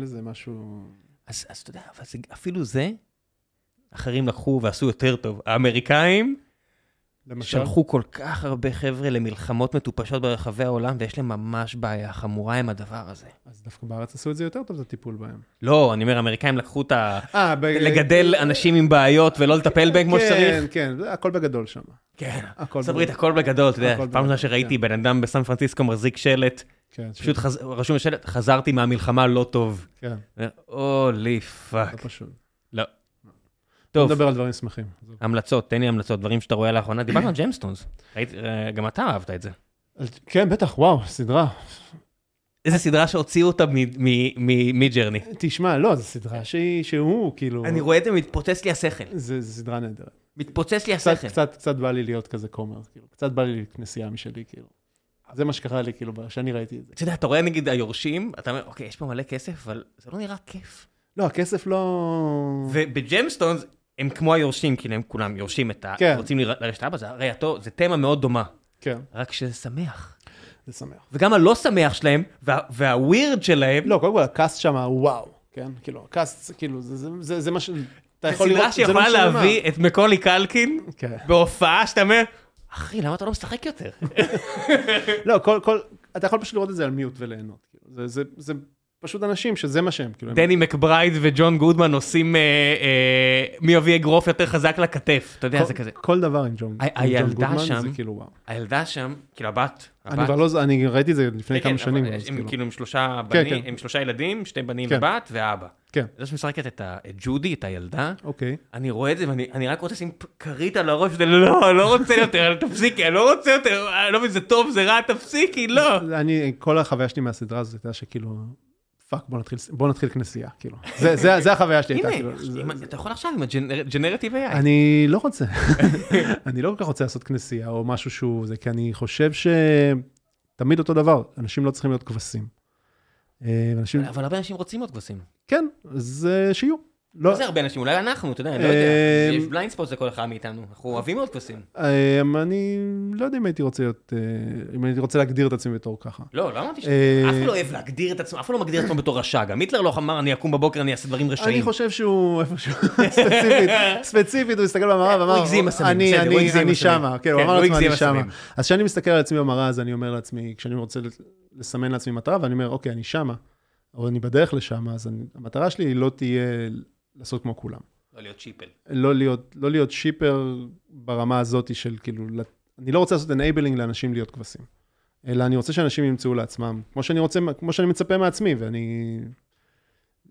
לזה, משהו... אז אתה יודע, אבל אפילו זה, אחרים לקחו ועשו יותר טוב. האמריקאים למשל, שלחו כל כך הרבה חבר'ה למלחמות מטופשות ברחבי העולם, ויש להם ממש בעיה חמורה עם הדבר הזה. אז דווקא בארץ עשו את זה יותר טוב, את הטיפול בהם. לא, אני אומר, האמריקאים לקחו את ה... אה, ב... לגדל אנשים עם בעיות ולא לטפל בהם כמו שצריך. כן, כן, זה הכל בגדול שם. כן. הכל ארצות הברית הכל בגדול, אתה יודע, פעם ראשונה שראיתי כן. בן אדם בסן פרנסיסקו מחזיק שלט, כן, פשוט רשום בשלט, חזרתי מהמלחמה לא טוב. כן, holy לא fuck. פשוט. לא. בוא טוב, נדבר על דברים שמחים. המלצות, תן לי המלצות, דברים שאתה רואה לאחרונה. דיברנו על ג'מסטונס, ראיתי- אה, גם אתה אהבת את זה. כן, בטח, וואו, סדרה. איזה סדרה שהוציאו אותה מג'רני. תשמע, לא, זו סדרה שהוא, כאילו... אני רואה את זה, מתפוצץ לי השכל. זה זה סדרה נהדרת. מתפוצץ לי קצת, השכל. קצת, קצת בא לי להיות כזה כומר, כאילו. קצת בא לי כנסייה משלי, כאילו. זה מה שקרה לי, כאילו, כשאני ראיתי את זה. אתה יודע, אתה רואה נגיד היורשים, אתה אומר, אוקיי, יש פה מלא כסף, אבל זה לא נראה כיף. לא, הכסף לא... ובג'יימסטונס הם כמו היורשים, כאילו הם כולם יורשים את ה... כן. רוצים לר- לרשת אבא, זה הרי אותו, זה תמה מאוד דומה, כן, רק שזה שמח. זה שמח. וגם הלא שמח שלהם, וה- וה weird שלהם, לא, קודם כל, ה cast שם, וואו, כן? כאילו, ה cast, כאילו, זה- זה- זה זה מה ש... אתה יכול סדרה לראות, זה לא שיכולה משנה מה. להביא את מקולי קלקין כן. בהופעה שאתה אומר, אחי, למה אתה לא משחק יותר? *laughs* לא, כל, כל, אתה יכול פשוט לראות את זה על מיוט וליהנות. כאילו. זה, זה, זה פשוט אנשים שזה מה שהם. כאילו, הם- דני מקברייד וג'ון גודמן עושים אה, אה, מי יביא אגרוף יותר חזק לכתף, אתה יודע, כל, זה כזה. כל דבר עם ג'ון, ה- עם ג'ון גודמן, שם- זה כאילו וואו. הילדה שם, כאילו הבת, אני הבת- כבר לא, אני ראיתי את זה לפני כן, כמה כן, שנים. אבל הם כאילו. כאילו עם שלושה כן, בנים, כן. עם שלושה ילדים, שתי בנים כן. ובת ואבא. כן. זו שמשחקת את ה- את ג'ודי, את הילדה, אוקיי. אני רואה את זה ואני אני רק רוצה לשים כרית על הראש, וזה, לא, אני לא רוצה יותר, תפסיקי, אני לא רוצה יותר, אני לא מבין, זה טוב, זה רע, תפסיקי, לא. אני, כל החוויה שלי מהסדרה הזאת הייתה שכאילו, fuck, בוא נתחיל, בוא נתחיל כנסייה, כאילו. זה, זה, זה החוויה שלי הייתה, הנה, כאילו. זה- אם- אתה יכול עכשיו עם ה generative AI. אני לא רוצה. *laughs* אני לא כל כך רוצה לעשות כנסייה או משהו שהוא זה, כי אני חושב שתמיד אותו דבר, אנשים לא צריכים להיות כבשים. אה, אנשים, אבל הרבה אנשים רוצים להיות כבשים. כן, אז שיהיו. לא, לא זה הרבה אנשים, אולי אנחנו, אתה יודע, אני לא יודע. אה, יש בליינד ספוט לכל אחד מאיתנו, אנחנו אוהבים מאוד כבשים. אמ, אני לא יודע אם הייתי רוצה להיות, אה, אם הייתי רוצה להגדיר את עצמי בתור ככה. לא, לא אמרתי ש... אה, אף אחד לא אוהב להגדיר את עצמו, אף אחד לא מגדיר את עצמו בתור רשע. גם היטלר לא אמר, אני אקום בבוקר, אני אעשה דברים אני רשעים. חושב שהוא איפשהו, ספציפית, ספציפית, הוא הסתכל במראה ואמר, הוא הגזים בסמים, אני, בסדר, הוא אני, הגזים אני. שמה, כן, כן, הוא אמר הוא לעצמו, אני שמה. אז כשאני מסתכל על עצמי במראה, אז אני אומר לעצמי, כשאני רוצה לסמן לעצמי מטרה, ואני אומר, אוקיי, אני שמה, או אני בדרך לשם, אז אני, המטרה שלי לא תהיה לעשות כמו כולם. לא להיות צ'יפל. לא להיות, לא להיות שיפר ברמה הזאת של כאילו, אני לא רוצה לעשות enabling לאנשים להיות כבשים, אלא אני רוצה שאנשים ימצאו לעצמם, כמו שאני רוצה, כמו שאני מצפה מעצמי, ואני...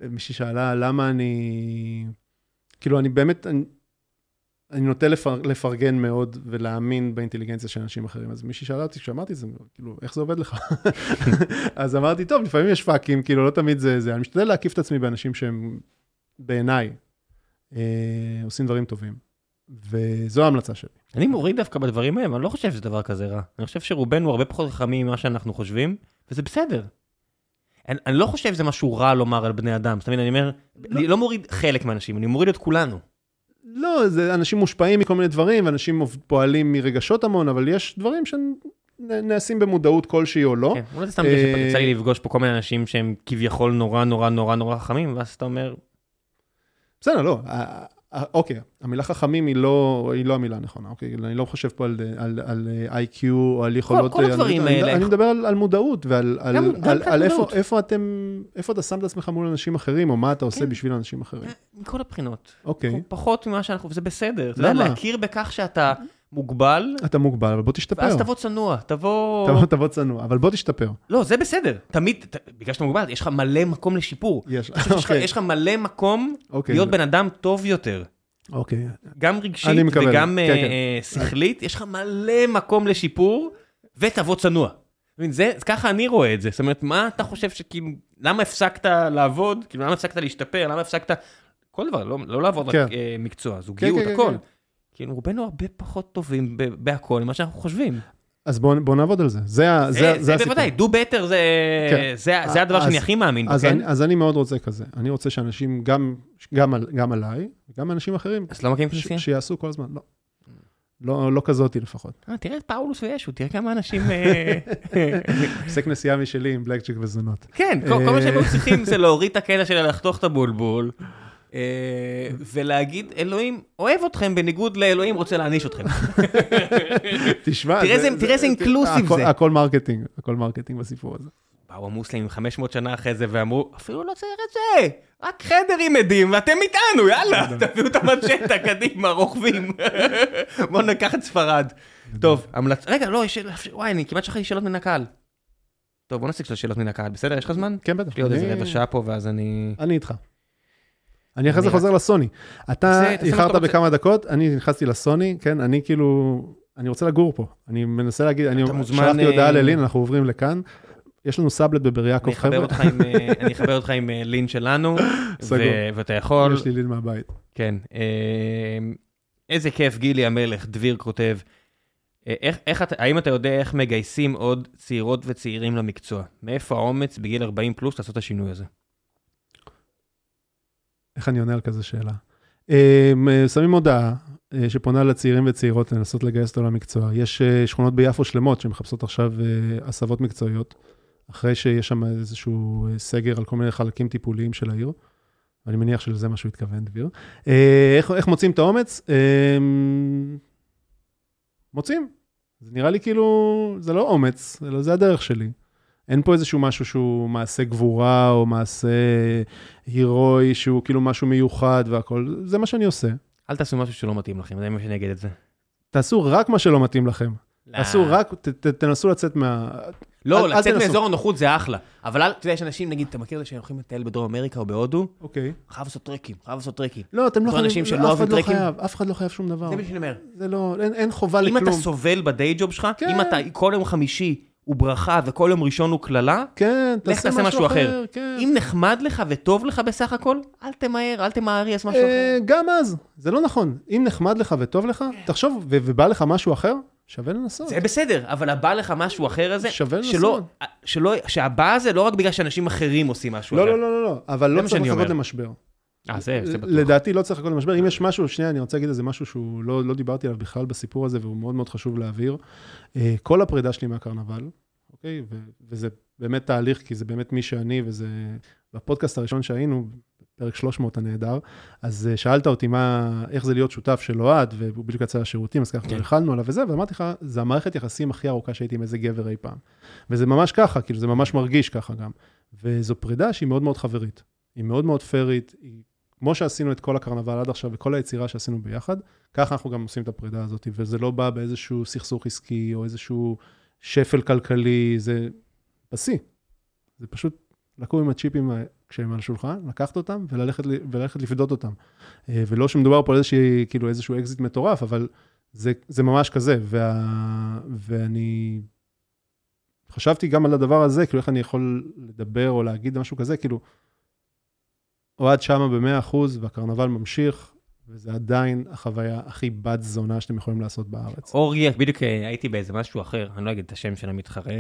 מישהי שאלה למה אני... כאילו, אני באמת, אני, אני נוטה לפר, לפרגן מאוד ולהאמין באינטליגנציה של אנשים אחרים. אז מישהי שאלה אותי, כשאמרתי את זה, כאילו, איך זה עובד לך? *laughs* אז אמרתי, טוב, לפעמים יש פאקים, כאילו, לא תמיד זה זה. אני משתדל להקיף את עצמי באנשים שהם, בעיניי, אה, עושים דברים טובים. וזו ההמלצה שלי. אני מוריד דווקא בדברים האלה, אני לא חושב שזה דבר כזה רע. אני חושב שרובנו הרבה פחות חכמים ממה שאנחנו חושבים, וזה בסדר. אני, אני לא חושב שזה משהו רע לומר על בני אדם, זאת אומרת, אני אומר, אני לא מוריד חלק מהאנשים, אני מוריד את כולנו. לא, זה, אנשים מושפעים מכל מיני דברים, ואנשים עוב- פועלים מרגשות המון, אבל יש דברים שנעשים במודעות כלשהי או לא. כן, אולי זה סתם בגלל אה, שיצא לי לפגוש פה כל מיני אנשים שהם כביכול נורא נורא נורא נורא חכמים, ואז אתה אומר, בסדר, לא, אה, אה, אוקיי, המילה חכמים היא לא, היא לא המילה הנכונה, אוקיי? אני לא חושב פה על, על, על אה, IQ או על יכולות... כל הדברים אני, האלה. אני מדבר על, על מודעות ועל על, גם- על, גם על, איפה. איפה אתם, איפה אתה שם את עצמך מול אנשים אחרים, או מה אתה עושה כן. בשביל אנשים אחרים. מכל הבחינות. אוקיי, פחות ממה שאנחנו, וזה בסדר. אתה יודע, למה? להכיר בכך שאתה מוגבל, אתה מוגבל, אבל בוא תשתפר. ואז תבוא צנוע, תבוא... תבוא, תבוא צנוע, אבל בוא תשתפר. לא, זה בסדר. תמיד, ת- בגלל שאתה מוגבל, יש לך מלא מקום לשיפור. יש, אוקיי, יש לך מלא מקום אוקיי, להיות בן אדם טוב יותר. אוקיי. גם רגשית וגם כן, אה, כן. אה, שכלית, יש לך מלא מקום לשיפור, ותבוא צנוע. מבין, זה, ככה אני רואה את זה. זאת אומרת, מה אתה חושב שכאילו, למה הפסקת לעבוד? כאילו, למה הפסקת להשתפר? למה הפסקת... כל דבר, לא, לא לעבוד כן. רק אה, מקצוע, זוגיות, כן, כן, הכל. כן. כאילו, רובנו הרבה פחות טובים בהכל ממה שאנחנו חושבים. אז בואו בוא נעבוד על זה. זה, זה, זה, זה, זה הסיפור. בוודאי, do better זה, כן. זה, זה הדבר אז- שאני הכי מאמין בו, כן? אני, אז אני מאוד רוצה כזה. אני רוצה שאנשים, גם, גם, גם עליי, גם אנשים אחרים, אז לא מקימים ש, כנסייה? שיעשו כל הזמן. לא. לא, לא כזאתי לפחות. אה, תראה את פאולוס וישו, תראה כמה אנשים... אה, *laughs* עושה כנסייה משלי עם black chick וזונות. כן, כל מה שהם היו צריכים *laughs* זה להוריד את הקטע של לחתוך את הבולבול, אה, ולהגיד, אלוהים אוהב אתכם בניגוד לאלוהים רוצה להעניש אתכם. *laughs* תשמע, תראה איזה- הכל- זה. הכל marketing, הכל marketing בסיפור הזה. באו המוסלמים 500 שנה אחרי זה ואמרו, אפילו לא צריך את זה, רק חדר עם עדים ואתם איתנו, יאללה, *laughs* תביאו את המצ'טה, קדימה, רוכבים. *laughs* בואו ניקח את ספרד. טוב, המלצה, רגע, לא, יש וואי, אני כמעט שכחתי שאלות מן הקהל. טוב, בוא נעשה קצת שאלות מן הקהל, בסדר? יש לך זמן? כן, בטח. יש לי עוד איזה רבע שעה פה ואז אני... אני איתך. אני אחרי זה חוזר לסוני. אתה איחרת. בכמה דקות, אני נכנסתי לסוני, כן, אני כאילו, אני רוצה לגור פה. אני מנסה להגיד, אני שלחתי הודעה אה, ללין, אנחנו עוברים לכאן. יש לנו סאבלט בבאר יעקב, חבר'ה. אני אחבר אותך עם אה, לין שלנו, *laughs* ואתה יכול, יש לי לין מהבית. כן. אה, איזה כיף, גילי המלך, דביר כותב. איך, איך אתה, האם אתה יודע איך מגייסים עוד צעירות וצעירים למקצוע? מאיפה האומץ בגיל 40 פלוס לעשות את השינוי הזה? איך אני עונה על כזה שאלה? אה, שמים הודעה אה, שפונה לצעירים וצעירות לנסות לגייס אותו למקצוע. יש אה, שכונות ביפו שלמות שמחפשות עכשיו הסבות מקצועיות, אחרי שיש שם איזשהו סגר על כל מיני חלקים טיפוליים של העיר. אני מניח שלזה מה שהוא התכוון, דביר. איך, איך מוצאים את האומץ? מוצאים. זה נראה לי כאילו, זה לא אומץ, אלא זה הדרך שלי. אין פה איזשהו משהו שהוא מעשה גבורה או מעשה הירואי שהוא כאילו משהו מיוחד והכל, זה מה שאני עושה. אל תעשו משהו שלא מתאים לכם, זה מה שאני אגיד את זה. תעשו רק מה שלא מתאים לכם. תעשו רק, ת, ת, תנסו לצאת מה... לא, אל- אל לצאת תנסו. מאזור הנוחות זה אחלה. אבל אל, אתה יודע, יש אנשים, נגיד, אתה מכיר את זה שהם הולכים לטייל בדרום אמריקה או בהודו? אוקיי. חייב לעשות טרקים, חייב לעשות טרקים. לא, אתם לא בתור אנשים חייבים, שלא אף אחד אוהבים לא טרקים? אף אחד לא חייב שום דבר. זה מה שאני אומר. זה לא, אין, אין חובה אם לכלום. אתה סובל בדיי ג'וב שלך, כן. אם אתה כל יום חמישי הוא ברכה וכל יום ראשון הוא קללה, כן, תעשה תעשה משהו אחר. אחר. כן. אם נחמד לך וטוב לך בסך הכל, אל תמהר, אל תמהרי, אז משהו אה, אחר. גם אז, זה לא נכון. אם נחמד לך וטוב לך, תחשוב, ו- ובא לך משהו אחר, שווה לנסות. זה בסדר, אבל הבא לך משהו אחר הזה, שווה שלא, לנסות. שלא, שהבא הזה לא רק בגלל שאנשים אחרים עושים משהו לא, אחר. לא, לא, לא, לא, אבל לא צריך לחכות. למשבר. אה, זה, זה בטוח. לדעתי לא צריך לחכות למשבר. אם יש משהו, שנייה, אני רוצה להגיד איזה משהו שהוא לא, לא דיברתי עליו בכלל בסיפור הזה, והוא מאוד מאוד חשוב להעביר. אה, כל הפרידה שלי מהקרנבל, אוקיי? ו- וזה באמת תהליך, כי זה באמת מי שאני, וזה... בפודקאסט הראשון שהיינו, פרק 300 הנהדר, אז אה, שאלת אותי מה, איך זה להיות שותף של אוהד, והוא בדיוק יצא לשירותים, אז ככה כן. הכלנו עליו וזה, ואמרתי לך, זה המערכת יחסים הכי ארוכה שהייתי עם איזה גבר אי פעם. וזה ממש ככה, כאילו, זה ממש מרגיש ככה גם. וזו פרידה שהיא מאוד מאוד חברית. היא מאוד מאוד פיירית, היא, כמו שעשינו את כל הקרנבל עד עכשיו, וכל היצירה שעשינו ביחד, ככה אנחנו גם עושים את הפרידה הזאת, וזה לא בא באיזשהו סכסוך עסקי, או איזשהו שפל כלכלי, זה בשיא. זה פשוט לקום עם הצ'יפים כשהם על השולחן, לקחת אותם וללכת, וללכת לפדות אותם. אה, ולא שמדובר פה על איזושהי, כאילו איזשהו אקזיט מטורף, אבל זה, זה ממש כזה, וה, ואני חשבתי גם על הדבר הזה, כאילו איך אני יכול לדבר או להגיד משהו כזה, כאילו, אוהד שמה ב-100% והקרנבל ממשיך, וזה עדיין החוויה הכי בת זונה שאתם יכולים לעשות בארץ. אורי, בדיוק אה, הייתי באיזה משהו אחר, אני לא אגיד את השם של המתחרה,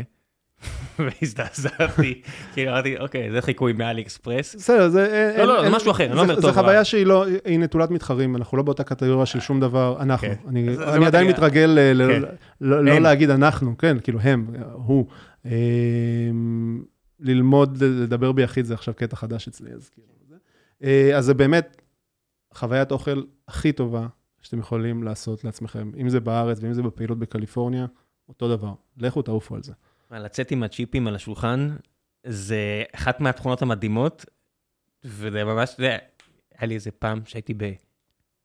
*laughs* והזדעזעתי, כאילו אמרתי, אוקיי, זה חיקוי מאלי אקספרס. בסדר, זה... לא, לא, אין- זה משהו אחר, אני לא אומר טוב, חוויה רע. שהיא לא, היא נטולת מתחרים, אנחנו לא באותה קטגוריה של שום דבר, אנחנו. אני עדיין אה, מתרגל. לא לא. להגיד אנחנו, כן, כאילו הם, הוא. אמ, ללמוד לדבר ביחיד זה עכשיו קטע חדש אצלי, אז כאילו. אה, אז זה באמת חוויית אוכל הכי טובה שאתם יכולים לעשות לעצמכם, אם זה בארץ ואם זה בפעילות בקליפורניה, אותו דבר. לכו תעופו על זה. לצאת עם הצ'יפים על השולחן, זה אחת מהתכונות המדהימות, וזה ממש, אתה יודע, היה לי איזה פעם שהייתי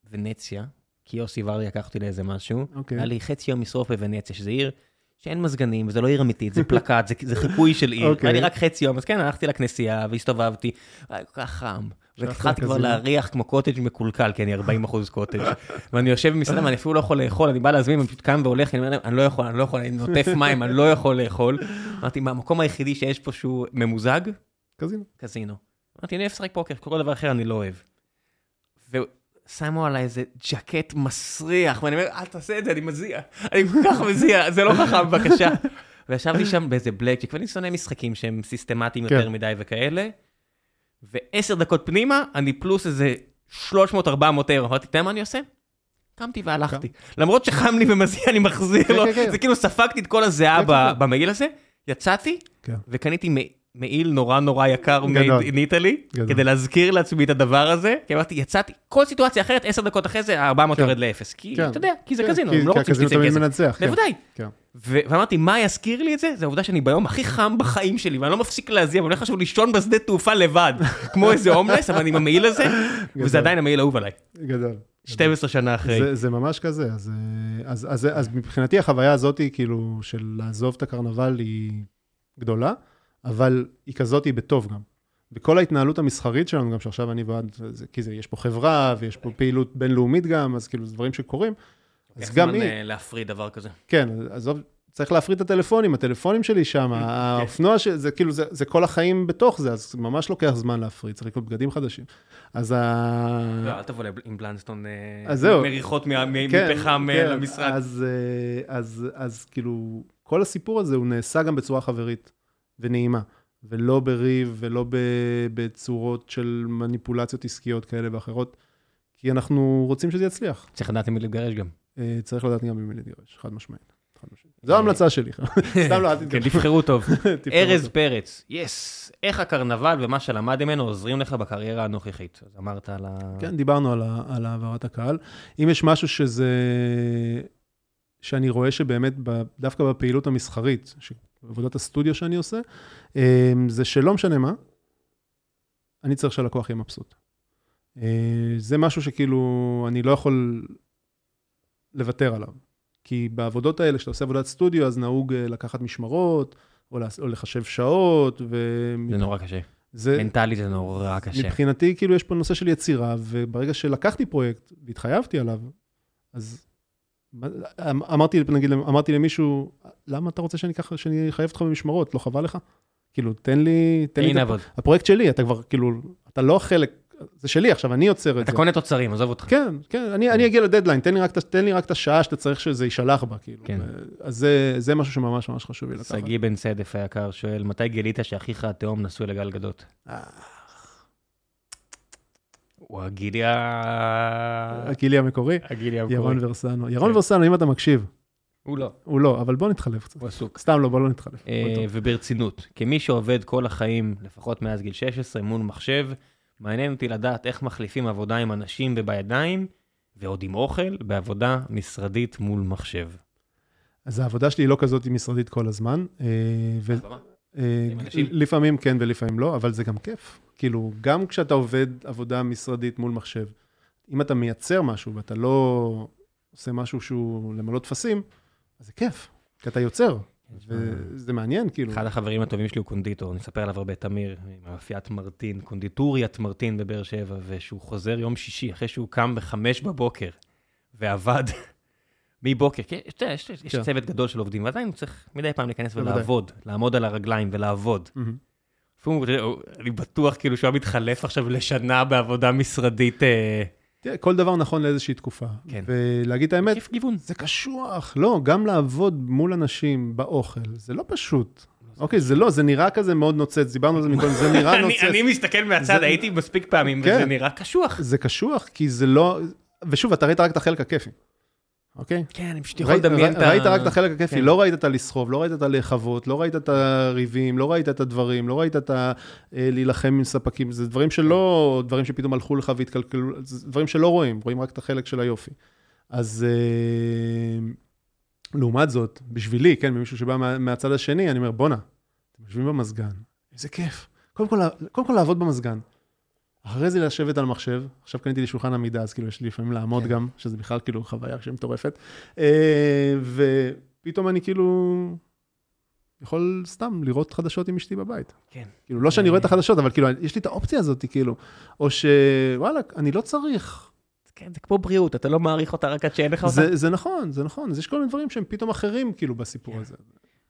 בוונציה, כי יוסי ורדי לקח אותי לאיזה משהו, אוקיי. היה לי חצי יום לשרוף בוונציה, שזה עיר שאין מזגנים, וזה לא עיר אמיתית, זה פלקט, זה, זה חיקוי של עיר. אוקיי. היה לי רק חצי יום, אז כן, הלכתי לכנסייה והסתובבתי, היה כל כך חם. והתחלתי כבר. להריח כמו קוטג' מקולקל, כי אני 40 אחוז קוטג'. ואני יושב במסעדה, ואני אפילו לא יכול לאכול, אני בא להזמין, אני פשוט קם והולך, אני אומר להם, אני לא יכול, אני לא יכול, אני נוטף מים, אני לא יכול לאכול. אמרתי, מה, המקום היחידי שיש פה שהוא ממוזג? קזינו. קזינו. אמרתי, אני אוהב לשחק פוקר, כל דבר אחר אני לא אוהב. ושמו עליי איזה ג'קט מסריח, ואני אומר, אל תעשה את זה, אני מזיע. אני כל כך מזיע, זה לא חכם, בבקשה. וישבתי שם באיזה בלקצ'יק, ואני שונא משחקים שהם סיסטמטיים יותר כן. מדי וכאלה. ועשר דקות פנימה, אני פלוס איזה 300-400 אירו. אמרתי, אתה יודע מה אני עושה? קמתי והלכתי. למרות שחם לי ומזיע, אני מחזיר כן, לו. כן, כן. זה כאילו ספגתי את כל הזיעה כן, כן, כן. במעיל הזה, יצאתי, כן. וקניתי מעיל נורא נורא יקר made in Italy. כדי להזכיר לעצמי את הדבר הזה, כי אמרתי, יצאתי, כל סיטואציה אחרת, עשר דקות אחרי זה, ה-400 כן. יורד לאפס. כי כן. אתה יודע, כי זה כן, קזינו, כי- הם לא כי רוצים הקזינו שתצא תמיד כסף. מנצח. כן. בוודאי. כן. ו- ואמרתי, מה יזכיר לי את זה? זה העובדה שאני ביום הכי חם בחיים שלי, ואני לא מפסיק להזיע, ואני הולך עכשיו לישון בשדה תעופה לבד, *laughs* כמו איזה הומלס, אבל עם המעיל הזה, *laughs* וזה עדיין המעיל האהוב עליי. גדול. 12 שנה אחרי. זה, זה ממש כזה, אז, אז, אז, אז מבחינתי החוויה הזאת, כאילו, של לעזוב את הקרנבל היא גדולה, אבל היא כזאת, היא בטוב גם. וכל ההתנהלות המסחרית שלנו, גם שעכשיו אני ועד, זה- כי זה, יש פה חברה, ויש פה פעילות בינלאומית גם, אז כאילו, זה דברים שקורים. אז איך גם זמן, היא, אה, להפריד דבר כזה. כן, עזוב, צריך להפריד את הטלפונים, הטלפונים שלי שם, האופנוע, ש- זה כאילו, זה, זה כל החיים בתוך זה, אז ממש לוקח זמן להפריד, צריך לקנות בגדים חדשים. אז ה... לא, אל תבוא עם בלנסטון אה, אז. מריחות כן, מפחם אה, כן, למשרד. אז, אה, אז, אז כאילו, כל הסיפור הזה הוא נעשה גם בצורה חברית ונעימה, ולא בריב ולא בצורות של מניפולציות עסקיות כאלה ואחרות, כי אנחנו רוצים שזה יצליח. צריך לדעת עם מי להתגרש גם. אה, צריך לדעת גם ממי להתגרש, חד משמעית. זו ההמלצה שלי. *laughs* סתם לא, אל כן, תתגרשו. תבחרו טוב. *laughs* ארז. פרץ, יס. איך הקרנבל ומה שלמד ממנו עוזרים לך בקריירה הנוכחית? אז אמרת על ה... כן, דיברנו על, העברת הקהל. אם יש משהו שזה, שאני רואה שבאמת, דווקא בפעילות המסחרית, בעבודת הסטודיו שאני עושה, אה, זה שלא משנה מה, אני צריך שהלקוח יהיה מבסוט. אה, זה משהו שכאילו, אני לא יכול לוותר עליו. כי בעבודות האלה, כשאתה עושה עבודת סטודיו, אז נהוג אה, לקחת משמרות, או, או לחשב שעות, ו... זה נורא קשה. זה, מנטלית זה נורא קשה. מבחינתי, כאילו, יש פה נושא של יצירה, וברגע שלקחתי פרויקט והתחייבתי עליו, אז אמ- אמרתי, נגיד, אמרתי למישהו, למה אתה רוצה שאני אקח, שאני אחייב אותך במשמרות? לא חבל לך? כאילו, תן לי, תן לי, את. הפ- הפרויקט שלי, אתה כבר, כאילו, אתה לא חלק, זה שלי, עכשיו אני יוצר את אתה זה. קונה תוצרים, עזוב אותך. כן, כן, אני, אני אגיע לדדליין, תן לי, רק, תן לי רק את השעה שאתה צריך שזה יישלח בה, כאילו. כן. אז זה, זה משהו שממש ממש חשוב לי לקחת. שגיא בן צדף היקר שואל, מתי גילית שאחיך התאום נשוי לגל גדות? הוא הגילי ה... הגילי המקורי, הגילי המקורי. ירון ורסנו. ירון כן. ורסנו, אם אתה מקשיב, הוא לא, הוא לא, אבל בוא נתחלף קצת. הוא עסוק. סתם לא, בוא לא נתחלף. אה. וברצינות, כמי שעובד כל החיים, לפחות מאז גיל 16, מול מחשב, מעניין אותי לדעת איך מחליפים עבודה עם אנשים ובידיים, ועוד עם אוכל, בעבודה משרדית מול מחשב. אז העבודה שלי היא לא כזאת משרדית כל הזמן. אה, ו- אה, עם? לפעמים כן ולפעמים לא, אבל זה גם כיף. כאילו, גם כשאתה עובד עבודה משרדית מול מחשב, אם אתה מייצר משהו ואתה לא עושה משהו שהוא למלא טפסים, אז זה כיף, כי אתה יוצר, וזה מעניין, כאילו. אחד החברים הטובים שלי הוא קונדיטור, אני אספר עליו הרבה, תמיר, עם מאפיית מרטין, קונדיטוריית מרטין בבאר שבע, ושהוא חוזר יום שישי, אחרי שהוא קם בחמש בבוקר, ועבד *laughs* מבוקר, כי יש, יש, יש כן. צוות גדול של עובדים, ועדיין הוא צריך מדי פעם להיכנס. ולעבוד, לעמוד על הרגליים ולעבוד. אני בטוח כאילו שהוא היה מתחלף עכשיו לשנה בעבודה משרדית. אה, תראה, כל דבר נכון לאיזושהי תקופה. כן. ולהגיד את האמת, כיף גיוון. זה קשוח. לא, גם לעבוד מול אנשים באוכל, זה לא פשוט. אוקיי, זה לא, זה נראה כזה מאוד נוצץ, דיברנו על זה מקודם, זה *laughs* נראה נוצץ. אני מסתכל מהצד, הייתי מספיק פעמים, כן. וזה נראה קשוח. זה קשוח, כי זה לא... ושוב, אתה ראית רק את החלק הכיפי, אוקיי? כן, אני פשוט יכול לדמיין את ה... ראית רק את החלק הכיפי, כן. לא ראית את הלסחוב, לא ראית את הלחוות, לא ראית את הריבים, לא ראית את הדברים, לא ראית את ה... אה, להילחם עם ספקים, זה דברים שלא, דברים שפתאום הלכו לך והתקלקלו, זה דברים שלא רואים, רואים רק את החלק של היופי. אז אה, לעומת זאת, בשבילי, כן, ממישהו שבא מה, מהצד השני, אני אומר, בואנה, אתם יושבים במזגן, איזה כיף. קודם כל, קודם כל לעבוד במזגן. אחרי זה לשבת על מחשב, עכשיו קניתי לי שולחן עמידה, אז כאילו יש לי לפעמים לעמוד כן. גם, שזה בכלל כאילו חוויה שמטורפת. אה, ופתאום אני כאילו יכול סתם לראות חדשות עם אשתי בבית. כן. כאילו, לא שאני רואה את החדשות, אבל כאילו, יש לי את האופציה הזאת, כאילו, או שוואלה, אני לא צריך. כן, זה כמו בריאות, אתה לא מעריך אותה רק עד שאין לך אותה. זה, זה נכון, זה נכון, אז יש כל מיני דברים שהם פתאום אחרים, כאילו, בסיפור כן. הזה.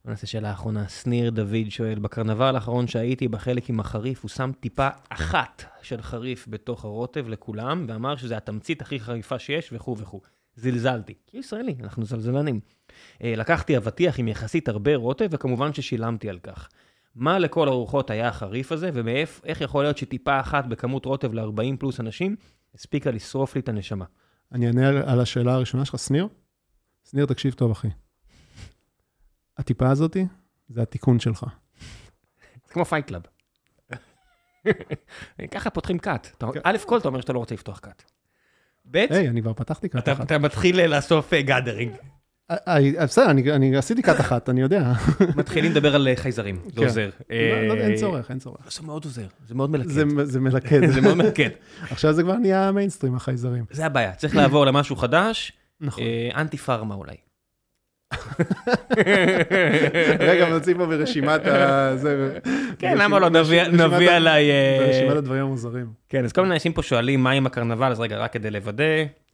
בוא נעשה שאלה אחרונה. שניר דוד שואל, בקרנבל האחרון שהייתי בחלק עם החריף, הוא שם טיפה אחת של חריף בתוך הרוטב לכולם, ואמר שזה התמצית הכי חריפה שיש, וכו' וכו'. זלזלתי. כי ישראלי, אנחנו זלזלנים. אה, לקחתי אבטיח עם יחסית הרבה רוטב, וכמובן ששילמתי על כך. מה לכל הרוחות היה החריף הזה, ואיך יכול להיות שטיפה אחת בכמות רוטב ל-40 פלוס אנשים, הספיקה לשרוף לי את הנשמה. אני אענה על, השאלה הראשונה שלך, שניר? שניר, תקשיב טוב, אחי. הטיפה הזאתי, זה התיקון שלך. זה כמו Fight Club. *laughs* ככה פותחים cult. כן. א' כל אתה אומר שאתה לא רוצה לפתוח cult. ב', היי, אני כבר פתחתי cult אתה אחת. אתה מתחיל לאסוף gathering. אה, אה, בסדר, אני, אני עשיתי cult אחת, אני יודע. *laughs* מתחילים לדבר על אה, חייזרים, זה כן. עוזר. לא, לא, אה, אין צורך, אין צורך. זה מאוד עוזר, זה מאוד מלכד. זה, זה מלכד. *laughs* זה מאוד מלכד. עכשיו זה כבר נהיה מיינסטרים, החייזרים. זה הבעיה, צריך לעבור למשהו חדש, נכון. אה, אנטי פארמה אולי. רגע, נוציא פה ברשימת ה... כן, למה לא, נביא- עליי... אה, ברשימת הדברים המוזרים. כן, אז כל מיני אנשים פה שואלים מה עם הקרנבל, אז רגע, רק כדי לוודא.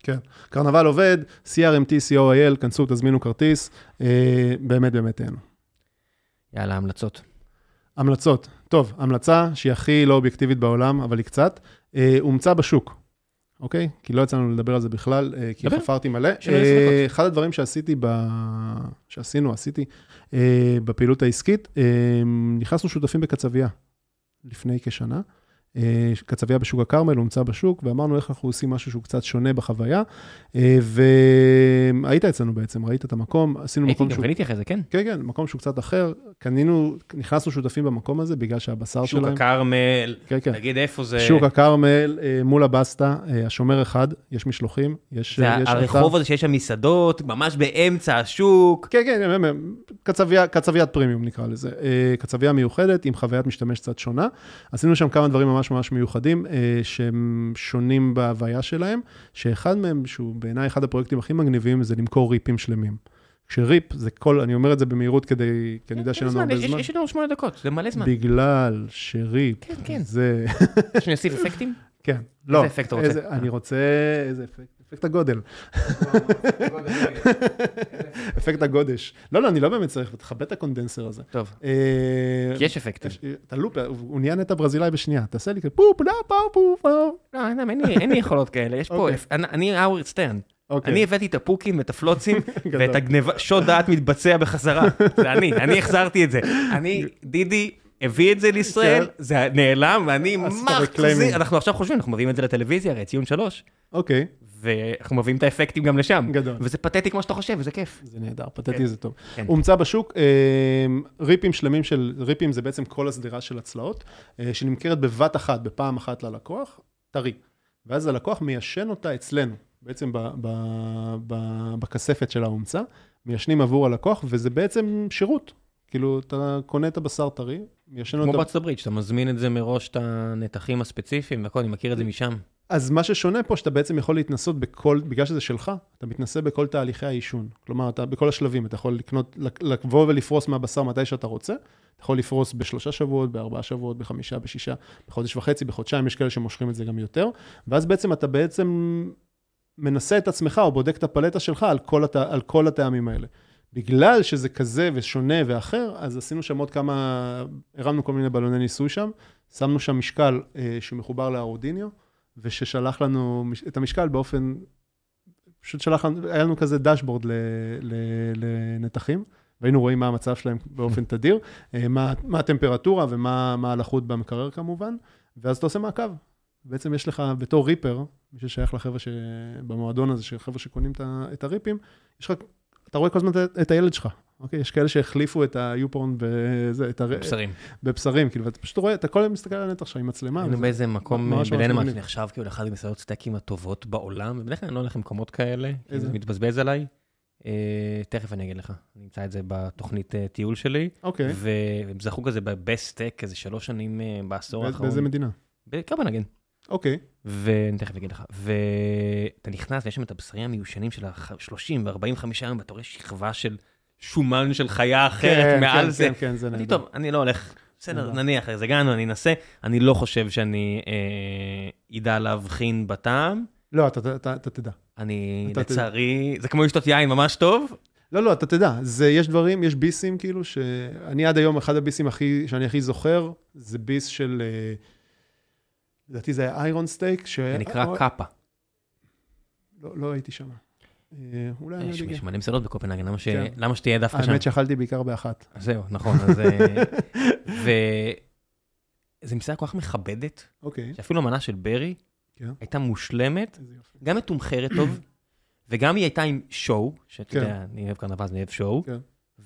כן. קרנבל עובד, CRMT, co.il, כנסו, תזמינו כרטיס, אה, באמת באמת תהנו. יאללה, המלצות. המלצות. טוב, המלצה שהיא הכי לא אובייקטיבית בעולם, אבל היא קצת, אה, הומצא בשוק, אוקיי? כי לא יצא לנו לדבר על זה בכלל, אה, כי דבר. חפרתי מלא. אה. אחד הדברים שעשיתי, ב... שעשינו, עשיתי, אה, בפעילות העסקית, אה, נכנסנו שותפים בקצבייה לפני כשנה. אה, קצבייה בשוק הכרמל, הומצא בשוק, ואמרנו איך אנחנו עושים משהו שהוא קצת שונה בחוויה. אה, והיית אצלנו בעצם, ראית את המקום, עשינו הייתי מקום גם שהוא... קניתי אחרי זה, כן. כן, כן, מקום שהוא קצת אחר. קנינו, נכנסנו שותפים במקום הזה בגלל שהבשר שוק שלהם... הכרמל, כן, כן. תגיד איפה זה... שוק הכרמל, אה, מול הבסטה, אה, השומר אחד, יש משלוחים, יש... זה אה, יש הרחוב. הזה שיש שם מסעדות, ממש באמצע השוק. כן, כן, כן, כן, קצבייה, קצביית פרימיום נקרא לזה. אה, קצבייה מיוחדת עם חוויית משתמש קצת שונה. עשינו שם כמה דברים ממש ממש מיוחדים, אה, שהם שונים בהוויה שלהם, שאחד מהם, שהוא בעיניי אחד הפרויקטים הכי מגניבים, זה למכור ריפים שלמים. כשריפ זה כל, אני אומר את זה במהירות כדי, כי אני יודע שאין לנו הרבה זמן. יש לנו שמונה דקות, זה מלא זמן. בגלל שריפ, כן, כן. זה, שאני אוסיף אפקטים? *laughs* כן, לא. איזה אפקט אתה רוצה? אני רוצה, איזה אפקט? אפקט הגודל. *laughs* אפקט הגודש. לא, לא, אני לא באמת צריך, תכבד את הקונדנסר הזה. טוב, אה, כי יש אפקטים. יש- אתה לופ, הוא נהיה נטע ברזילאי בשנייה, תעשה לי כזה פופ, דה, פאו, פו, פו. לא, אין- לי- יכולות כאלה, יש פה, אוקיי. אני- האוורד סטרן. אוקיי. אני הבאתי את הפוקים ואת הפלוצים. *laughs* ואת הגניבה, שוד דעת מתבצע בחזרה. זה אני, אני החזרתי את זה. אני, דידי, הביא את זה לישראל, כן. זה נעלם, ואני מחזיר. אנחנו עכשיו חושבים, אנחנו מביאים את זה לטלוויזיה, הרי ציון שלוש, אוקיי, ואנחנו מביאים את האפקטים גם לשם. גדול. וזה פתטי כמו שאתה חושב, וזה כיף. זה נהדר, פתטי זה טוב. כן. הומצא בשוק אה, ריפים שלמים של, ריפים זה בעצם כל הסדרה של הצלעות, אה, שנמכרת בבת אחת, בפעם אחת ללקוח, טרי. ואז הלקוח מיישן אותה אצלנו, בעצם ב, ב, ב, בכספת של ההומצא, מיישנים עבור הלקוח, וזה בעצם שירות. כאילו, אתה קונה את הבשר טרי, מיישן כמו אותו. בארצות הברית, שאתה מזמין את זה מראש, את הנתחים הספציפיים והכל, אני מכיר את זה משם. אז מה ששונה פה, שאתה בעצם יכול להתנסות בכל, בגלל שזה שלך, אתה מתנסה בכל תהליכי העישון. כלומר, אתה בכל השלבים, אתה יכול לקנות, לק- לבוא ולפרוס מהבשר מתי שאתה רוצה, אתה יכול לפרוס בשלושה שבועות, בארבעה שבועות, בחמישה, בשישה, בחודש וחצי, בחודשיים, יש כאלה שמושכים את זה גם יותר, ואז בעצם אתה בעצם מנסה את עצמך, או בודק את הפלטה שלך על כל, הת... על כל הטעמים האלה. בגלל שזה כזה ושונה ואחר, אז עשינו שם עוד כמה, הרמנו כל מיני בלוני ניסוי שם, שמנו שם משקל אה, שמחובר לארודיניו, וששלח לנו את המשקל באופן, פשוט שלח לנו, היה לנו כזה דשבורד ל, ל, לנתחים, והיינו רואים מה המצב שלהם באופן תדיר, אה, מה, מה הטמפרטורה ומה מה הלחות במקרר כמובן, ואז אתה עושה מעקב. בעצם יש לך בתור ריפר, מי ששייך לחבר'ה שבמועדון הזה, של חבר'ה שקונים את הריפים, יש לך, אתה רואה כל הזמן את הילד שלך, אוקיי? יש כאלה שהחליפו את היופורן בזה, את הר... בשרים. בבשרים, כאילו, ואתה פשוט רואה, אתה כל הזמן מסתכל על הנתח שלך עם מצלמה. היינו באיזה מקום בדנמרק. שנחשב כאילו לאחד ממסעדות סטייקים הטובות בעולם, ובדרך כלל אני לא הולך למקומות כאלה, כי איזה? זה מתבזבז עליי. אה, תכף אני אגיד לך, אני אמצא את זה בתוכנית אה, טיול שלי, אוקיי. והם זכו כזה בבסט טק איזה שלוש שנים אה, בעשור האחרון. באיזה מדינה? בקרבנגן. אוקיי. ואני תכף אגיד לך. ואתה נכנס, ויש שם את הבשרים המיושנים של ה-30 ו-45 יום, ואתה רואה שכבה של שומן של חיה אחרת כן, מעל כן, זה. כן, כן, זה אני נהדר. טוב, אני לא הולך, בסדר. נניח, אז הגענו, אני אנסה. אני לא חושב שאני אה, אדע להבחין בטעם. לא, אתה- אתה אתה- אתה תדע. אני, אתה תדע. לצערי, זה כמו לשתות יין ממש טוב. לא, לא, אתה תדע. זה, יש דברים, יש ביסים, כאילו, שאני עד היום, אחד הביסים הכי, שאני הכי זוכר, זה ביס של, אה, לדעתי זה היה איירון סטייק, ש... זה נקרא אה, קאפה. לא, לא הייתי שם. אה, אולי אני אגיע. יש מלא מסעדות בקופנהגן, למה ש- כן. למה שתהיה דווקא שם? האמת שאכלתי בעיקר באחת. זהו, נכון, אז... אה, *laughs* ו... זו מסעדה כל כך מכבדת, אוקיי, שאפילו המנה של ברי כן. הייתה מושלמת. גם מתומחרת טוב, *coughs* וגם היא הייתה עם שואו, שאתה כן. יודע, אני אוהב קרנבל, אני אוהב שואו, כן.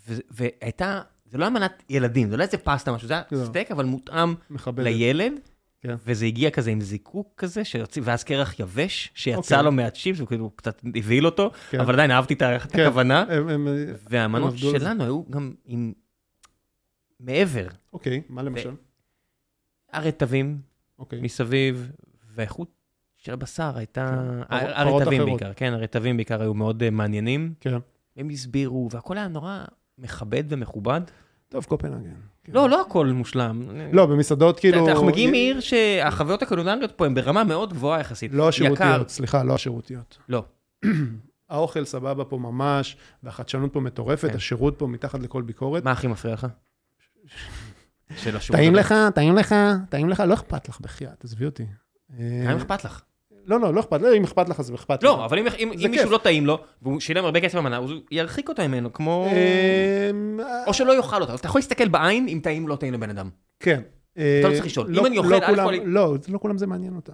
ו- והייתה, זה לא היה מנת ילדים, זה לא איזה פסטה משהו, זה היה לא. סטייק, אבל מותאם מכבדת. לילד, כן. וזה הגיע כזה עם זיקוק כזה, שיוצא- ואז קרח יבש, שיצא אוקיי. לו מהצ'יפס, וכאילו קצת הבהיל אותו, כן. אבל עדיין אהבתי את כן. הכוונה, הם- הם- והמנות זה. שלנו היו גם עם מעבר, אוקיי, מה למשל? הרטבים אוקיי. מסביב, והאיכות של הבשר הייתה, כן. הרטבים. בעיקר, כן, הרטבים בעיקר היו מאוד אה, מעניינים, כן. הם הסבירו, והכל היה נורא מכבד ומכובד. טוב, קופנהגן. כן. לא, לא הכל מושלם. לא, במסעדות כאילו... אנחנו מגיעים מעיר שהחוויות הקולינריות פה הן ברמה מאוד גבוהה יחסית. לא. השירותיות, סליחה, לא השירותיות. לא. *clears throat* האוכל סבבה פה ממש, והחדשנות פה מטורפת, כן. השירות פה מתחת לכל ביקורת. מה הכי מפריע לך? *laughs* טעים. לך, טעים לך, טעים לך, לא אכפת לך בחייאת, עזבי אותי. אה, מה אם אכפת לך? לא, לא, לא אכפת, לא, אם אכפת לך אז אכפת לך. לא, אבל אם- מישהו. לא טעים לו, והוא שילם הרבה כסף במנה, הוא ירחיק אותו ממנו, כמו... אמ, או שלא יאכל אותה. אז אתה יכול להסתכל בעין אם טעים לא טעים לבן אדם. כן. אתה לא צריך לשאול. אם אני אוכל, א' כל- לא, לא כולם זה מעניין אותם.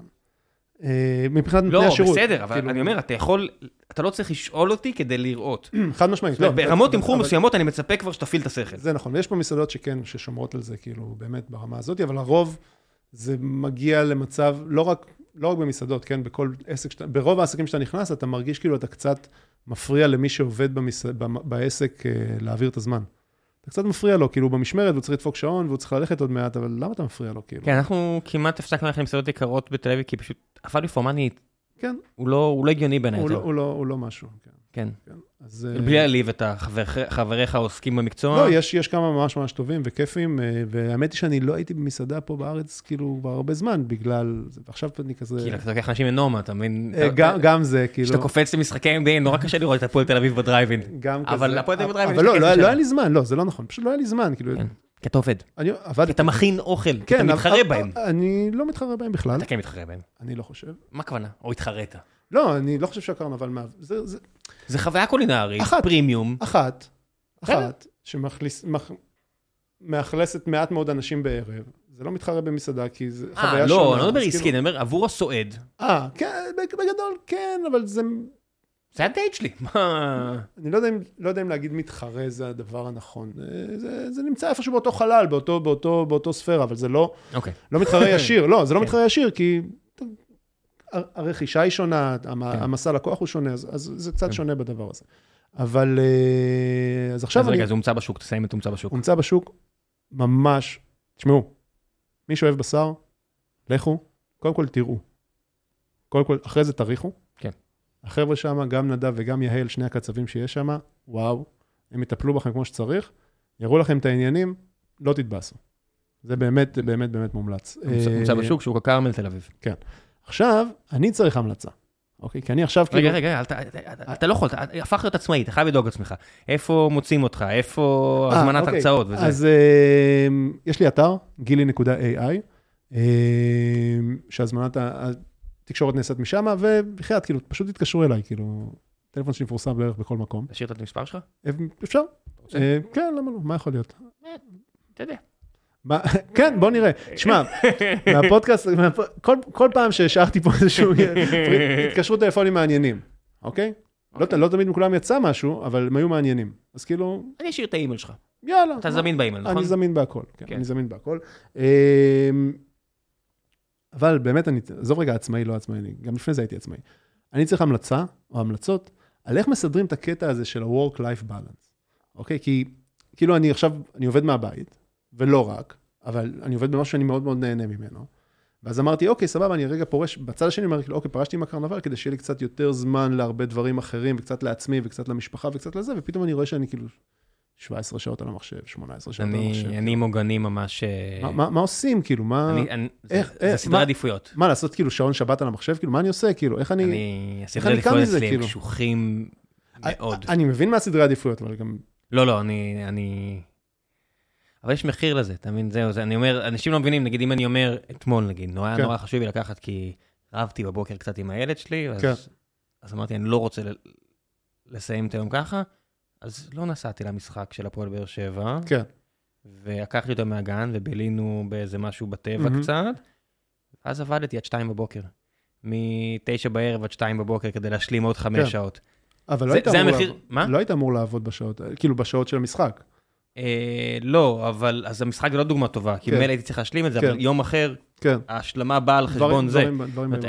אה, מבחינת לא, נותני השירות. בסדר, אבל כאילו, אני אומר, אתה יכול... אתה לא צריך לשאול אותי כדי לראות. *clears throat* חד משמעית. לא, ברמות תמחור מסוימות אני מצפה כבר שתפעיל את השכל. זה נכון, ויש פה מסעדות שכן, ששומרות על זה, כאילו, באמת ברמה הזאת, אבל לרוב זה מגיע למצב, לא רק, לא רק במסעדות, כן, בכל עסק, שאתה, ברוב העסקים שאתה נכנס, אתה מרגיש כאילו אתה קצת מפריע למי שעובד במס, במ- בעסק אה, להעביר את הזמן. אתה קצת מפריע לו, כאילו, במשמרת, והוא צריך לדפוק שעון, והוא צריך ללכת עוד מעט, אבל למה אתה מפריע לו, כאילו? כן, אנחנו כמעט הפסקנו ללכת למסעדות יקרות בתל אביב, כי פשוט הפאלי פורמני כן, הוא לא הוא לא הגיוני בעיניי. הוא לא. הוא לא, הוא לא משהו, כן. כן. כן. אז... אה, בלי להעליב את החבר- חבריך העוסקים במקצוע. לא, יש, יש כמה ממש ממש טובים וכיפים, אה, והאמת היא שאני לא הייתי במסעדה פה בארץ, כאילו, כבר הרבה זמן, בגלל... זה, ועכשיו אני כזה... כאילו, אתה לוקח אנשים לנורמה, אתה מבין? אה, גם, גם זה, כאילו... כשאתה קופץ למשחקי NBA, נורא קשה לראות את הפועל תל אביב בדרייבין. גם כזה. אבל הפועל תל אביב בדרייבין אבל לא, לא, לא שלה. היה לי זמן, לא, זה לא נכון, פשוט לא היה לי זמן, כאילו, כן. כי אתה עובד. אני כי עבדתי. אתה מכין אוכל, כי אתה כן, מתחרה אבל- בהם. אני לא מתחרה בהם בכלל, אתה כן מתחרה בהם. אני לא חושב. מה הכוונה? או התחרית. לא, אני לא חושב שהקרנבל מה... זה, זה... זה חוויה קולינרית, אחת. פרימיום. אחת, בסדר. אחת, שמכניס... מח... מעט מאוד אנשים בערב, זה לא מתחרה במסעדה, כי זה אה, חוויה שונה. לא, אני לא מדבר עסקי, כאילו- אני אומר עבור הסועד. אה, כן, בגדול כן, אבל זה... זה הדייט שלי. מה... אני לא יודע, אם, לא יודע אם להגיד מתחרה זה הדבר הנכון. אה, זה, זה נמצא איפשהו באותו חלל, באותו, באותו, באותו ספירה, אבל זה לא, אוקיי. לא מתחרה *laughs* ישיר. לא, זה לא כן. מתחרה ישיר, כי הרכישה היא שונה, כן. המסע לקוח הוא שונה, אז, אז זה קצת שונה בדבר הזה. אבל אה, אז עכשיו אז אני... רגע, זה הומצא בשוק, תסיים את הומצא בשוק. הומצא בשוק ממש, תשמעו, מי שאוהב בשר, לכו, קודם כל תראו. קודם כל, אחרי זה תריחו. כן. החבר'ה שם, גם נדב וגם יהל, שני הקצבים שיש שם, וואו, הם יטפלו בכם כמו שצריך, יראו לכם את העניינים, לא תתבאסו. זה באמת, באמת, באמת מומלץ. הומצא אה, בשוק, שוק הכרמל, תל אביב. עכשיו, אני צריך המלצה, אוקיי? כי אני עכשיו כאילו... רגע, רגע, אתה- אתה לא יכול, אתה הפך להיות עצמאי, אתה חייב לדאוג לעצמך. איפה מוצאים אותך? איפה אה, הזמנת אוקיי. הרצאות וזה? אז אה, יש לי אתר, גילי.ai, אה, שהזמנת התקשורת נעשית משם, ובחייאת, כאילו, פשוט תתקשרו אליי, כאילו, טלפון שלי מפורסם בערך בכל מקום. תשאיר את המספר שלך? אפשר? אה, כן, למה לא? מה יכול להיות? אתה יודע. *laughs* כן, בוא נראה. שמע, מהפודקאסט, מהפ- כל- פעם שהשארתי פה איזשהו התקשרו טלפונים מעניינים, אוקיי? לא ת- לא תמיד מכולם יצא משהו, אבל הם היו מעניינים. אז כאילו, אני אשאיר את האימייל שלך. יאללה. אתה זמין באימייל, נכון? אני זמין בהכל, כן, כן. אני זמין בהכל. אמ, אבל באמת, אני, עזוב רגע עצמאי, לא עצמאי, אני, גם לפני זה הייתי עצמאי. אני צריך המלצה, או המלצות, על איך מסדרים את הקטע הזה של ה-work-life balance, אוקיי? כי כאילו אני עכשיו, אני עובד מהבית, ולא רק, אבל אני עובד במשהו שאני מאוד מאוד נהנה ממנו. ואז אמרתי, אוקיי, סבבה, אני רגע פורש, בצד השני אמרתי, אוקיי, פרשתי עם הקרנבל כדי שיהיה לי קצת יותר זמן להרבה דברים אחרים, וקצת לעצמי, וקצת למשפחה, וקצת לזה, ופתאום אני רואה שאני כאילו 17 שעות על המחשב, 18 שעות על המחשב. אני אני מוגני ממש... אה, מה, מה, מה עושים, כאילו, מה, אני- אני- זה- איך- זה איך- סדרי מה- עדיפויות. מה לעשות, כאילו, שעון שבת על המחשב? כאילו, מה אני עושה? כאילו, איך אני... אני... הסדרי אני עדיפויות אצלי הם כאילו? קשוחים מאוד. אני מבין מה סדרי העדיפויות, אבל גם... לא, לא, אני... אני... אבל יש מחיר לזה, אתה מבין? זהו, זה, אני אומר, אנשים לא מבינים, נגיד אם אני אומר, אתמול נגיד, נורא כן. נורא חשוב לי לקחת, כי רבתי בבוקר קצת עם הילד שלי, אז, כן. אז אמרתי, אני לא רוצה לסיים את היום ככה, אז לא נסעתי למשחק של הפועל באר שבע, כן, ולקחתי אותו מהגן, ובילינו באיזה משהו בטבע מהמם. קצת, ואז עבדתי עד שתיים בבוקר. מתשע בערב עד שתיים בבוקר כדי להשלים עוד חמש כן. שעות. אבל לא זה- היית זה אמור המחיר- לעבוד- מה? לא היית אמור לעבוד בשעות, כאילו, בשעות של המשחק. אה, לא, אבל אז המשחק זה לא דוגמה טובה, כי כן. ממילא הייתי צריך להשלים את זה, כן. אבל יום אחר, כן. ההשלמה באה על חשבון זה.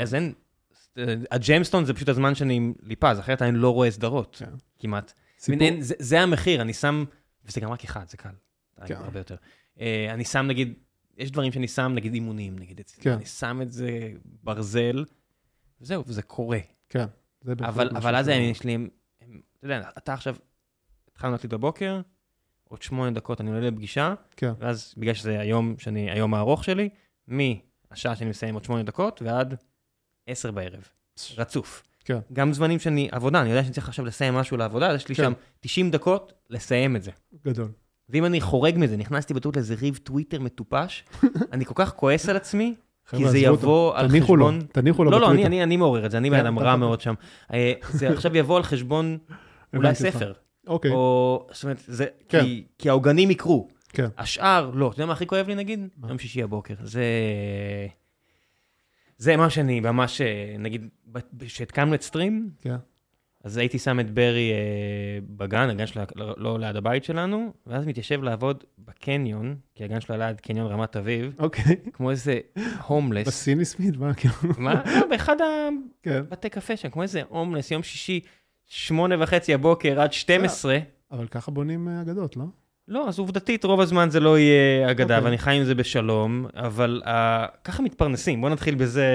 אז אין, הג'יימסטון זה פשוט הזמן שאני ליפז, אחרת אני לא רואה סדרות, כן. כמעט. זה- זה המחיר, אני שם, וזה גם רק אחד, זה קל. כן. הרבה יותר. אה, אני שם נגיד, יש דברים שאני שם, נגיד אימונים, נגיד כן. אני שם את זה ברזל, וזהו, וזה קורה. כן. זה אבל אז הם, הם- אתה יודע, אתה עכשיו, התחלנו להקליט בבוקר, עוד שמונה דקות אני עולה לפגישה, כן. ואז בגלל שזה היום שאני, היום הארוך שלי, מהשעה שאני מסיים עוד שמונה דקות ועד עשר בערב, רצוף. כן. גם זמנים שאני, עבודה, אני יודע שאני צריך עכשיו לסיים משהו לעבודה, אז יש לי כן. שם 90 דקות לסיים את זה. גדול. ואם אני חורג מזה, נכנסתי בטעות לאיזה ריב טוויטר מטופש, *laughs* אני כל כך כועס על עצמי, כי זה. יבוא על תניחו לו, חשבון... תניחו לו לא, לא, אני, בטוויטר. אני, אני מעורר את זה, אני בן כן, אדם רע מאוד שם. אה, זה עכשיו יבוא על חשבון אולי. ספר, אוקיי, או, זאת אומרת, זה, כן. כי, כי העוגנים יקרו. כן. השאר, לא. אתה יודע מה הכי כואב לי נגיד? מה? יום שישי הבוקר. זה... זה מה שאני ממש, אה, נגיד, כשהתקמנו את סטרים, כן. אז הייתי שם את ברי אה, בגן, הגן שלה לא, לא ליד הבית שלנו, ואז מתיישב לעבוד בקניון, כי הגן שלה ליד קניון רמת אביב, אוקיי. כמו איזה הומלס. בסיני סמית, מה, כאילו, מה? לא, באחד כן. הבתי קפה שם, כמו איזה הומלס, יום שישי, שמונה וחצי הבוקר עד 12. אבל ככה בונים אה, אגדות, לא? לא, אז עובדתית רוב הזמן זה לא יהיה אגדה, אוקיי. ואני חי עם זה בשלום, אבל uh, ככה מתפרנסים, בוא נתחיל בזה,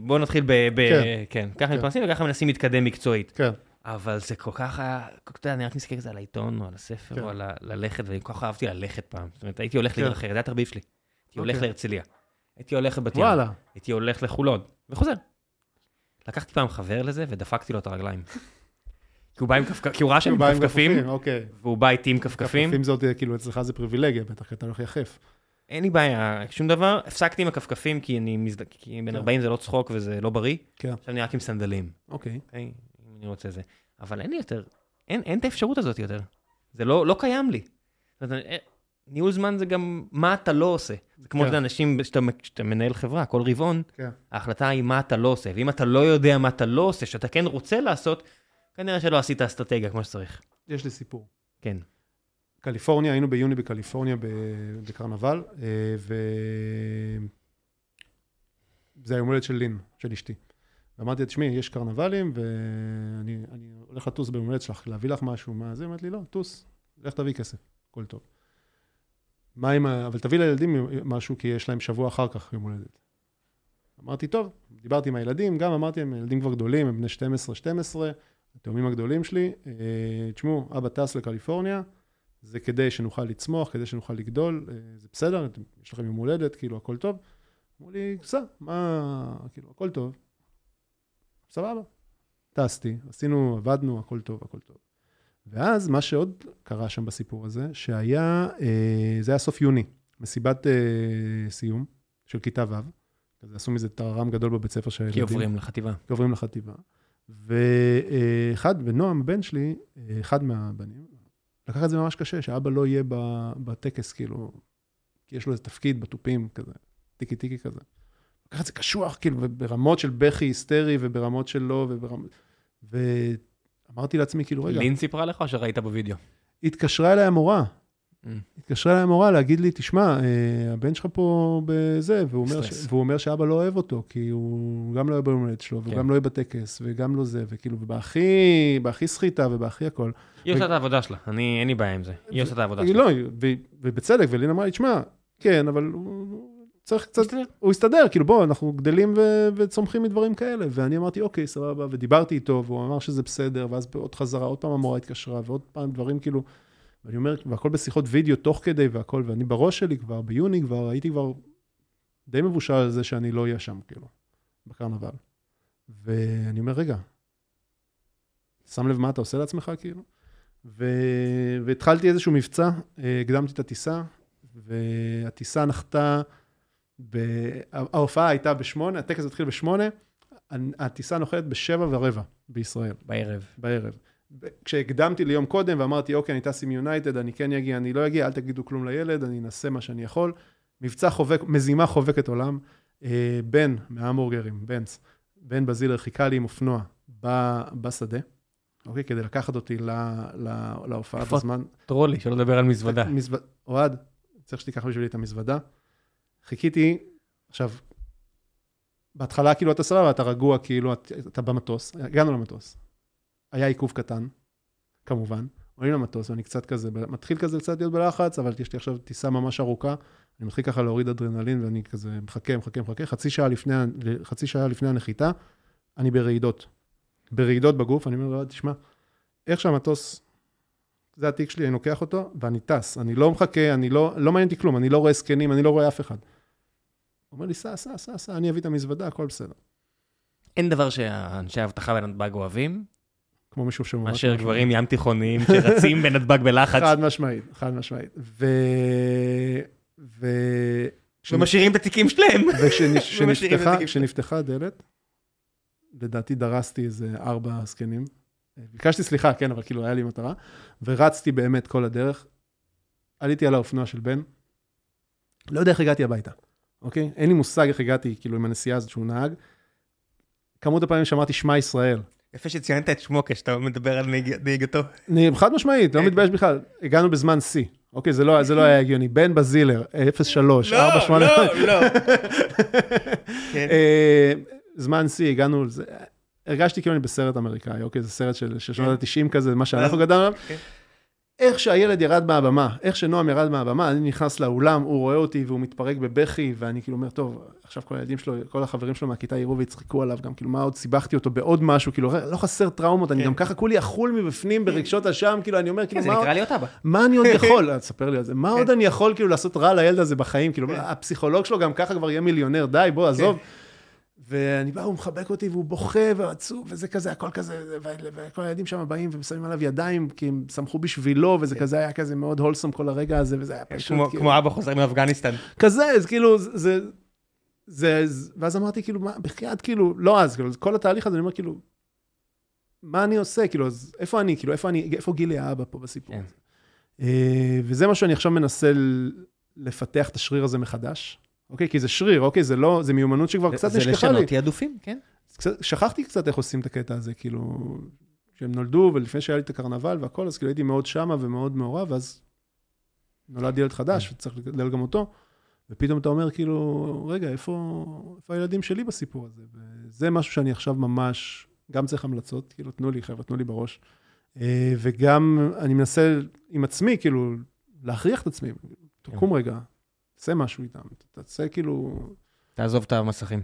בוא נתחיל ב... ב כן. כן, ככה כן. מתפרנסים וככה מנסים להתקדם מקצועית. כן. אבל זה כל כך, היה- אתה יודע, אני רק מסתכל על זה על העיתון או על הספר כן. או על ה- ללכת, ואני כל כך אהבתי ללכת פעם. זאת אומרת, הייתי הולך כן. לעיר אחרת, זה היה התרביב שלי. הייתי הולך אוקיי. להרצליה, הייתי הולך לבת ים. הייתי הולך לחולון, וחוזר. לקחתי פעם חבר לזה ודפקתי לו את הרגליים. כי הוא בא עם כפכפים, כי הוא ראה שהם עם כפכפים, אוקיי. והוא בא איתי עם כפכפים. כפכפים זאת, אה, כאילו, אצלך זה פריבילגיה, בטח, כי אתה הולך יחף. אין לי בעיה, שום דבר. הפסקתי עם הכפכפים כי אני מזד... כי בן כן. 40 זה לא צחוק וזה לא בריא. כן. עכשיו אני רק עם סנדלים, אוקיי. אוקיי? אם אני רוצה זה. אבל אין לי יותר, אין, את האפשרות הזאת יותר. זה לא, לא קיים לי. אה, ניהול זמן זה גם מה אתה לא עושה. זה כמו כן. שאנשים, שאתה שאתה מנהל חברה, כל רבעון, כן. ההחלטה היא מה אתה לא עושה. ואם אתה לא יודע מה אתה לא עושה, שאתה כן רוצה לעשות, כנראה שלא עשית אסטרטגיה כמו שצריך. יש לי סיפור. כן. קליפורניה, היינו ביוני בקליפורניה בקרנבל, אה, ו... זה היום הולדת של לין, של אשתי. ואמרתי לה, תשמעי, יש קרנבלים, ואני אני הולך לטוס ביום הולדת שלך, להביא לך משהו, מה זה? אומרת לי, לא, טוס, לך תביא כסף, הכל טוב. מה עם ה... אבל תביא לילדים משהו, כי יש להם שבוע אחר כך יום הולדת. אמרתי, טוב, דיברתי עם הילדים, גם אמרתי להם, ילדים כבר גדולים, הם בני 12-12, התאומים הגדולים שלי, אה, תשמעו, אבא טס לקליפורניה, זה כדי שנוכל לצמוח, כדי שנוכל לגדול, אה, זה בסדר, יש לכם יום הולדת, כאילו, הכל טוב. אמרו לי, סע, מה, כאילו, הכל טוב. סבבה. טסתי, עשינו, עבדנו, הכל טוב, הכל טוב. ואז מה שעוד קרה שם בסיפור הזה, שהיה, אה, זה היה סוף יוני, מסיבת סיום של כיתה ו', אז עשו מזה טררם גדול בבית ספר של כי עוברים לחטיבה. כי עוברים לחטיבה. ואחד, ונועם, הבן שלי, אחד מהבנים, לקח את זה ממש קשה, שאבא לא יהיה בטקס, כאילו, כי יש לו איזה תפקיד בתופים, כזה, טיקי טיקי כזה. לקח את זה קשוח, כאילו, ברמות של בכי היסטרי, וברמות של לא, וברמות... ואמרתי לעצמי, כאילו, רגע, לין סיפרה לך או שראית בווידאו? התקשרה אליי המורה. התקשרה אליי המורה להגיד לי, תשמע, אה, הבן שלך פה בזה, והוא אומר, ש... והוא אומר שאבא לא אוהב אותו, כי הוא גם לא יהיה ביום הולדת שלו, והוא כן. גם לא יהיה בטקס, וגם לא זה, וכאילו, ובהכי, בהכי סחיטה ובהכי הכל. היא עושה את העבודה שלה, אני, אין לי בעיה עם זה. היא עושה את העבודה שלה. לא, ו... ובצדק, ולין אמרה לי, תשמע, כן, אבל הוא צריך קצת, מסתדר. הוא הסתדר, כאילו, בוא, אנחנו גדלים ו... וצומחים מדברים כאלה. ואני אמרתי, אוקיי, סבבה, ודיברתי איתו, והוא אמר שזה בסדר, ואז בעוד חזרה, עוד פעם המורה התקשרה, ועוד פעם דברים כאילו... ואני אומר, והכל בשיחות וידאו תוך כדי והכל, ואני בראש שלי כבר, ביוני כבר, הייתי כבר די מבושל על זה שאני לא אהיה שם, כאילו, בקרנבל. ואני אומר, רגע, שם לב מה אתה עושה לעצמך, כאילו? ו... והתחלתי איזשהו מבצע, אה, הקדמתי את הטיסה, והטיסה נחתה, ב... ההופעה הייתה בשמונה, הטקס התחיל בשמונה, הטיסה נוחתת בשבע ורבע בישראל. בערב. בערב. כשהקדמתי ליום קודם ואמרתי, אוקיי, אני טס עם יונייטד, אני כן אגיע, אני לא אגיע, אל תגידו כלום לילד, אני אנסה מה שאני יכול. מבצע חובק, מזימה חובקת עולם. אה, בן מההמבורגרים, בנץ, בן בזילר חיכה לי עם אופנוע ב- בשדה, אוקיי, כדי לקחת אותי ל- ל- להופעה? בזמן. טרולי, שלא לדבר על מזוודה. מזווד... אוהד, צריך שתיקח בשבילי את המזוודה. חיכיתי, עכשיו, בהתחלה כאילו אתה סבבה, אתה רגוע, כאילו את- אתה במטוס, הגענו למטוס. היה עיכוב קטן, כמובן. עולים למטוס ואני קצת כזה, מתחיל כזה קצת להיות בלחץ, אבל יש לי עכשיו טיסה ממש ארוכה, אני מתחיל ככה להוריד אדרנלין ואני כזה מחכה, מחכה, מחכה, חצי שעה לפני, חצי שעה לפני הנחיתה, אני ברעידות. ברעידות בגוף, אני אומר לו, תשמע, איך שהמטוס, זה התיק שלי, אני לוקח אותו ואני טס, אני לא מחכה, אני לא, לא מעניין אותי כלום, אני לא רואה זקנים, אני לא רואה אף אחד. הוא אומר לי, סע, סע, סע, סע, אני אביא את המזוודה, הכל בסדר. אין דבר שאנשי האבטחה בנתב"ג אוהבים, כמו מישהו שממש... מאשר גברים ים תיכוניים שרצים *laughs* בנתב"ג בלחץ חד משמעית, חד משמעית. ו... ו... ומשאירים את התיקים שלהם. *laughs* וכשנפתחה *laughs* הדלת, לדעתי דרסתי איזה ארבע זקנים. ביקשתי סליחה, כן, אבל כאילו היה לי מטרה, ורצתי באמת כל הדרך. עליתי על האופנוע של בן, לא יודע איך הגעתי הביתה, אוקיי? אין לי מושג איך הגעתי, כאילו, עם הנסיעה הזאת שהוא נהג. כמות הפעמים שאמרתי שמע ישראל, יפה שציינת את שמו כשאתה מדבר על נהיג- נהיגתו. חד משמעית, לא כן. מתבייש בכלל. הגענו בזמן שיא, אוקיי? זה לא, זה לא היה הגיוני. בן בזילר, 03, 48... לא, לא. *laughs* כן. אה, זמן שיא, הגענו, זה- הרגשתי כאילו אני בסרט אמריקאי, אוקיי? זה סרט של של שנות ה-90 כזה, מה שאנחנו גדלנו עליו. איך שהילד ירד מהבמה, איך שנועם ירד מהבמה, אני נכנס לאולם, הוא רואה אותי והוא מתפרק בבכי, ואני כאילו אומר, טוב, עכשיו כל הילדים שלו, כל החברים שלו מהכיתה יראו ויצחקו עליו, גם כאילו, מה עוד סיבכתי אותו בעוד משהו, כאילו, לא חסר טראומות, אני כן. גם ככה כולי אכול מבפנים ברגשות אשם, כאילו, אני אומר, כן, כאילו, זה מה... נקרא להיות אבא. מה אני עוד *laughs* יכול, אה, תספר לי על זה, מה כן. עוד אני יכול כאילו לעשות רע לילד הזה בחיים, כאילו, הפסיכולוג שלו גם ככה כבר יהיה מיליונר, די, בוא, עזוב. ואני בא, הוא מחבק אותי והוא בוכה ועצוב, וזה כזה, הכל כזה, וכל הילדים שם באים ושמים עליו ידיים, כי הם שמחו בשבילו, וזה כזה היה כזה מאוד הולסום כל הרגע הזה, וזה היה פשוט, כמו- כאילו, כמו אבא חוזר מאפגניסטן. כזה, אז כאילו, זה, זה, ואז אמרתי, כאילו, מה, בחייאת, כאילו, לא אז, כאילו, כל התהליך הזה, אני אומר, כאילו, מה אני עושה, כאילו, אז איפה אני, כאילו, איפה אני, איפה גילי האבא פה בסיפור כן. אה, וזה מה שאני עכשיו מנסה לפתח את השריר הזה מחדש. אוקיי? כי זה שריר, אוקיי? זה לא, זה מיומנות שכבר קצת זה נשכחה לי. לשנות תעדופים, כן. קצת, שכחתי קצת איך עושים את הקטע הזה, כאילו, כשהם נולדו ולפני שהיה לי את הקרנבל והכל, אז כאילו הייתי מאוד שמה ומאוד מעורב, ואז נולד ילד חדש וצריך לגדל גם אותו, ופתאום אתה אומר כאילו, רגע, איפה, איפה הילדים שלי בסיפור הזה? וזה משהו שאני עכשיו ממש, גם צריך המלצות, כאילו, תנו לי, חבר'ה, תנו לי בראש. אה, וגם אני מנסה עם עצמי, כאילו, להכריח את עצמי, תקום רגע, תעשה משהו איתם, תעשה כאילו... תעזוב את המסכים,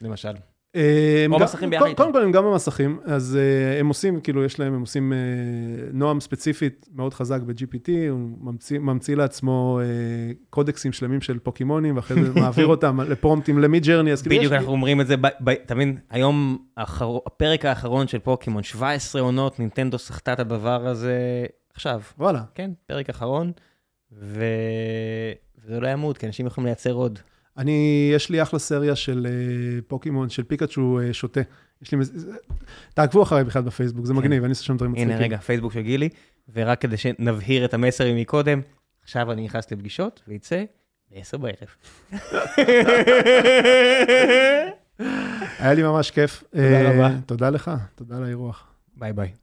למשל. אה, או מסכים ביחד קודם- איתם. קודם כל הם גם במסכים, אז אה, הם עושים, כאילו יש להם, הם עושים, אה, נועם ספציפית מאוד חזק ב-GPT, הוא ממציא, ממציא לעצמו קודקסים שלמים של פוקימונים, ואחרי זה מעביר *laughs* אותם לפרומפטים למיד ג'רני, אז כאילו בדיוק. אנחנו אומרים את זה, אתה מבין, היום הפרק האחרון של פוקימון, 17 עונות, נינטנדו סחטה את הדבר הזה עכשיו. וואלה, כן, פרק אחרון, ו... וזה לא ימות, כי אנשים יכולים לייצר עוד. אני, יש לי אחלה סריה של אה, פוקימון, של פיקאצ'ו אה, שותה. יש לי, תעקבו אחריי בכלל בפייסבוק, זה כן. מגניב, אני עושה שם דברים מצחיקים. הנה רגע, פייסבוק של גילי, ורק כדי שנבהיר את המסר מקודם, עכשיו אני נכנס לפגישות, ויצא ב-10 בערב. *laughs* היה לי ממש כיף. תודה אה, רבה. תודה לך, תודה על האירוח. ביי ביי.